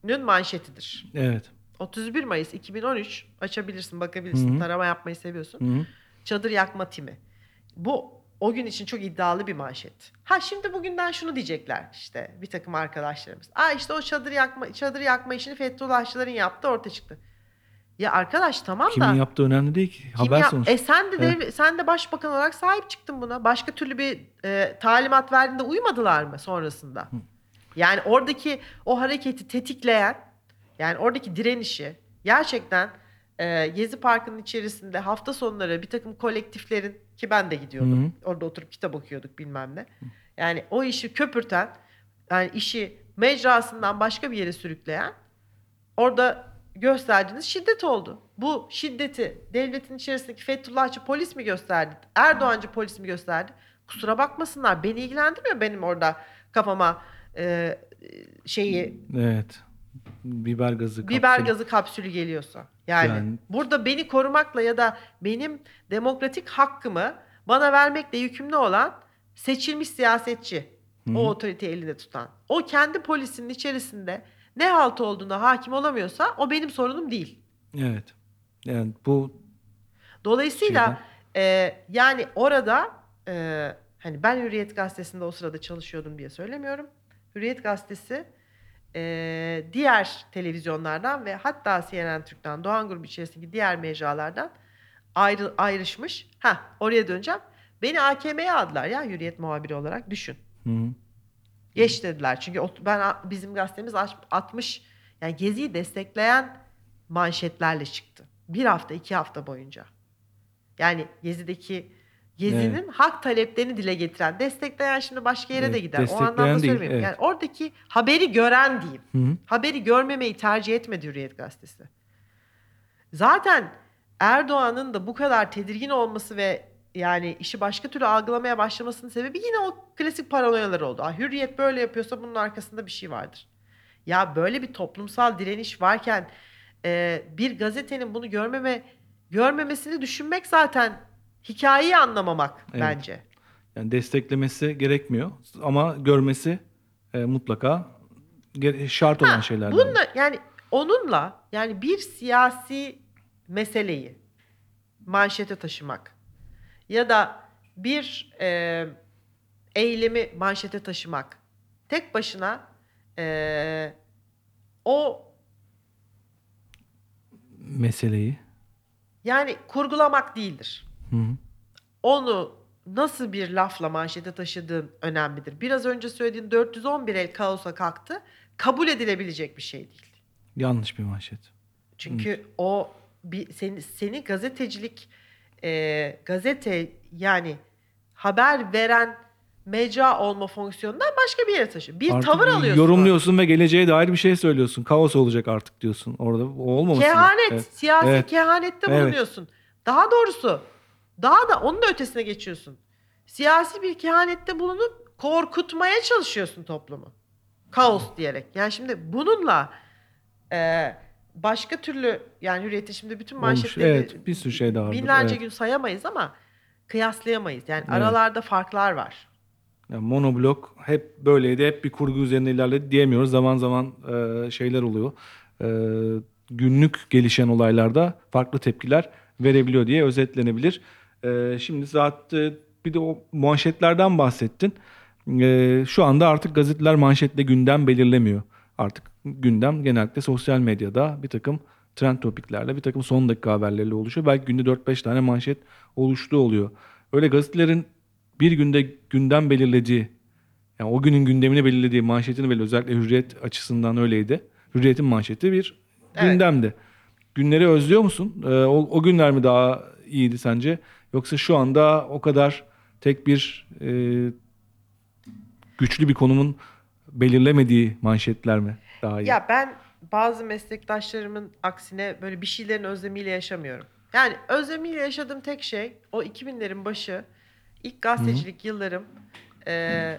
Hürriyet'in manşetidir. Evet. 31 Mayıs 2013 açabilirsin bakabilirsin Hı hı. tarama yapmayı seviyorsun. Hı -hı. Çadır yakma timi. Bu o gün için çok iddialı bir manşet. Ha şimdi bugünden şunu diyecekler işte bir takım arkadaşlarımız. Aa işte o çadır yakma çadır yakma işini Fethullahçıların yaptı ortaya çıktı. Ya arkadaş tamam Kimin da yaptığı önemli değil ki. kim Haber yap- sonuçta. E sen de devlet- sen de başbakan olarak sahip çıktın buna. Başka türlü bir e, talimat verdiğinde uymadılar mı sonrasında? Yani oradaki o hareketi tetikleyen yani oradaki direnişi gerçekten e, Gezi Parkı'nın içerisinde hafta sonları bir takım kolektiflerin ki ben de gidiyordum. Orada oturup kitap okuyorduk bilmem ne. Yani o işi köpürten yani işi mecrasından başka bir yere sürükleyen orada gösterdiğiniz şiddet oldu. Bu şiddeti devletin içerisindeki Fethullahçı polis mi gösterdi? Erdoğancı polis mi gösterdi? Kusura bakmasınlar. Beni ilgilendirmiyor benim orada kafama e, şeyi Evet. Biber gazı. biber kapsülü. gazı kapsülü geliyorsa. Yani, Yani- burada beni korumakla ya da benim demokratik hakkımı bana vermekle yükümlü olan seçilmiş siyasetçi. Hı. O otoriteyi elinde tutan. O kendi polisinin içerisinde ne halt olduğuna hakim olamıyorsa o benim sorunum değil. Evet. Yani bu Dolayısıyla e, yani orada e, hani ben Hürriyet Gazetesi'nde o sırada çalışıyordum diye söylemiyorum. Hürriyet Gazetesi e, diğer televizyonlardan ve hatta CNN Türk'ten Doğan Grubu içerisindeki diğer mecralardan ayrı, ayrışmış. Ha oraya döneceğim. Beni AKM'ye aldılar ya Hürriyet muhabiri olarak düşün. Hı -hı. Geç dediler. Çünkü ben bizim gazetemiz aç- 60 yani Gezi'yi destekleyen manşetlerle çıktı. Bir hafta, iki hafta boyunca. Yani Gezi'deki Gezi'nin hak taleplerini dile getiren, destekleyen şimdi başka yere de Evet, gider. O anlamda değil, söylemiyorum. evet. Yani oradaki haberi gören diyeyim. Hı -hı. Haberi görmemeyi tercih etmedi Hürriyet Gazetesi. Zaten Erdoğan'ın da bu kadar tedirgin olması ve yani işi başka türlü algılamaya başlamasının sebebi yine o klasik paranoyalar oldu. Ah, hürriyet böyle yapıyorsa bunun arkasında bir şey vardır. Ya böyle bir toplumsal direniş varken e, bir gazetenin bunu görmeme görmemesini düşünmek zaten hikayeyi anlamamak Evet. bence. Yani desteklemesi gerekmiyor ama görmesi e, mutlaka şart olan şeylerden. Bununla yani onunla yani bir siyasi meseleyi manşete taşımak ya da bir e, eylemi manşete taşımak tek başına e, o Meseleyi. yani kurgulamak değildir. Hı -hı. Onu nasıl bir lafla manşete taşıdığın önemlidir. Biraz önce söylediğin 411 el kaosa kalktı. Kabul edilebilecek bir şey değil. Yanlış bir manşet. Çünkü o bir seni seni gazetecilik e, gazete yani haber veren mecra olma fonksiyonundan başka bir yere taşıyor. Bir Artık tavır alıyorsun. Yorumluyorsun ve geleceğe dair bir şey söylüyorsun. Kaos olacak artık diyorsun. Orada o olmaması. Kehanet, Evet. siyasi Evet. kehanette Evet. bulunuyorsun. Daha doğrusu daha da onun da ötesine geçiyorsun. Siyasi bir kehanette bulunup korkutmaya çalışıyorsun toplumu. Kaos diyerek. Yani şimdi bununla e, başka türlü yani hürriyetin şimdi bütün manşetleri Evet, bir sürü şey daha vardır. binlerce Evet. gün sayamayız ama kıyaslayamayız. Yani Evet. aralarda farklar var. Yani monoblok hep böyleydi. Hep bir kurgu üzerine ilerledi diyemiyoruz. Zaman zaman e, şeyler oluyor. E, günlük gelişen olaylarda farklı tepkiler verebiliyor diye özetlenebilir. E, şimdi zaten bir de o manşetlerden bahsettin. E, şu anda artık gazeteler manşetle gündem belirlemiyor. Artık gündem genellikle sosyal medyada bir takım trend topiklerle, bir takım son dakika haberleriyle oluşuyor. Belki günde 4-5 tane manşet oluştuğu oluyor. Öyle gazetelerin bir günde gündem belirlediği, yani o günün gündemini belirlediği manşetini belirledi. Özellikle Hürriyet açısından öyleydi. Hürriyet'in manşeti bir Evet. gündemdi. Günleri özlüyor musun? Ee, o, o günler mi daha iyiydi sence? Yoksa şu anda o kadar tek bir e, güçlü bir konumun belirlemediği manşetler mi daha iyi? Ya ben bazı meslektaşlarımın aksine böyle bir şeylerin özlemiyle yaşamıyorum. Yani özlemiyle yaşadığım tek şey o 2000'lerin başı ilk gazetecilik yıllarım e,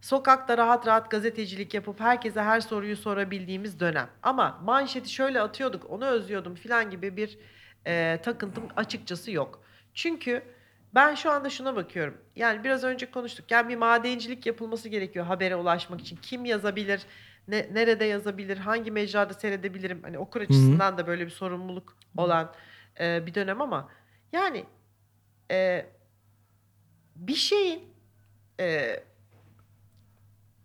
sokakta rahat rahat gazetecilik yapıp herkese her soruyu sorabildiğimiz dönem. Ama manşeti şöyle atıyorduk onu özlüyordum filan gibi bir e, takıntım açıkçası yok. Çünkü ben şu anda şuna bakıyorum. Yani biraz önce konuştuk. Yani bir madencilik yapılması gerekiyor habere ulaşmak için. Kim yazabilir? ne, nerede yazabilir, hangi mecrada seyredebilirim? Hani okur açısından da böyle bir sorumluluk olan e, bir dönem ama yani e, bir şeyin e,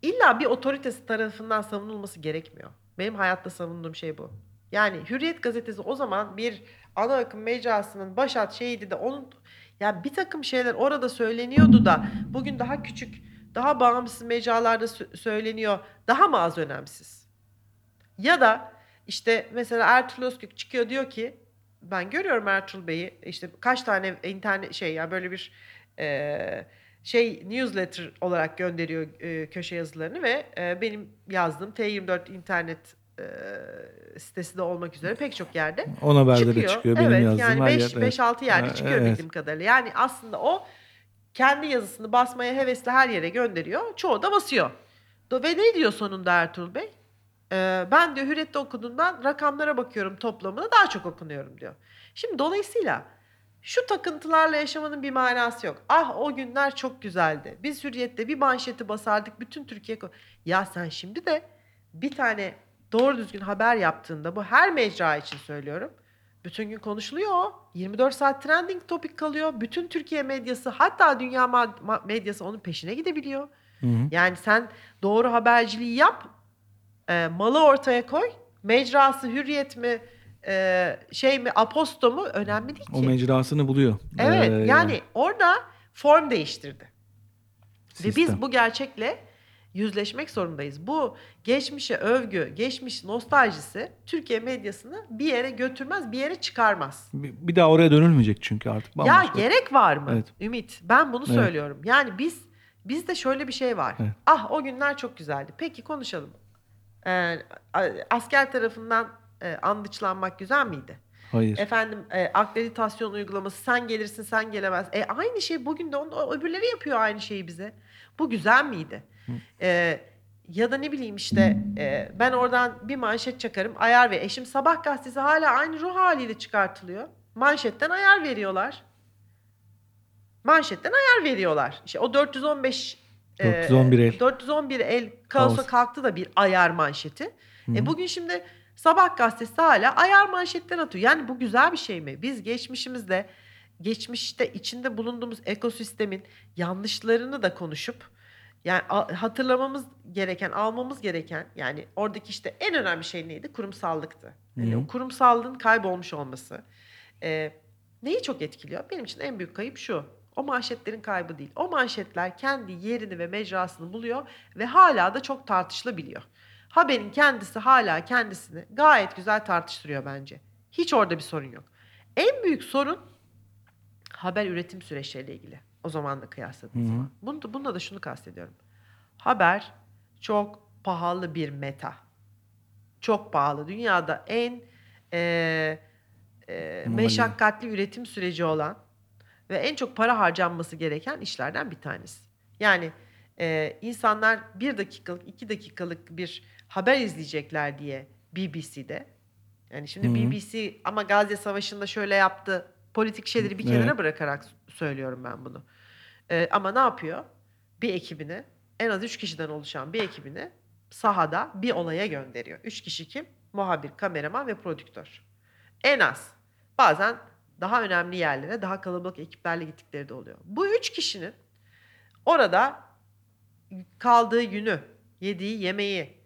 illa bir otoritesi tarafından savunulması gerekmiyor. Benim hayatta savunduğum şey bu. Yani Hürriyet gazetesi o zaman bir ana akım mecrasının başat şeydi de onun ya bir takım şeyler orada söyleniyordu da bugün daha küçük, daha bağımsız mecralarda sö- söyleniyor. Daha mı az önemsiz? Ya da işte mesela Ertuğrul Özkök çıkıyor diyor ki ben görüyorum Ertuğrul Bey'i işte kaç tane internet şey ya böyle bir e, şey newsletter olarak gönderiyor e, köşe yazılarını ve e, benim yazdığım T24 internet e, sitesi de olmak üzere pek çok yerde On haberde de çıkıyor. çıkıyor. Benim evet, yazdığım yani her 5 yer. evet. 6 yerde Ha, çıkıyor evet. bildiğim kadarıyla. Yani aslında o kendi yazısını basmaya hevesli her yere gönderiyor. Çoğu da basıyor. Do- Ve ne diyor sonunda Ertuğrul Bey? Ee, ben diyor Hürriyet'te okuduğumdan rakamlara bakıyorum toplamına daha çok okunuyorum diyor. Şimdi dolayısıyla şu takıntılarla yaşamanın bir manası yok. Ah o günler çok güzeldi. Biz Hürriyet'te bir manşeti basardık bütün Türkiye... Ya sen şimdi de bir tane doğru düzgün haber yaptığında bu her mecra için söylüyorum. Bütün gün konuşuluyor o. 24 saat trending topik kalıyor. Bütün Türkiye medyası hatta dünya medyası onun peşine gidebiliyor. Hı hı. Yani sen doğru haberciliği yap, e, malı ortaya koy. Mecrası hürriyet mi, e, şey mi, aposto mu önemli değil ki. O mecrasını buluyor. Evet Ee, yani orada form değiştirdi. Ve biz sistem. bu gerçekle yüzleşmek zorundayız. Bu geçmişe övgü, geçmiş nostaljisi Türkiye medyasını bir yere götürmez, bir yere çıkarmaz. bir, bir daha oraya dönülmeyecek çünkü artık. Ya bambaşka. gerek var mı? Evet. Ümit, ben bunu Evet. söylüyorum. Yani biz bizde şöyle bir şey var. Evet. Ah o günler çok güzeldi. Peki konuşalım. Ee, asker tarafından e, andıçlanmak güzel miydi? Hayır. Efendim e, akreditasyon uygulaması sen gelirsin sen gelemez. E, aynı şey bugün de onu, öbürleri yapıyor aynı şeyi bize. Bu güzel miydi? E, ya da ne bileyim işte e, ben oradan bir manşet çakarım ayar ve eşim sabah gazetesi hala aynı ruh haliyle çıkartılıyor. Manşetten ayar veriyorlar. Manşetten ayar veriyorlar. İşte o 415 e, 411 el. 411 el kaosa Kaos. kalktı da bir ayar manşeti. Hı. E bugün şimdi Sabah gazetesi hala ayar manşetler atıyor. Yani bu güzel bir şey mi? Biz geçmişimizde, geçmişte içinde bulunduğumuz ekosistemin yanlışlarını da konuşup yani hatırlamamız gereken, almamız gereken yani oradaki işte en önemli şey neydi? Kurumsallıktı. Yani Hı hı. o kurumsallığın kaybolmuş olması. E, neyi çok etkiliyor? Benim için en büyük kayıp şu. O manşetlerin kaybı değil. O manşetler kendi yerini ve mecrasını buluyor ve hala da çok tartışılabiliyor. Haberin kendisi hala kendisini gayet güzel tartıştırıyor bence. Hiç orada bir sorun yok. En büyük sorun haber üretim süreçleriyle ilgili. O zaman da kıyasladığım zaman. Bunda, bunda da şunu kastediyorum. Haber çok pahalı bir meta. Çok pahalı. Dünyada en e, e, meşakkatli üretim süreci olan ve en çok para harcanması gereken işlerden bir tanesi. Yani e, insanlar bir dakikalık, iki dakikalık bir haber izleyecekler diye BBC'de. Yani şimdi Hı hı. BBC ama Gazze Savaşı'nda şöyle yaptı. Politik şeyleri bir kenara Evet. bırakarak söylüyorum ben bunu. E, ama ne yapıyor? Bir ekibini, en az üç kişiden oluşan bir ekibini sahada bir olaya gönderiyor. Üç kişi kim? Muhabir, kameraman ve prodüktör. En az. Bazen daha önemli yerlere, daha kalabalık ekiplerle gittikleri de oluyor. Bu üç kişinin orada kaldığı günü, yediği yemeği,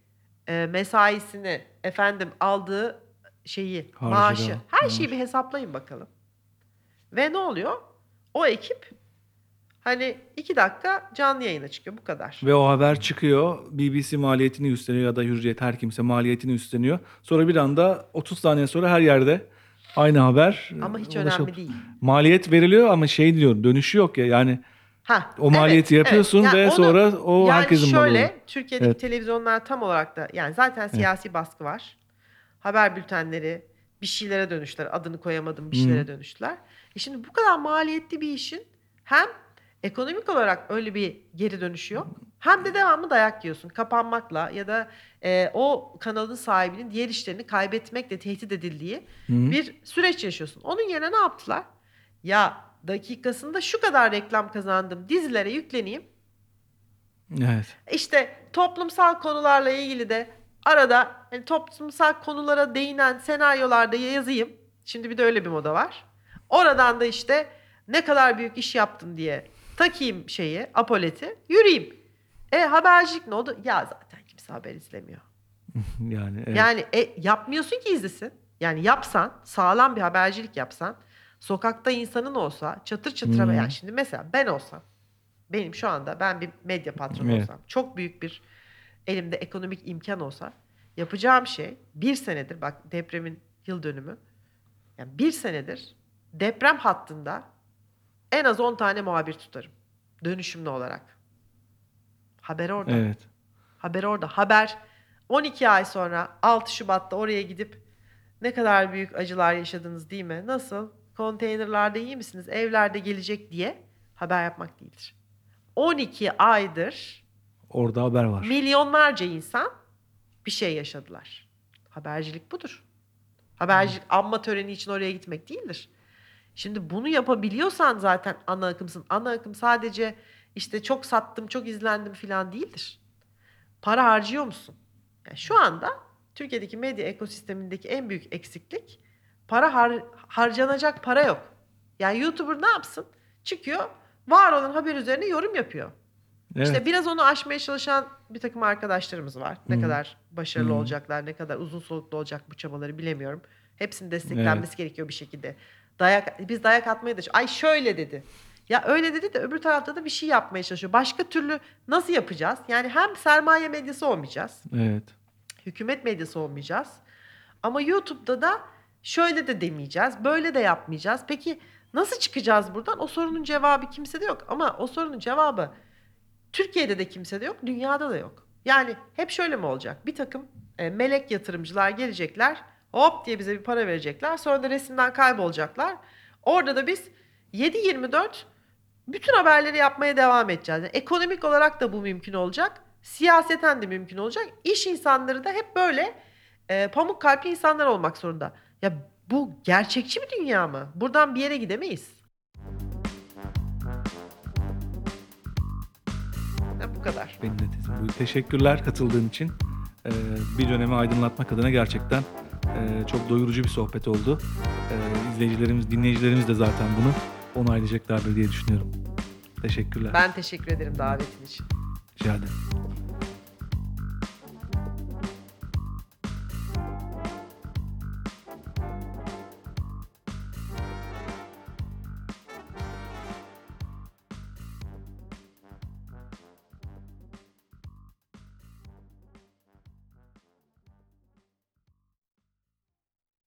e, mesaisini, efendim aldığı şeyi, Harcı maaşı, her şeyi bir hesaplayın bakalım. Ve ne oluyor? O ekip hani iki dakika canlı yayına çıkıyor bu kadar. Ve o haber çıkıyor. BBC maliyetini üstleniyor ya da Hürriyet her kimse maliyetini üstleniyor. Sonra bir anda 30 saniye sonra her yerde aynı haber. Ama hiç ulaşıp- önemli değil. Maliyet veriliyor ama şey diyor dönüşü yok ya yani Ha, o maliyeti yapıyorsun Yani ve onu- sonra o yani herkesin malı şöyle. Türkiye'deki Evet. televizyonlar tam olarak da yani zaten siyasi baskı var. Haber bültenleri bir şeylere dönüştüler. Adını koyamadım bir şeylere dönüştüler. E şimdi bu kadar maliyetli bir işin hem ekonomik olarak öyle bir geri dönüşü yok. Hem de devamlı dayak yiyorsun. Kapanmakla ya da e, o kanalın sahibinin diğer işlerini kaybetmekle tehdit edildiği Hı bir süreç yaşıyorsun. Onun yerine ne yaptılar? Ya dakikasında şu kadar reklam kazandım dizilere yükleneyim. Evet. İşte toplumsal konularla ilgili de arada hani toplumsal konulara değinen senaryolarda yazayım. Şimdi bir de öyle bir moda var. Oradan da işte ne kadar büyük iş yaptın diye takayım şeyi, apoleti, yürüyeyim. E habercilik ne oldu? Ya zaten kimse haber izlemiyor. <laughs> Yani evet. Yani e, yapmıyorsun ki izlesin. Yani yapsan, sağlam bir habercilik yapsan, sokakta insanın olsa, çatır çatır haber. Hı. Yani şimdi mesela ben olsam, benim şu anda ben bir medya patronu Evet. olsam, çok büyük bir elimde ekonomik imkan olsa, yapacağım şey bir senedir, bak depremin yıl dönümü, yani bir senedir deprem hattında en az 10 tane muhabir tutarım. Dönüşümlü olarak. Haber orada. evet. Haber orada. Haber 12 ay sonra 6 Şubat'ta oraya gidip ne kadar büyük acılar yaşadınız değil mi? Nasıl? Konteynerlarda iyi misiniz? Evlerde gelecek diye haber yapmak değildir. 12 aydır Orada haber var. milyonlarca insan bir şey yaşadılar. Habercilik budur. Habercilik anma töreni için oraya gitmek değildir. Şimdi bunu yapabiliyorsan zaten ana akımsın. Ana akım sadece işte çok sattım, çok izlendim falan değildir. Para harcıyor musun? Yani şu anda Türkiye'deki medya ekosistemindeki en büyük eksiklik para har- harcanacak para yok. Yani YouTuber ne yapsın? Çıkıyor, var olan haber üzerine yorum yapıyor. Evet. İşte biraz onu aşmaya çalışan bir takım arkadaşlarımız var. Ne Hı. kadar başarılı Hı. olacaklar, ne kadar uzun soluklu olacak bu çabaları bilemiyorum. Hepsinin desteklenmesi gerekiyor bir şekilde. Dayak biz dayak atmaya da ay şöyle dedi. Ya öyle dedi de öbür tarafta da bir şey yapmaya çalışıyor. Başka türlü nasıl yapacağız? Yani hem sermaye medyası olmayacağız, evet. hükümet medyası olmayacağız. Ama YouTube'da da şöyle de demeyeceğiz, böyle de yapmayacağız. Peki nasıl çıkacağız buradan? O sorunun cevabı kimsede yok. Ama o sorunun cevabı Türkiye'de de kimsede yok, dünyada da yok. Yani hep şöyle mi olacak? Bir takım e, melek yatırımcılar gelecekler, hop diye bize bir para verecekler. Sonra da resimden kaybolacaklar. Orada da biz 7-24 bütün haberleri yapmaya devam edeceğiz. Yani ekonomik olarak da bu mümkün olacak. Siyaseten de mümkün olacak. İş insanları da hep böyle e, pamuk kalpli insanlar olmak zorunda. Ya bu gerçekçi bir dünya mı? Buradan bir yere gidemeyiz. Ya bu kadar. Benim de. Teşekkürler katıldığın için. Ee, bir dönemi aydınlatmak adına gerçekten e, çok doyurucu bir sohbet oldu. Ee, izleyicilerimiz, dinleyicilerimiz de zaten bunu onaylayacaklardır diye düşünüyorum. Teşekkürler. Ben teşekkür ederim davetin için. Rica ederim.